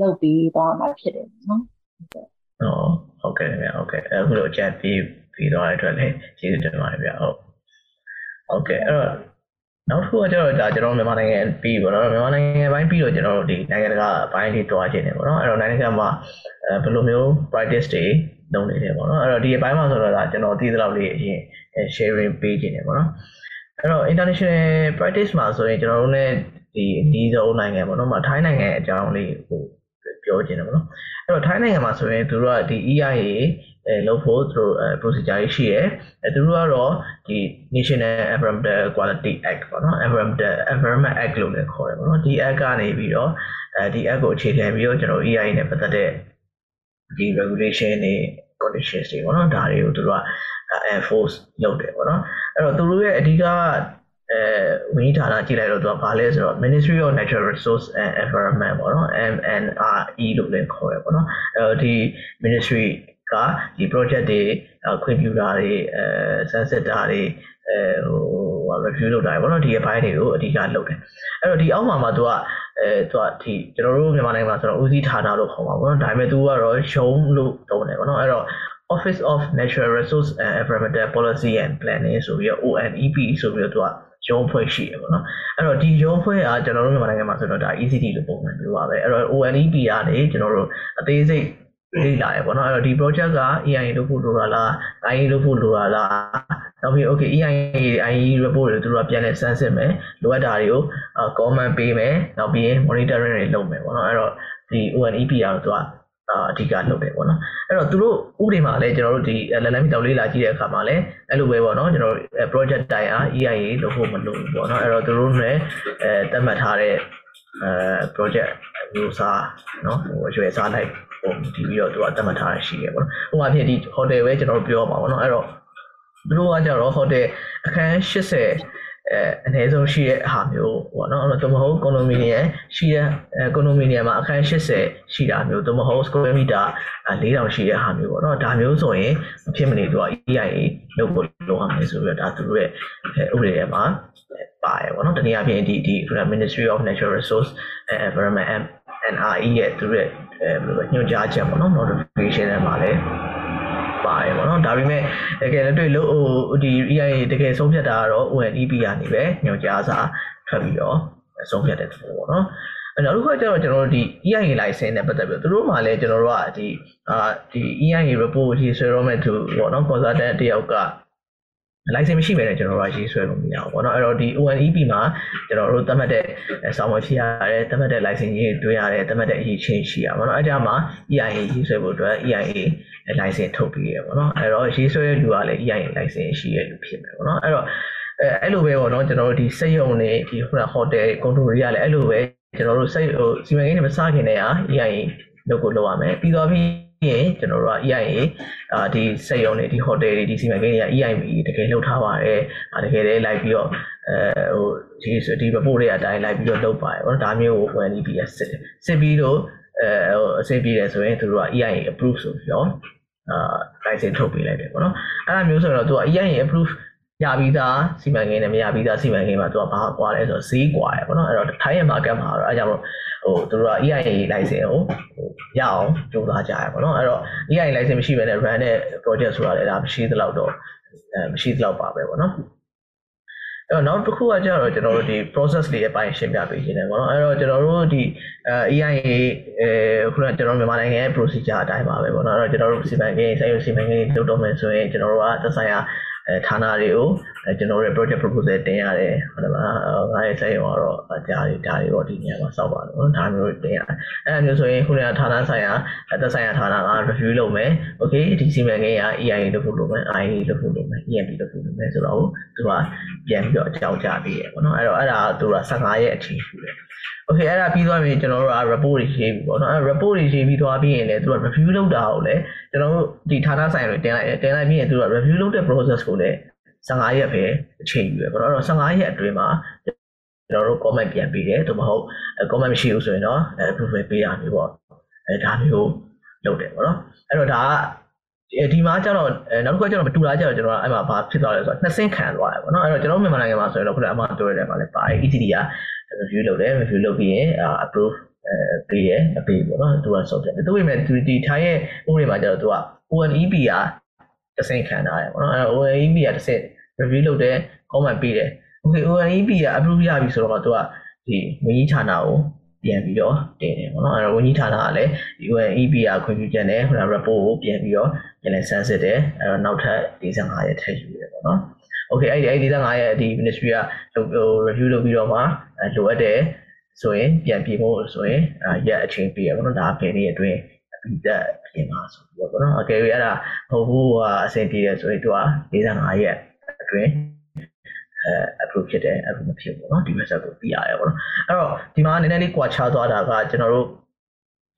လုပ်ပြီးသွားမှာဖြစ်တယ်နော်။ဟုတ်ကဲ့။ဟုတ်ကဲ့ဗျဟုတ်ကဲ့အခုလိုအချက်ပြီးပြီးသွားတဲ့အတွက်လည်းကျေးဇူးတင်ပါတယ်ဗျဟုတ်။ဟုတ်ကဲ့အဲ့တော့နောက်တစ်ခုကကျတော့ဒါကျွန်တော်မြန်မာနိုင်ငံပြီးပေါ့နော်မြန်မာနိုင်ငံပိုင်းပြီးတော့ကျွန်တော်တို့ဒီနိုင်ငံတကာဘိုင်းတွေတွားခြင်းတယ်ပေါ့နော်အဲ့တော့နိုင်ငံမှာအဲဘယ်လိုမျိုး practice တွေ လုပ်နေတယ်ပေါ့နော်အဲ့တော့ဒီအပိုင်းမှာဆိုတော့ဒါကျွန်တော်သိသလောက်လေးအရင် sharing ပေးခြင်းတယ်ပေါ့နော်အဲ့တော့ international practice မှာဆိုရင်ကျွန်တော်တို့ ਨੇ ဒီအနည်းဆုံးနိုင်ငံပေါ့နော်မထိုင်းနိုင်ငံအကြောင်းလေးဟိုပြောခြင်းတယ်ပေါ့နော်အဲ့တော့ထိုင်းနိုင်ငံမှာဆိုရင်သူတို့ကဒီ EIA အဲလုပ်ဖို့သူတို့ procedure ရှိရယ်အဲသူတို့ကတော့ဒီ National Environmental Quality Act ပေါ့နော် Environmental Environment Act လို့လည်းခေါ်တယ်ပေါ့နော်ဒီ act ကနေပြီးတော့အဲဒီ act ကိုအခြေခံပြီးတော့ကျွန်တော် EIA နဲ့ပတ်သက်တဲ့ ဒီ regulation တွေ conditions တွေပေါ့နော်ဒါတွေကိုသူတို့က enforce လုပ်တယ်ပေါ့နော်အဲ့တော့သူတို့ရဲ့အဓိကအဲဝန်ကြီးဌာနကြည့်လိုက်တော့သူကဘာလဲဆိုတော့ Ministry of Natural Resource and Environment ပေါ့နော် MNRE လို့လည်းခေါ်ရပေါ့နော်အဲဒီ ministry ကဒီ project တွေခွင့်ပြုတာတွေအဲဆန်းစစ်တာတွေအဲဟို review လုပ်တာပေါ့နော်ဒီအပိုင်းတွေကိုအဓိကလုပ်တယ်အဲ့တော့ဒီအောက်မှာမှာသူက အဲသူကဒီကျွန်တော်တို့မြန်မာနိုင်ငံမှာဆိုတော့ဦးစီးဌာနလို့ခေါ်ပါဘောနော်ဒါပေမဲ့သူကတော့ရှုံးလို့တုံးတယ်ပေါ့နော်အဲ့တော့ Office of Natural Resource and Environmental Policy and Planning ဆိုပြီးတော့ ONEP ဆိုပြီးတော့သူကရုံးဖွဲ့ရှိရပေါ့နော်အဲ့တော့ဒီရုံးဖွဲ့ကကျွန်တော်တို့မြန်မာနိုင်ငံမှာဆိုတော့ဒါ ECT လို့ပုံမှန်ပြောပါပဲအဲ့တော့ ONEP ကနေကျွန်တော်တို့အသေးစိတ်လေ့လာရပေါ့နော်အဲ့တော့ဒီ project က EIA လုပ်ဖို့လိုတာလား IE လုပ်ဖို့လိုတာလား နောက်ပြီး okay EIA IE report တွေသူတို့ကပြန်လဲစမ်းစစ်မယ်လိုအပ်တာတွေကို comment ပေးမယ်နောက်ပြီး monitoring တွေလုပ်မယ်ပေါ့နော်အဲ့တော့ဒီ ONEP ကတော့သူကအဓိကလုပ်တယ်ပေါ့နော်အဲ့တော့သူတို့ဥပဒေမှာလည်းကျွန်တော်တို့ဒီ LLM တောက်လေးလာကြည့်တဲ့အခါမှာလည်းအဲ့လိုပဲပေါ့နော်ကျွန်တော်တို့ project တိုင်အား EIA လုပ်ဖို့မလိုဘူးပေါ့နော်အဲ့တော့သူတို့လည်းအဲသတ်မှတ်ထားတဲ့အဲ project မျိုးစားနော်ဟိုရွယ်စားလိုက်ဟိုဒီပြီးတော့သူကသတ်မှတ်ထားရှိရပေါ့နော်ဟိုမှာဖြစ်ဒီ hotel ပဲကျွန်တော်တို့ပြောပါပေါ့နော်အဲ့တော့ သူတို့ကကြတော့ hotel အခန်း80အဲအနည်းဆုံးရှိတဲ့ဟာမျိုးပေါ့နော်အဲ့တော့မဟုတ်ကွန်ဒိုမီနီယံရှိတဲ့အဲကွန်ဒိုမီနီယံမှာအခန်း80ရှိတာမျိုးသို့မဟုတ် square meter 4000ရှိတဲ့ဟာမျိုးပေါ့နော်ဒါမျိုးဆိုရင်မဖြစ်မနေသူက EIA လုပ်ဖို့လုပ်ရမယ်ဆိုပြီးတော့ဒါသူတို့ရဲ့ဥပဒေထဲမှာပါတယ်ပေါ့နော်တနည်းအားဖြင့်ဒီဒီ Ministry of Natural Resource and Environment NRE ရဲ့သူရဲ့အဲဘယ်လိုညွှန်ကြားချက်ပေါ့နော် notification ထဲမှာလည်း ပါတယ်ပေါ့နော်ဒါပေမဲ့တကယ်လက်တွေ့လို့ဟိုဒီ EIA တကယ်ဆုံးဖြတ်တာကတော့ ONEP ကနေပဲညွှန်ကြားစာထွက်ပြီးတော့ဆုံးဖြတ်တဲ့တူပေါ့နော်အဲနောက်တစ်ခုကကျတော့ကျွန်တော်တို့ဒီ EIA license နဲ့ပတ်သက်ပြီးသူတို့မှလည်းကျွန်တော်တို့ကဒီအာဒီ EIA report ကြီးဆွဲတော့မဲ့သူပေါ့နော် consultant တယောက်က license မရှိဘဲနဲ့ကျွန်တော်တို့ကရေးဆွဲလို့မရဘူးပေါ့နော်အဲ့တော့ဒီ ONEP မှာကျွန်တော်တို့သတ်မှတ်တဲ့ဆောင်းမဖြစ်ရတယ်သတ်မှတ်တဲ့ license ရေးတွေ့ရတယ်သတ်မှတ်တဲ့အရေးချင်းရှိရပါတော့အဲ့ဒါမှာ EIA ရေးဆွဲဖို့အတွက် EIA license ထုတ်ပြီးရပါတော့အဲ့တော့ရေးဆွဲတဲ့လူကလည်း EIA license ရှိရလူဖြစ်မယ်ပေါ့နော်အဲ့တော့အဲအဲ့လိုပဲပေါ့နော်ကျွန်တော်တို့ဒီစက်ရုံတွေဒီဟိုဟိုတယ်ကွန်ထရိုတွေကလည်းအဲ့လိုပဲကျွန်တော်တို့စက်ဟိုစီမံကိန်းတွေမစခင်တည်းက EIA လုပ်ကိုလုပ်ရမယ်ပြီးတော့ပြီး ရင်ကျွန်တော်တို့က EIA အာဒီစက်ရုံတွေဒီဟိုတယ်တွေဒီစီမံကိန်းတွေက EIB တကယ်လှုပ်ထားပါတယ်အာတကယ်လည်းလိုက်ပြီးတော့အဲဟိုဒီဒီ report တွေအတိုင်းလိုက်ပြီးတော့လုပ်ပါတယ်ပေါ့နော်ဒါမျိုးကို ONEBS စစ်တယ်စစ်ပြီးတော့အဲဟိုအစိပ်ပြီးတယ်ဆိုရင်သူတို့က EIA approve ဆိုပြီးတော့အာ license ထုတ်ပေးလိုက်တယ်ပေါ့နော်အဲ့ဒါမျိုးဆိုတော့သူက EIA approve ရပြီးသားစီမံကိန်းနဲ့မရပြီးသားစီမံကိန်းမှာသူကဘာကွာလဲဆိုတော့ဈေးကွာရပေါ့နော်အဲ့တော့ထိုင်းရ market မှာတော့အဲကြောင့်ဟိုသူတို့က EIA license ကိုဟိုရအောင်ကြိုးစားကြရပေါ့နော်အဲ့တော့ EIA license မရှိဘဲနဲ့ run တဲ့ project ဆိုတာလည်းဒါမရှိသလောက်တော့အဲမရှိသလောက်ပါပဲပေါ့နော်အဲ့တော့နောက်တစ်ခုကကျတော့ကျွန်တော်တို့ဒီ process တွေအပိုင်းရှင်းပြပေးခြင်းတယ်ပေါ့နော်အဲ့တော့ကျွန်တော်တို့ဒီအဲ EIA အဲခုနကကျွန်တော်မြန်မာနိုင်ငံရဲ့ procedure အတိုင်းပါပဲပေါ့နော်အဲ့တော့ကျွန်တော်တို့စီမံကိန်းစိုက်ရုံစီမံကိန်းလုပ်တော့မယ်ဆိုရင်ကျွန်တော်တို့ကသက်ဆိုင်ရာ အဲဌာနတွေကိုအဲကျွန်တော်တို့ project proposal တင်ရတယ်ဟုတ်တယ်မလားငါရဲ့စိုက်ရုံကတော့ဒါတွေဒါတွေတော့ဒီနေရာမှာစောက်ပါလို့နော်ဒါမျိုးတင်ရတယ်အဲ့ဒါမျိုးဆိုရင်ခုနကဌာနဆိုင်ရာသက်ဆိုင်ရာဌာနက review လုပ်မယ် okay ဒီစီမံကိန်းက EIA လုပ်ဖို့လုပ်မယ် IA လုပ်ဖို့လုပ်မယ် EMP လုပ်ဖို့လုပ်မယ်ဆိုတော့သူကပြန်ပြီးတော့အကြောင်းကြားပေးရပေါ့နော်အဲ့တော့အဲ့ဒါသူက15ရက်အချိန်ရှိတယ် okay အဲ့ဒါပြီးသွားပြီကျွန်တော်တို့က report တွေရေးပြီပေါ့နော်အဲ့ report တွေရေးပြီးသွားပြီးရင်လည်းသူက review လုပ်တာကိုလည်းကျွန်တော်တို့ဒီဌာနဆိုင်တွေတင်လိုက်တယ်တင်လိုက်ပြီးရင်သူက review လုပ်တဲ့ process ကိုလည်း15ရက်ပဲအချိန်ယူရပေါ့နော်အဲ့တော့15ရက်အတွင်းမှာကျွန်တော်တို့ comment ပြန်ပေးတယ်သို့မဟုတ် comment မရှိဘူးဆိုရင်တော့ approval ပေးတာမျိုးပေါ့အဲဒါမျိုးလုပ်တယ်ပေါ့နော်အဲ့တော့ဒါကဒီမှာကျတော့နောက်တစ်ခုကျတော့မတူတာကျတော့ကျွန်တော်အဲ့မှာဘာဖြစ်သွားလဲဆိုတော့နှစ်ဆင့်ခံသွားတယ်ပေါ့နော်အဲ့တော့ကျွန်တော်မြန်မာနိုင်ငံမှာဆိုရင်တော့ခုနအမှပြောရတဲ့မှာလည်းပါတယ် ECD က review လုပ်တယ် review လုပ်ပြီးရင် approve အဲပေးတယ်အပေးပေါ့နော်သူကဆုံးတယ်သူ့ပေမဲ့ဒီဒီထိုင်းရဲ့ဥပဒေမှာကျတော့သူက ONEB ကတစ်ဆင့်ခံထားတယ်ပေါ့နော်အဲ ONEB ကတစ်ဆင့် review လုပ်တယ် comment ပေးတယ် okay ONEB က approve ရပြီဆိုတော့သူကဒီဝန်ကြီးဌာနကိုပြန်ပြီးတော့တင်တယ်ပေါ့နော်အဲတော့ဝန်ကြီးဌာနကလည်းဒီ ONEB ကခွင့်ပြုချက်နဲ့ဟို report ကိုပြန်ပြီးတော့ပြန်လည်ဆန်းစစ်တယ်အဲတော့နောက်ထပ်45ရက်ထပ်ယူတယ်ပေါ့နော် okay အဲ့ဒီအဲ့ဒီ45ရက်ဒီ ministry ကဟို review လုပ်ပြီးတော့မှလိုအပ်တယ်ဆိုရင်ပြန်ပြင်ဖို့ဆိုရင်ရက်အချိန်ပေးရပေါ့နော်ဒါဘယ်နေ့အတွင်းပြီးသက်ပြင်ပါဆိုပြီးတော့ပေါ့နော်အကယ်၍အဲ့ဒါဟိုဘူးကအဆင်ပြေတယ်ဆိုရင်သူက45ရက်အတွင်းအဲ approve ဖြစ်တယ် approve မဖြစ်ဘူးเนาะဒီ message ကိုပြရတယ်ပေါ့နော်အဲ့တော့ဒီမှာနည်းနည်းလေးကွာခြားသွားတာကကျွန်တော်တို့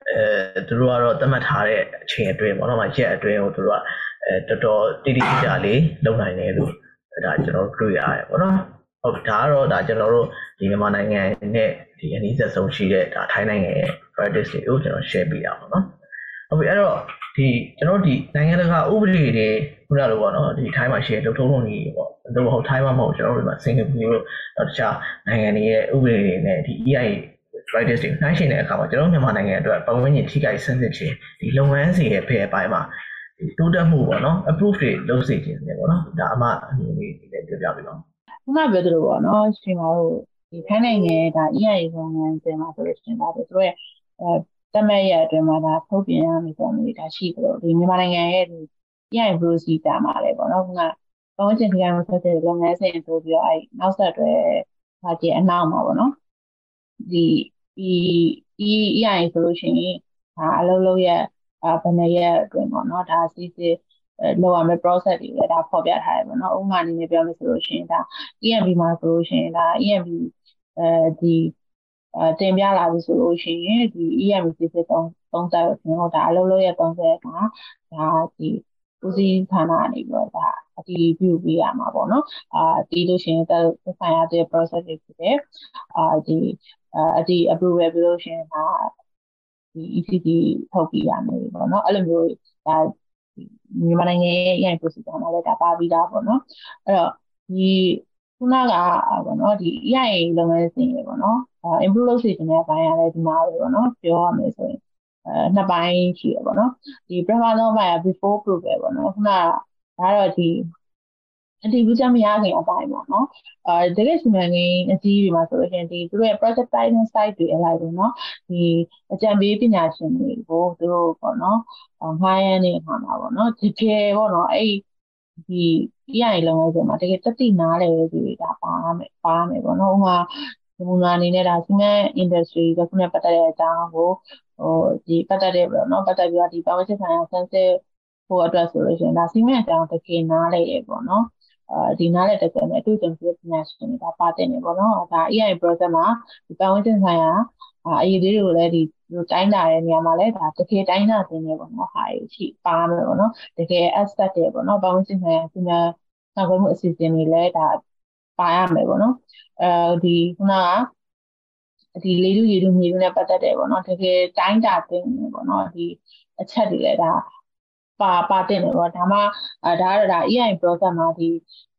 အဲသူတို့ကတော့သတ်မှတ်ထားတဲ့အချိန်အတွင်းပေါ့နော်မရက်အတွင်းကိုသူတို့ကအဲတော်တော်တိတိကျကျလေးလုပ်နိုင်တယ်လို့ ဒါကျွန်တော်တို့တွေ့ရတယ်ပေါ့နော်ဟုတ်ဒါကတော့ဒါကျွန်တော်တို့ဒီမြန်မာနိုင်ငံနဲ့ဒီအနည်းဆက်ဆုံးရှိတဲ့ဒါထိုင်းနိုင်ငံရဲ့ practice တွေကိုကျွန်တော် share ပေးတာပေါ့နော်ဟုတ်ပြီအဲ့တော့ဒီကျွန်တော်ဒီနိုင်ငံတကာဥပဒေတွေခုနလိုပေါ့နော်ဒီထိုင်းမှာရှိတဲ့လုပ်ထုံးလုပ်နည်းပေါ့လို့မဟုတ်ထိုင်းမှာမဟုတ်ကျွန်တော်တို့ဒီမှာစင်ကာပူတို့တခြားနိုင်ငံတွေရဲ့ဥပဒေတွေနဲ့ဒီ EIA practice တွေနှိုင်းယှဉ်တဲ့အခါမှာကျွန်တော်မြန်မာနိုင်ငံအတွက်ပတ်ဝန်းကျင်ထိခိုက်ဆန်းစစ်ခြင်းဒီလုပ်ငန်းစဉ်ရဲ့ဖယ်အပိုင်းမှာဒီ တိုးတက်မှုပေါ့နော် approve တွေလုပ်စေခြင်းတယ်ပေါ့နော်ဒါအမှအမြင်လေးတွေပြောပြပေးပါဦးခုနပြောသလိုပေါ့နော်ရှင်မတို့ဒီခိုင်းနိုင်ငံဒါ EIA လုပ်ငန်းစဉ်မှာဆိုလို့ရှိရင်ဒါဆိုတော့အဲတမက်ရဲ့အတွင်းမှာဒါထုတ်ပြန်ရမယ်ပုံလေးဒါရှိသလိုဒီမြန်မာနိုင်ငံရဲ့ဒီ EIA procedure မှာလည်းပေါ့နော်ခုနပတ်ဝန်းကျင်ထိခိုက်မှုဆက်တဲ့လုပ်ငန်းစဉ်ဆိုပြီးတော့အဲနောက်ဆက်တွဲဟာကျအနောက်မှာပေါ့နော်ဒီဒီ EIA ဆိုလို့ရှိရင်ဒါအလုပ်လုပ်ရဲ့ အာဘယ်နှစ်ရက်အတွင်းပေါ့နော်ဒါစစ်စစ်လောက်ရမယ့် process တွေလည်းဒါဖော်ပြထားတယ်ပေါ့နော်ဥပမာအနေနဲ့ပြောလို့ဆိုလို့ရှိရင်ဒါ EMB မှာဆိုလို့ရှိရင်ဒါ EMB အဲဒီအဲတင်ပြလာပြီဆိုလို့ရှိရင်ဒီ EMB စစ်စစ်30 30ကိုကျွန်တော်ဒါအလုပ်လုပ်ရ30ကဒါဒီဦးစီးဌာနကနေပြီးတော့ဒါအတီးပြုပေးရမှာပေါ့နော်အာတီးလို့ရှိရင်သက်ဆိုင်ရာတဲ့ process တွေဖြစ်တယ်အာဒီအတီး approval ပြုလို့ရှိရင်ဒါ ဒီ ECD ထုတ်ပြရမယ်ပေါ့နော်အဲ့လိုမျိုးဒါမြန်မာနိုင်ငံရဲ့ရိုင် procedure မှာလည်းဒါပါပြီးသားပေါ့နော်အဲ့တော့ဒီခုနကပေါ့နော်ဒီ EIA လုပ်ငန်းစဉ်ရေပေါ့နော် improve လုပ်စေချင်တဲ့ဘိုင်းရလဲဒီမှာပဲပေါ့နော်ပြောရမယ်ဆိုရင်အဲနှစ်ပိုင်းရှိရပေါ့နော်ဒီ prefer တော့ဘိုင်းက before proof ပဲပေါ့နော်ခုနကဒါတော့ဒီ အတီးဘူးချမရခင်အပိုင်းပေါ့နော်အဲတကယ်စီမံကိန်းအကြီးတွေမှာဆိုလို့ရှိရင်ဒီသူတို့ရဲ့ project typing site တွေအလိုက်ပေါ့နော်ဒီအကြံပေးပညာရှင်တွေကိုသူတို့ပေါ့နော်ငှားရမ်းနေမှာပါပေါ့နော်တကယ်ပေါ့နော်အဲ့ဒီ EI လုံးဝဆိုမှာတကယ်တက်တိနားလေသူတွေကပါမယ်ပါမယ်ပေါ့နော်ဥမာဒီမူနာအနေနဲ့ဒါစီမံ industry ကခုနပတ်သက်တဲ့အကြောင်းကိုဟိုဒီပတ်သက်တဲ့ပေါ့နော်ပတ်သက်ပြီးတော့ဒီပတ်ဝန်းကျင်ဆိုင်ရာဆန်းစစ်ဖို့အတွက်ဆိုလို့ရှိရင်ဒါစီမံအကြောင်းတကယ်နားလေရပေါ့နော် အာဒီနားလည်းတက်တယ်နဲ့အတူတူပြပညာရှင်တွေကပါတင်နေပေါ့နော်ဒါ AI process မှာဒီပတ်ဝန်းကျင်ဆိုင်ရာအရေးလေးတွေကိုလည်းဒီတိုင်းတာတဲ့နေရာမှာလည်းဒါတကယ်တိုင်းတာတင်နေပေါ့နော်ဟာရှိပါမယ်ပေါ့နော်တကယ် aspect တွေပေါ့နော်ပတ်ဝန်းကျင်ဆိုင်ရာဒီမှာဆောင်ရွက်မှုအစီအစဉ်တွေလည်းဒါပါရမယ်ပေါ့နော်အဲဒီခုနကဒီလေလူရေလူမြေလူနဲ့ပတ်သက်တယ်ပေါ့နော်တကယ်တိုင်းတာတင်နေပေါ့နော်ဒီအချက်တွေလည်းဒါ ပါပါတင်တယ်ပေါ့ဒါမှဒါကတော့ဒါ EIN process မှာဒီ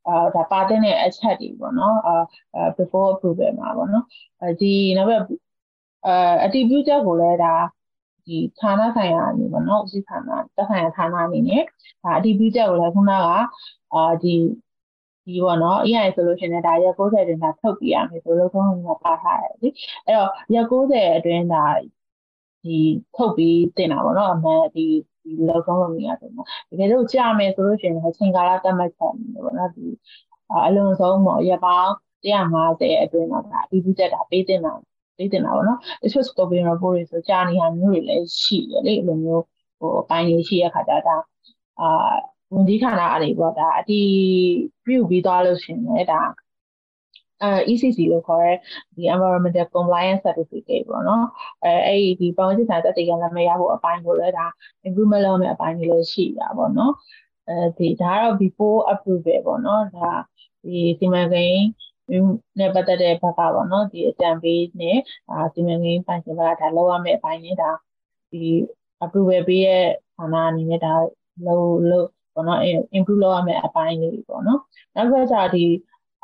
အာဒါပါတင်တဲ့အချက်တွေပေါ့နော်အာ before approval မှာပေါ့နော်အဲဒီနောက်ပြီးအာအတည်ပြုချက်ကိုလည်းဒါဒီဌာနဆိုင်ရာအနေပေါ့နော်ဥစည်းဌာနတက်ဆိုင်ရာဌာနအနေနဲ့ဒါအတည်ပြုချက်ကိုလည်းခုနကအာဒီဒီဒီပေါ့နော် EIA ဆိုလို့ရှိရင်ဒါရက်60တွင်ဒါထုတ်ပြရမယ်ဆိုလို့ထုံးလုံးကပါထားတယ်လေအဲ့တော့ရက်60အတွင်းဒါဒီထုတ်ပြီးတင်တာပေါ့နော်အမှန်ဒီ ဒီလောက်ဆုံးလုပ်နေရတယ်နော်တကယ်လို့ကြာမယ်ဆိုလို့ရှိရင်အချိန်ကာလသတ်မှတ်ချက်နေပေါ့နော်ဒီအလုံးစုံပေါ့ရက်ပေါင်း150အတွင်းတော့ဒါအပြီးတက်တာပေးတင်တာပေးတင်တာပေါ့နော်တချို့ scoping report တွေဆိုကြာနေတာမျိုးတွေလည်းရှိတယ်လေအဲ့လိုမျိုးဟိုအပိုင်းကြီးရှိရခါကြတာအာဝန်ကြီးဌာနအနေပေါ့ဒါအတီးပြုပြီးသွားလို့ရှင်လေဒါ အဲ ECC လို့ခေါ်တဲ့ဒီ environmental compliance certificate ပေါ့နော်အဲအဲ့ဒီပတ်ဝန်းကျင်ဆိုင်သက်သေခံလက်မှတ်ရဖို့အပိုင်းကိုလည်းဒါ improvement လုပ်မယ့်အပိုင်းတွေလည်းရှိတာပေါ့နော်အဲဒီဒါကတော့ before approval ပေါ့နော်ဒါဒီစီမံကိန်းနဲ့ပတ်သက်တဲ့ဘက်ကပေါ့နော်ဒီအတန်ပေးနဲ့အာစီမံကိန်းပိုင်ရှင်ဘက်ကဒါလောက်ရမယ့်အပိုင်းနဲ့ဒါဒီ approval ပေးရဲ့ဌာနအနေနဲ့ဒါလောက်လောက်ပေါ့နော် improve လုပ်ရမယ့်အပိုင်းလေးပေါ့နော်နောက်တစ်ခါကျဒီ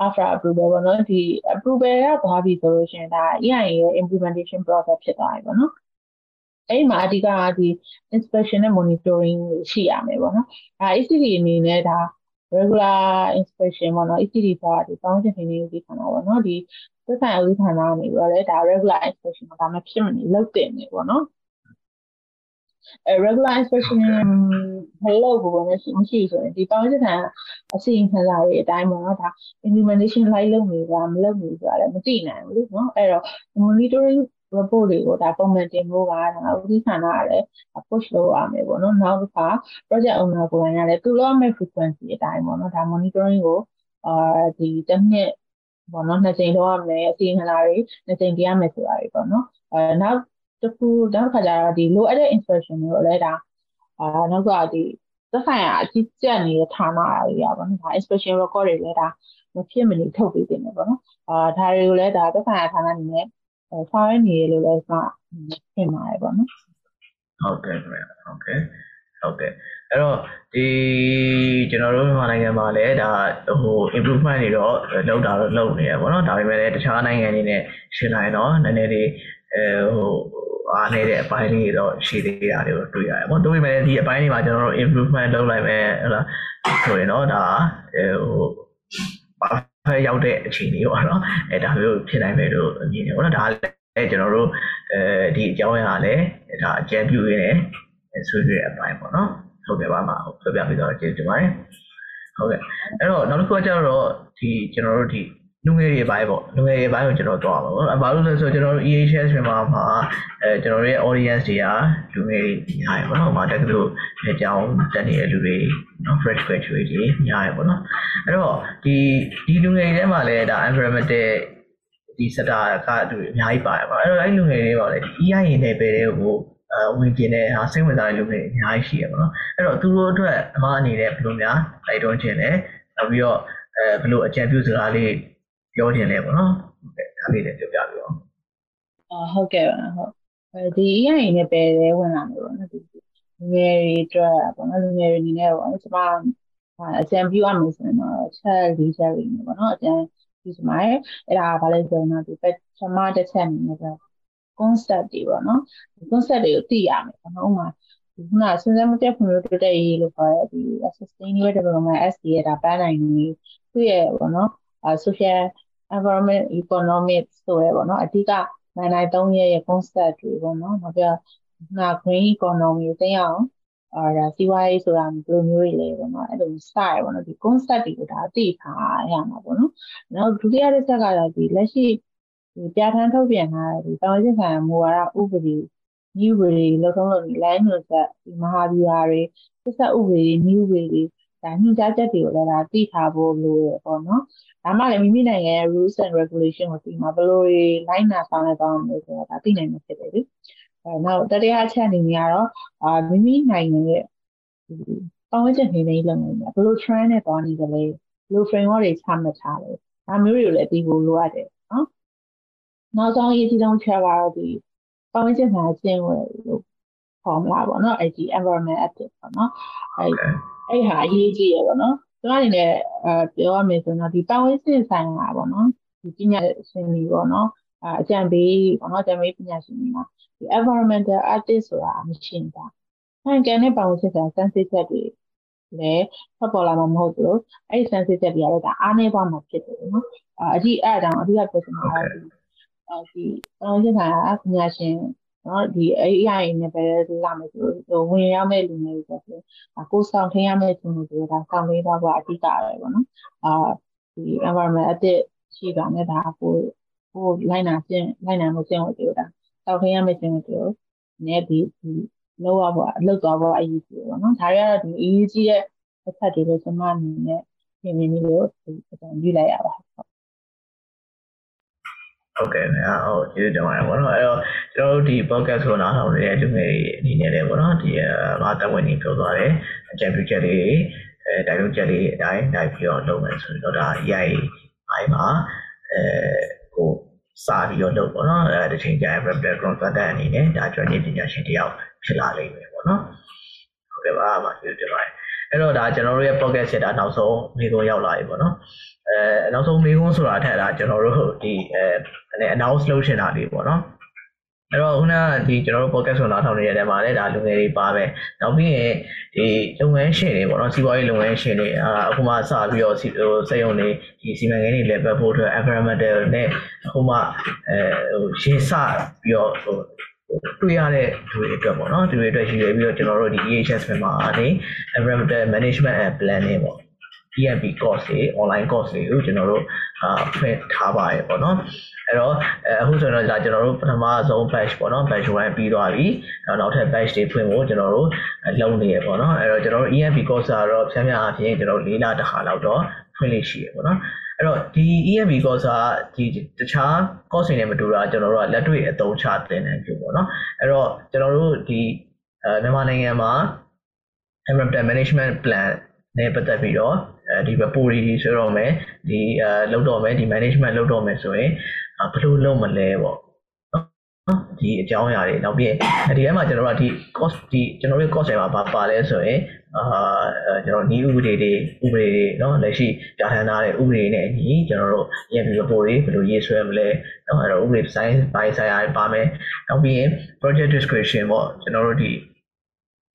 after approval ပေါ့နော်ဒီ approval ကသွားပြီဆိုလို့ရှိရင်ဒါ EIA ရဲ့ implementation process ဖြစ်သွားပြီပေါ့နော်အဲ့မှာအဓိကဒီ inspection နဲ့ monitoring ရှိရမယ်ပေါ့နော်ဒါ ECD အနေနဲ့ဒါ regular inspection ပေါ့နော် ECD ဆိုတာဒီပေါင်းချင်နေနေဒီခါတော့ပေါ့နော်ဒီသက်ဆိုင်အဥပဒေဌာနကနေပြီးတော့လည်းဒါ regular inspection ဒါမှဖြစ်မနေလုပ်တင်နေပေါ့နော်အဲ regular inspection မလုပ်ဘူးပေါ့နော်မရှိဆိုရင်ဒီပေါင်းချင်တဲ့အစီအစဉ်ခံစာတွေအတိုင်းပေါ့နော်ဒါ implementation လိုက်လုပ်နေတာမလုပ်ဘူးဆိုတာလည်းမသိနိုင်ဘူးလေနော်အဲ့တော့ monitoring report တွေကိုဒါပုံမှန်တင်ဖို့ကဒါဥပဒေဌာနကလည်း push လုပ်ရမယ်ပေါ့နော်နောက်တစ်ခါ project owner ကိုယ်တိုင်ကလည်းသူ့လိုမဲ့ frequency အတိုင်းပေါ့နော်ဒါ monitoring ကိုအာဒီတစ်နှစ်ပေါ့နော်နှစ်ကြိမ်လုပ်ရမယ်အစီအစဉ်လာတွေနှစ်ကြိမ်ပြရမယ်ဆိုတာတွေပေါ့နော်အဲနောက် တစ်ခုနောက်တစ်ခါကျတော့ဒီလိုအပ်တဲ့ inspection တွေကိုလည်းဒါအာနောက်ကဒီသက်ဆိုင်ရာအကြီးကျယ်နေတဲ့ဌာနတွေရပါတော့ဒါ inspection record တွေလည်းဒါမဖြစ်မနေထုတ်ပေးတင်တယ်ပေါ့နော်အာဒါတွေကိုလည်းဒါသက်ဆိုင်ရာဌာနအနေနဲ့ဆောင်ရွက်နေရလို့လည်းကျွန်မထင်ပါတယ်ပေါ့နော်ဟုတ်ကဲ့ခင်ဗျာဟုတ်ကဲ့ဟုတ်ကဲ့အဲ့တော့ဒီကျွန်တော်တို့မြန်မာနိုင်ငံမှာလည်းဒါဟို improvement တွေတော့လောက်တာတော့လုပ်နေရပေါ့နော်ဒါပေမဲ့လည်းတခြားနိုင်ငံတွေနဲ့ရှင်းလိုက်တော့နည်းနည်းလေး အဲဟိုအားနေတဲ့အပိုင်းလေးတော့ရှိသေးတာတွေကိုတွေ့ရတယ်ပေါ့ဒါပေမဲ့ဒီအပိုင်းတွေမှာကျွန်တော်တို့ improvement လုပ်လိုက်မယ်ဟလားဆိုရင်တော့ဒါဟိုဖက်ရောက်တဲ့အခြေအနေပေါ့နော်အဲဒါမျိုးဖြစ်နိုင်မယ်လို့မြင်တယ်ပေါ့နော်ဒါလည်းကျွန်တော်တို့အဲဒီအကြောင်းအရာလည်းဒါအကြံပြုရင်းနဲ့ဆွေးနွေးတဲ့အပိုင်းပေါ့နော်ဟုတ်ကဲ့ပါမှာဟုတ်ပြပြပြီးတော့ကျေးဇူးတင်ပါတယ်ဟုတ်ကဲ့အဲ့တော့နောက်တစ်ခုကကျတော့ဒီကျွန်တော်တို့ဒီ လူငယ်တွေဘိုင်းပေါ့လူငယ်တွေဘိုင်းကိုကျွန်တော်သွားပါဘော။ဘာလို့လဲဆိုတော့ကျွန်တော်တို့ EHS မြန်မာမှာအဲကျွန်တော်တို့ရဲ့ audience တွေကလူငယ်တွေများရပါတော့။ဟိုမှာတက်ကလို့အကြောင်းတက်နေတဲ့လူတွေနော် fresh graduate တွေများရပါတော့။အဲ့တော့ဒီဒီလူငယ်တွေထဲမှာလည်းဒါ environmental ဒီ sector ကလူတွေအများကြီးပါတယ်ပေါ့။အဲ့တော့အဲ့လူငယ်တွေပါလေဒီ EIA နယ်ပယ်တွေကိုအဝင်ကျင်တဲ့ဟာစိတ်ဝင်စားတဲ့လူတွေအများကြီးရှိရပါတော့။အဲ့တော့သူတို့အတွက်အမှားအနေနဲ့ဘယ်လိုများတိုက်တွန်းခြင်းလဲ။နောက်ပြီးတော့အဲဘယ်လိုအကြံပြုစကားလေး ပြောခြင်းလဲပေါ့နော်ဟုတ်ကဲ့ဒါလေးလည်းပြောပြပြပါအော်ဟုတ်ကဲ့ပါဟုတ်ဒီအရင်နဲ့ပဲဝင်လာတယ်ပေါ့နော်ဒီလူငယ်တွေအတွက်ပေါ့နော်လူငယ်တွေအနေနဲ့ပေါ့ကျွန်မအကြံပြုရမယ်ဆိုရင်တော့ချက်လေးချက်လေးနေပေါ့နော်အကြံပြုစမှာအဲ့ဒါဘာလဲဆိုတော့ဒီပထမတစ်ချက်အနေနဲ့ concept တွေပေါ့နော်ဒီ concept တွေကိုသိရမယ်ပေါ့နော်ဥပမာဒီခုနစဉ်းစားမပြတ်ဖွံ့ဖြိုးတိုးတက်ရေးလို့ခေါ်တဲ့ဒီ sustainable development SDG ရဲ့ဒါပန်းနိုင်နေသူ့ရဲ့ပေါ့နော် social environment economics ဆိုရပေါ့နော်အဓိကနိုင်နိုင်သုံးရဲ့ concept တွေပေါ့နော်နောက်ပြနာ green economy သိအောင်အာဒါစီးပွားရေးဆိုတာဘယ်လိုမျိုးတွေလဲပေါ့နော်အဲ့လိုစရပေါ့နော်ဒီ concept တွေကိုဒါသိထားရမှာပေါ့နော်နောက်ဒုတိယတစ်ချက်ကတော့ဒီလက်ရှိဒီပြဋ္ဌာန်းထုတ်ပြန်ထားတဲ့ဒီတောင်ကျဆိုင်မူဝါဒဥပဒေ new ဥပဒေလောက်ဆုံးလို့ line လို့ဆက်ဒီမဟာဗျူဟာတွေဆက်ဆက်ဥပဒေ new ဥပဒေဒါညွှန်ကြားချက်တွေကိုလည်းဒါသိထားဖို့လိုရပေါ့နော် ဒါမှလည်းမိမိနိုင်ငံရဲ့ rules and regulation ကိုသိမှာဘယ်လိုတွေလိုက်နာဆောင်ရွက်သွားမလဲဆိုတာဒါသိနိုင်မှာဖြစ်တယ်လေအဲနောက်တတိယအချက်အနေနဲ့ကတော့အာမိမိနိုင်ငံရဲ့ပတ်ဝန်းကျင်နေနေလုပ်နေတယ်ဘယ်လို trend နဲ့သွားနေကြလဲဘယ်လို framework တွေချမှတ်ထားလဲဒါမျိုးတွေကိုလည်းသိဖို့လိုအပ်တယ်နော်နောက်ဆုံးအရေးကြီးဆုံးချက်ကတော့ဒီပတ်ဝန်းကျင်မှာကျင့်ဝတ်လို့ခေါ်မလားပေါ့နော်အဲ့ဒီ environment active ပေါ့နော်အဲ့အဲ့ဟာအရေးကြီးရပေါ့နော် ကျွန်တော်အနေနဲ့အဲပြောရမယ်ဆိုတော့ဒီပတ်ဝန်းကျင်ဆိုင်ရာပေါ့နော်ဒီပညာရှင်တွေပေါ့နော်အကြံပေးပေါ့နော်အကြံပေးပညာရှင်တွေမှာဒီ environmental artist ဆိုတာမရှိဘူး။ဟန်ကန်တဲ့ပတ်ဝန်းကျင်ဆိုင်ရာစမ်းစစ်ချက်တွေဒီလည်းထွက်ပေါ်လာမှာမဟုတ်ဘူးလို့အဲ့ဒီ sensitive တွေကလည်းဒါအားနည်းသွားမှာဖြစ်တယ်နော်အဒီအဲ့အကြောင်းအဓိကပြောချင်တာကဒီဒီတောင်းချင်တာကပညာရှင် နော်ဒီ AI နဲ့ပဲလာမယ်ဆိုတော့ဝင်ရမယ့်လူမျိုးတွေဆိုတော့ကိုဆောင်ထင်းရမယ့်သူမျိုးတွေဒါဆောင်လေးတော့ကအဓိကပဲပေါ့နော်အာဒီ environment အသစ်ရှိတာနဲ့ဒါကိုကိုလိုက်နာကျင့်လိုက်နာမှုကျင့်ဝတ်တွေဒါဆောင်ထင်းရမယ့်ကျင့်ဝတ်တွေနဲ့ဒီဒီလောက်ရပေါ့အလုပ်သွားဖို့အရေးကြီးတယ်ပေါ့နော်ဒါတွေကတော့ဒီအရေးကြီးတဲ့အချက်တွေလို့ကျွန်မအနေနဲ့ပြင်ပြနေလို့ဒီအတိုင်းယူလိုက်ရပါဟုတ် ဟုတ်ကဲ့ခင်ဗျာဟုတ်ကျေးဇူးတင်ပါတယ်ပေါ့နော်အဲ့တော့ကျွန်တော်တို့ဒီ podcast ကိုနားထောင်နေတဲ့လူငယ်တွေအနေနဲ့လည်းပေါ့နော်ဒီငါတဝင်းကြီးပြောသွားတယ်အကြံပြုချက်တွေအဲတိုင်လုံးချက်တွေအတိုင်းနိုင်ပြီးတော့လုပ်မယ်ဆိုတော့ဒါ AI အိုင်မှာအဲကိုစာပြီးတော့လုပ်ပေါ့နော်အဲတချိန်ကျရင် web consultant အနေနဲ့ဒါကျွမ်းကျင်ပညာရှင်တယောက်ဖြစ်လာလိမ့်မယ်ပေါ့နော်ဟုတ်ကဲ့ပါပါကျေးဇူးတင်ပါတယ် အဲ့တော့ဒါကျွန်တော်တို့ရဲ့ podcast set တာနောက်ဆုံးမိကုန်းရောက်လာပြီပေါ့နော်အဲနောက်ဆုံးမိကုန်းဆိုတာထက်ဒါကျွန်တော်တို့ဒီအဲ announce လုပ်ရှင်တာလေးပေါ့နော်အဲ့တော့ခုနကဒီကျွန်တော်တို့ podcast ကိုနားထောင်နေတဲ့နေရာမှာလည်းဒါလူငယ်တွေပါပဲနောက်ပြီးရင်ဒီလုပ်ငန်းရှင်တွေပေါ့နော်စီးပွားရေးလုပ်ငန်းရှင်တွေအာအခုမှစပြီးတော့ဟိုစက်ရုံတွေဒီစီမံကိန်းတွေလည်းပတ်ဖို့အတွက် environmental နဲ့အခုမှအဲဟိုရှင်းစပြီးတော့ဟို တွေ့ရတဲ့သူတွေအတွက်ပေါ့နော်သူတွေအတွက်ရှိရပြီးတော့ကျွန်တော်တို့ဒီ EHS မှာနေ environmental management and planning ပေါ့ EMP course တွေ online course တွေကိုကျွန်တော်တို့အာဖွင့်ထားပါတယ်ပေါ့နော်အဲ့တော့အခုဆိုတော့ဒါကျွန်တော်တို့ပထမဆုံး batch ပေါ့နော် batch 1ပြီးသွားပြီနောက်ထပ် batch တွေဖွင့်ဖို့ကျွန်တော်တို့လုပ်နေရပေါ့နော်အဲ့တော့ကျွန်တော်တို့ EMP course ကတော့ဖြန်းဖြန်းအားဖြင့်ကျွန်တော်၄လတစ်ခါလောက်တော့ဖွင့်လို့ရှိရပေါ့နော် အဲ့တော့ဒီ EMB course ကဒီတခြား course တွေနဲ့မတူတာကျွန်တော်တို့ကလက်တွေ့အသုံးချသင်တယ်ပြောပေါ့နော်အဲ့တော့ကျွန်တော်တို့ဒီအဲမြန်မာနိုင်ငံမှာ environmental management plan နဲ့ပတ်သက်ပြီးတော့အဲဒီ report တွေဆိုတော့မယ်ဒီအဲလုပ်တော့မယ်ဒီ management လုပ်တော့မယ်ဆိုရင်ဘယ်လိုလုပ်မလဲပေါ့နော်ဒီအကြောင်းအရာတွေနောက်ပြီးဒီထဲမှာကျွန်တော်တို့ကဒီ cost ဒီကျွန်တော်တို့ cost တွေမှာပါပါလဲဆိုရင် အာကျွန်တော်ဤဥပဒေတွေဥပဒေတွေเนาะလက်ရှိပြဋ္ဌာန်းထားတဲ့ဥပဒေတွေနဲ့အညီကျွန်တော်တို့ EMP report တွေဘယ်လိုရေးဆွဲမလဲเนาะအဲ့တော့ဥပဒေ design ပိုင်းဆိုင်ရာတွေပါမယ်နောက်ပြီးရင် project description ပေါ့ကျွန်တော်တို့ဒီ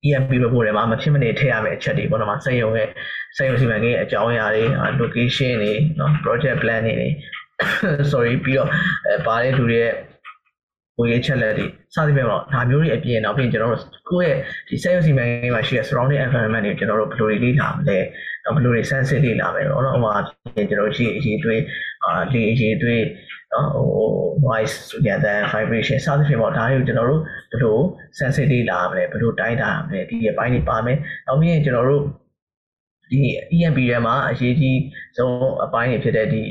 EMP report တွေမှာမဖြစ်မနေထည့်ရမယ့်အချက်တွေပေါ့နော်။စက်ရုံရဲ့စက်ရုံစီမံကိန်းအကြောင်းအရာတွေ location တွေနော် project plan တွေ sorry ပြီးတော့အဲပါတဲ့လူတွေရဲ့ ကိုရေးချက်လက်တွေစသဖြင့်ပေါ့ဒါမျိုးတွေအပြင်နောက်ပြီးကျွန်တော်တို့ကိုယ့်ရဲ့ဒီ sales စီမံကိန်းမှာရှိတဲ့ surrounding environment တွေကျွန်တော်တို့ဘယ်လိုတွေလေ့လာမလဲဘယ်လိုတွေ sense လေ့လာမယ်ပေါ့နော်ဥပမာကျွန်တော်ရှိအရေးတွေးအာလေအရေးတွေးနော်ဟို voice ဆိုကြတဲ့ vibration စသဖြင့်ပေါ့ဒါတွေကိုကျွန်တော်တို့ဘယ်လို sense လေ့လာမလဲဘယ်လိုတိုင်းတာမလဲဒီအပိုင်းတွေပါမယ်နောက်ပြီးရင်ကျွန်တော်တို့ဒီ EMP ထဲမှာအရေးကြီးဆုံးအပိုင်းတွေဖြစ်တဲ့ဒီ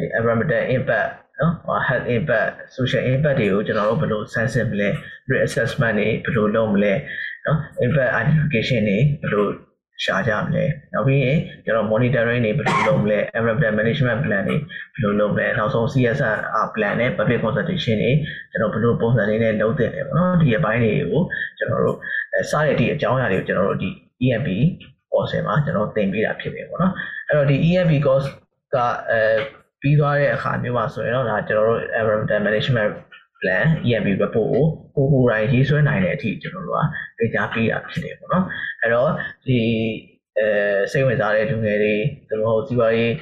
ဒီ environmental impact နော် health impact social impact တွေကိုကျွန်တော်တို့ဘယ်လို sensitive မလဲ risk assessment တွေဘယ်လိုလုပ်မလဲနော် impact identification တွေဘယ်လိုရှာကြမလဲနောက်ပြီးရင်ကျွန်တော် monitoring တွေဘယ်လိုလုပ်မလဲ environmental management plan တွေဘယ်လိုလုပ်မလဲနောက်ဆုံး CSR plan နဲ့ public consultation တွေကျွန်တော်ဘယ်လိုပုံစံလေးနဲ့လုပ်သင့်တယ်ပေါ့နော်ဒီအပိုင်းတွေကိုကျွန်တော်တို့စတဲ့ဒီအကြောင်းအရာတွေကိုကျွန်တော်တို့ဒီ EMP course မှာကျွန်တော်သင်ပေးတာဖြစ်တယ်ပေါ့နော်အဲ့တော့ဒီ EMP course ကအဲ ပြီးသွားတဲ့အခါမျိုးမှာဆိုရင်တော့ဒါကျွန်တော်တို့ environmental management plan EMP report ကိုကိုကိုယ်တိုင်ရေးဆွဲနိုင်တဲ့အထိကျွန်တော်တို့ကဒေတာပေးတာဖြစ်တယ်ပေါ့နော်အဲ့တော့ဒီအဲစိတ်ဝင်စားတဲ့လူငယ်တွေသူတို့စီးပွားရေး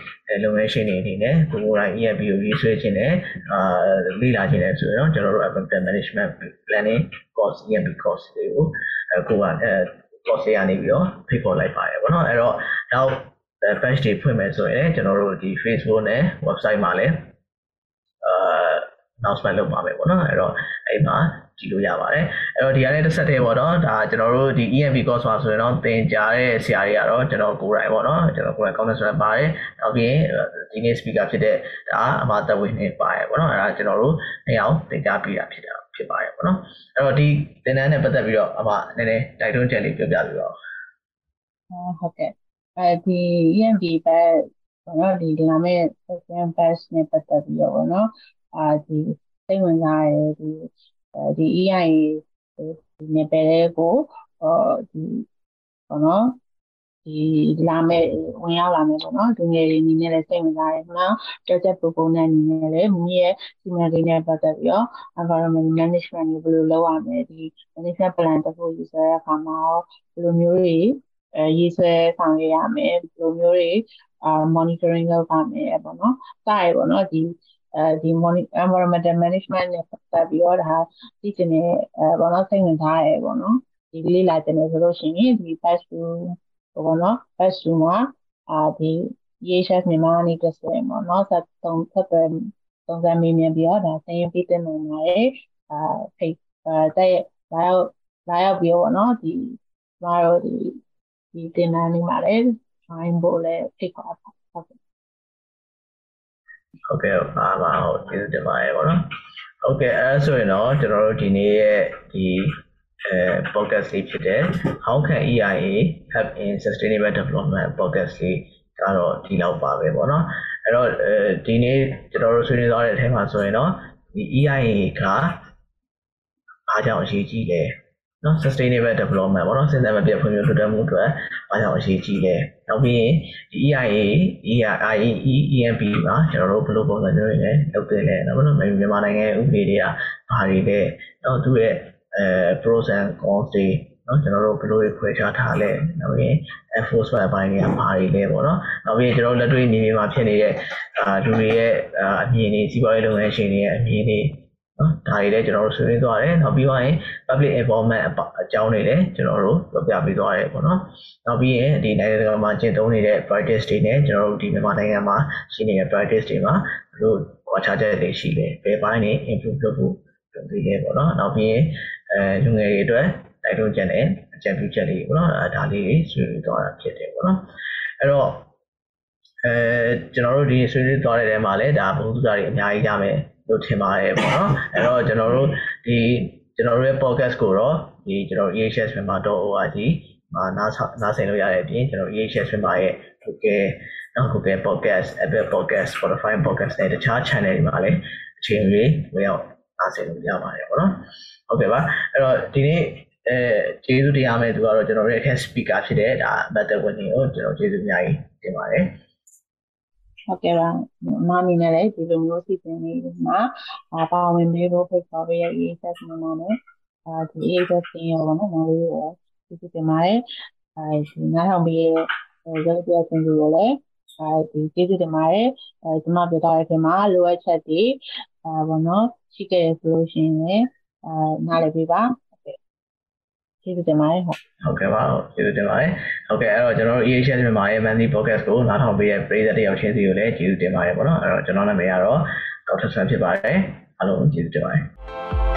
လုပ်ငန်းရှင်တွေအနေနဲ့ကိုကိုယ်တိုင် EMP ကိုရေးဆွဲခြင်းနဲ့အာလေ့လာခြင်းနဲ့ဆိုရင်တော့ကျွန်တော်တို့ environmental management planning course EMP course တွေကိုကိုကအဲ course ရနေပြီးတော့ဖိတ်ခေါ်လိုက်ပါတယ်ပေါ့နော်အဲ့တော့နောက် page တွေဖွင့်မယ်ဆိုရင်ကျွန်တော်တို့ဒီ Facebook နဲ့ website မှာလည်းအာ announcement လုပ်ပါမယ်ပေါ့နော်အဲ့တော့အဲ့မှာကြည့်လို့ရပါတယ်အဲ့တော့ဒီကနေ့တစ်ဆက်တည်းပေါ့နော်ဒါကျွန်တော်တို့ဒီ EMP course မှာဆိုရင်တော့သင်ကြားတဲ့ဆရာတွေကတော့ကျွန်တော်ကိုယ်တိုင်ပေါ့နော်ကျွန်တော်ကိုယ်တိုင် comment ဆိုပါတယ်နောက်ပြီးဒီနေ့ speaker ဖြစ်တဲ့ဒါအမသက်ဝင်နေပါတယ်ပေါ့နော်အဲ့ဒါကျွန်တော်တို့နေအောင်သင်ကြားပေးတာဖြစ်တာဖြစ်ပါတယ်ပေါ့နော်အဲ့တော့ဒီသင်တန်းနဲ့ပတ်သက်ပြီးတော့အမနည်းနည်းတိုက်တွန်းချက်လေးပြောပြပေးပါဦးဟုတ်ကဲ့ အဲဒီ EMP ဘက်ပေါ့နော်ဒီလာမဲ့ second batch နဲ့ပတ်သက်ပြီးတော့ပေါ့နော်အာဒီစိတ်ဝင်စားရဒီဒီ EIA ဒီနယ်ပယ်ကိုဟောဒီပေါ့နော်ဒီလာမဲ့ဝင်ရောက်လာမယ်ပေါ့နော်ဒီငယ်တွေအနေနဲ့လည်းစိတ်ဝင်စားတယ်နော် project proposal အနေနဲ့လည်းမိမိရဲ့စီမံကိန်းနဲ့ပတ်သက်ပြီးတော့ environment management ကိုဘယ်လိုလုပ်ရမလဲဒီ management plan တစ်ခုယူဆတဲ့အခါမှာဘယ်လိုမျိုးတွေ အဲရေးဆွဲဆောင်ရွက်ရမယ်ဒီလိုမျိုးတွေအာ monitoring လုပ်ရမယ်ပေါ့နော်စရပေါ့နော်ဒီအဲဒီ environmental management နဲ့ပတ်သက်ပြီးတော့ဒါသိချင်တဲ့အဲပေါ့နော်စိတ်ဝင်စားရဲပေါ့နော်ဒီလေးလာတယ်ဆိုလို့ရှိရင်ဒီ batch 2ပေါ့နော် batch 2မှာအာဒီ EHS မြန်မာအနေနဲ့ဆိုရင်ပေါ့နော်ဆက်သုံးဆက်သွယ်သုံးစမ်းမေးမြန်းပြီးတော့ဒါစာရင်းပေးတင်နိုင်ပါတယ်အာဖိတ်အဲတဲ့လာရောက်လာရောက်ပြီးတော့ပေါ့နော်ဒီကျမတို့ဒီ ဒီတင်နန်းလေးမှာလည်း join ဖို့လည်းဖိတ်ခေါ်ပါဟုတ်ကဲ့ဟုတ်ကဲ့ပါပါဟုတ်ကျေးဇူးတင်ပါတယ်ပေါ့နော်ဟုတ်ကဲ့အဲဆိုရင်တော့ကျွန်တော်တို့ဒီနေ့ရဲ့ဒီအဲ podcast လေးဖြစ်တဲ့ How can EIA help in sustainable development podcast လေးကတော့ဒီလောက်ပါပဲပေါ့နော်အဲ့တော့အဲဒီနေ့ကျွန်တော်တို့ဆွေးနွေးသွားတဲ့အထက်မှာဆိုရင်တော့ဒီ EIA ကအားကြောင့်အရေးကြီးတယ် နော် sustainable development ပေါ့နော်စဉ်းစားမပြတ်ဖွံ့ဖြိုးတိုးတက်မှုအတွက်အားကြောင့်အရေးကြီးတယ်နောက်ပြီးရင်ဒီ EIA EIA EMP မှာကျွန်တော်တို့ဘယ်လိုပုံစံမျိုးတွေလဲလုပ်တင်လဲနော်မြန်မာနိုင်ငံဥပဒေတွေကဘာတွေလဲနော်သူရဲ့အဲ pros and cons တွေနော်ကျွန်တော်တို့ဘယ်လိုခွဲခြားထားလဲနောက်ပြီး enforcement အပိုင်းတွေကဘာတွေလဲပေါ့နော်နောက်ပြီးကျွန်တော်တို့လက်တွေ့နေနေမှာဖြစ်နေတဲ့အာလူတွေရဲ့အမြင်တွေစီးပွားရေးလုပ်ငန်းရှင်တွေရဲ့အမြင်တွေ နော်ဒါတွေလည်းကျွန်တော်တို့ဆွေးနွေးသွားတယ်နောက်ပြီးတော့ရင် public involvement အကြောင်းတွေလည်းကျွန်တော်တို့ပြောပြပေးသွားတယ်ပေါ့နော်နောက်ပြီးရင်ဒီနိုင်ငံတကာမှာကျင့်သုံးနေတဲ့ practice တွေနဲ့ကျွန်တော်တို့ဒီမြန်မာနိုင်ငံမှာရှိနေတဲ့ practice တွေမှာဘယ်လိုကွာခြားချက်တွေရှိလဲဘယ်ပိုင်းနေ improve လုပ်ဖို့လုပ်ပေးလဲပေါ့နော်နောက်ပြီးရင်အဲလူငယ်တွေအတွက်တိုက်တွန်းချက်နဲ့အကြံပြုချက်တွေပေါ့နော်အဲဒါလေးတွေဆွေးနွေးသွားတာဖြစ်တယ်ပေါ့နော်အဲ့တော့အဲကျွန်တော်တို့ဒီဆွေးနွေးသွားတဲ့နေရာမှာလည်းဒါဘုသူသားတွေအများကြီးကြမယ် လို့ထင်ပါတယ်ပေါ့နော်အဲ့တော့ကျွန်တော်တို့ဒီကျွန်တော်တို့ရဲ့ podcast ကိုတော့ဒီကျွန်တော် ehsmember.org မှာနားနားဆင်လို့ရတဲ့အပြင်ကျွန်တော် ehs member ရဲ့ Google နော် Google podcast Apple podcast Spotify podcast နဲ့တခြား channel တွေမှာလည်းအချိန်ကြီးဝင်ရောက်နားဆင်လို့ရပါတယ်ပေါ့နော်ဟုတ်ကဲ့ပါအဲ့တော့ဒီနေ့အဲကျေးဇူးတရားမဲ့သူကတော့ကျွန်တော်ရဲ့ guest speaker ဖြစ်တဲ့ဒါ Battle Winning ကိုကျွန်တော်ကျေးဇူးအများကြီးတင်ပါတယ် ဟုတ်ကဲ့ပါမမီနဲ့လည်းဒီလိုမျိုးစီစဉ်လေးမှာအာပါဝင်ပေးဖို့ဖိတ်ခေါ်ပေးရဲ့ EHS မှာနဲ့အာဒီ EHS တင်ရောပေါ့နော်မလေးရောစီစဉ်တင်ပါတယ်အဲဒီနားထောင်ပေးရဲ့ရုပ်ပြဆင်သူကိုလည်းအဲဒီကျေးဇူးတင်ပါတယ်အဲကျွန်မပြောထားတဲ့အချိန်မှာလိုအပ်ချက်တွေအာဘောနော်ရှိခဲ့ရဆိုလို့ရှိရင်လည်းအာနားလည်ပေးပါ ကျေးဇူးတင်ပါတယ်ဟုတ်ဟုတ်ကဲ့ပါကျေးဇူးတင်ပါတယ်ဟုတ်ကဲ့အဲ့တော့ကျွန်တော်တို့ EHS မြန်မာရဲ့ Monthly Podcast ကိုနားထောင်ပေးတဲ့ပရိသတ်တယောက်ချင်းစီကိုလည်းကျေးဇူးတင်ပါတယ်ပေါ့နော်အဲ့တော့ကျွန်တော်နာမည်ကတော့ဒေါက်တာဆန်ဖြစ်ပါတယ်အားလုံးကျေးဇူးတင်ပါတယ်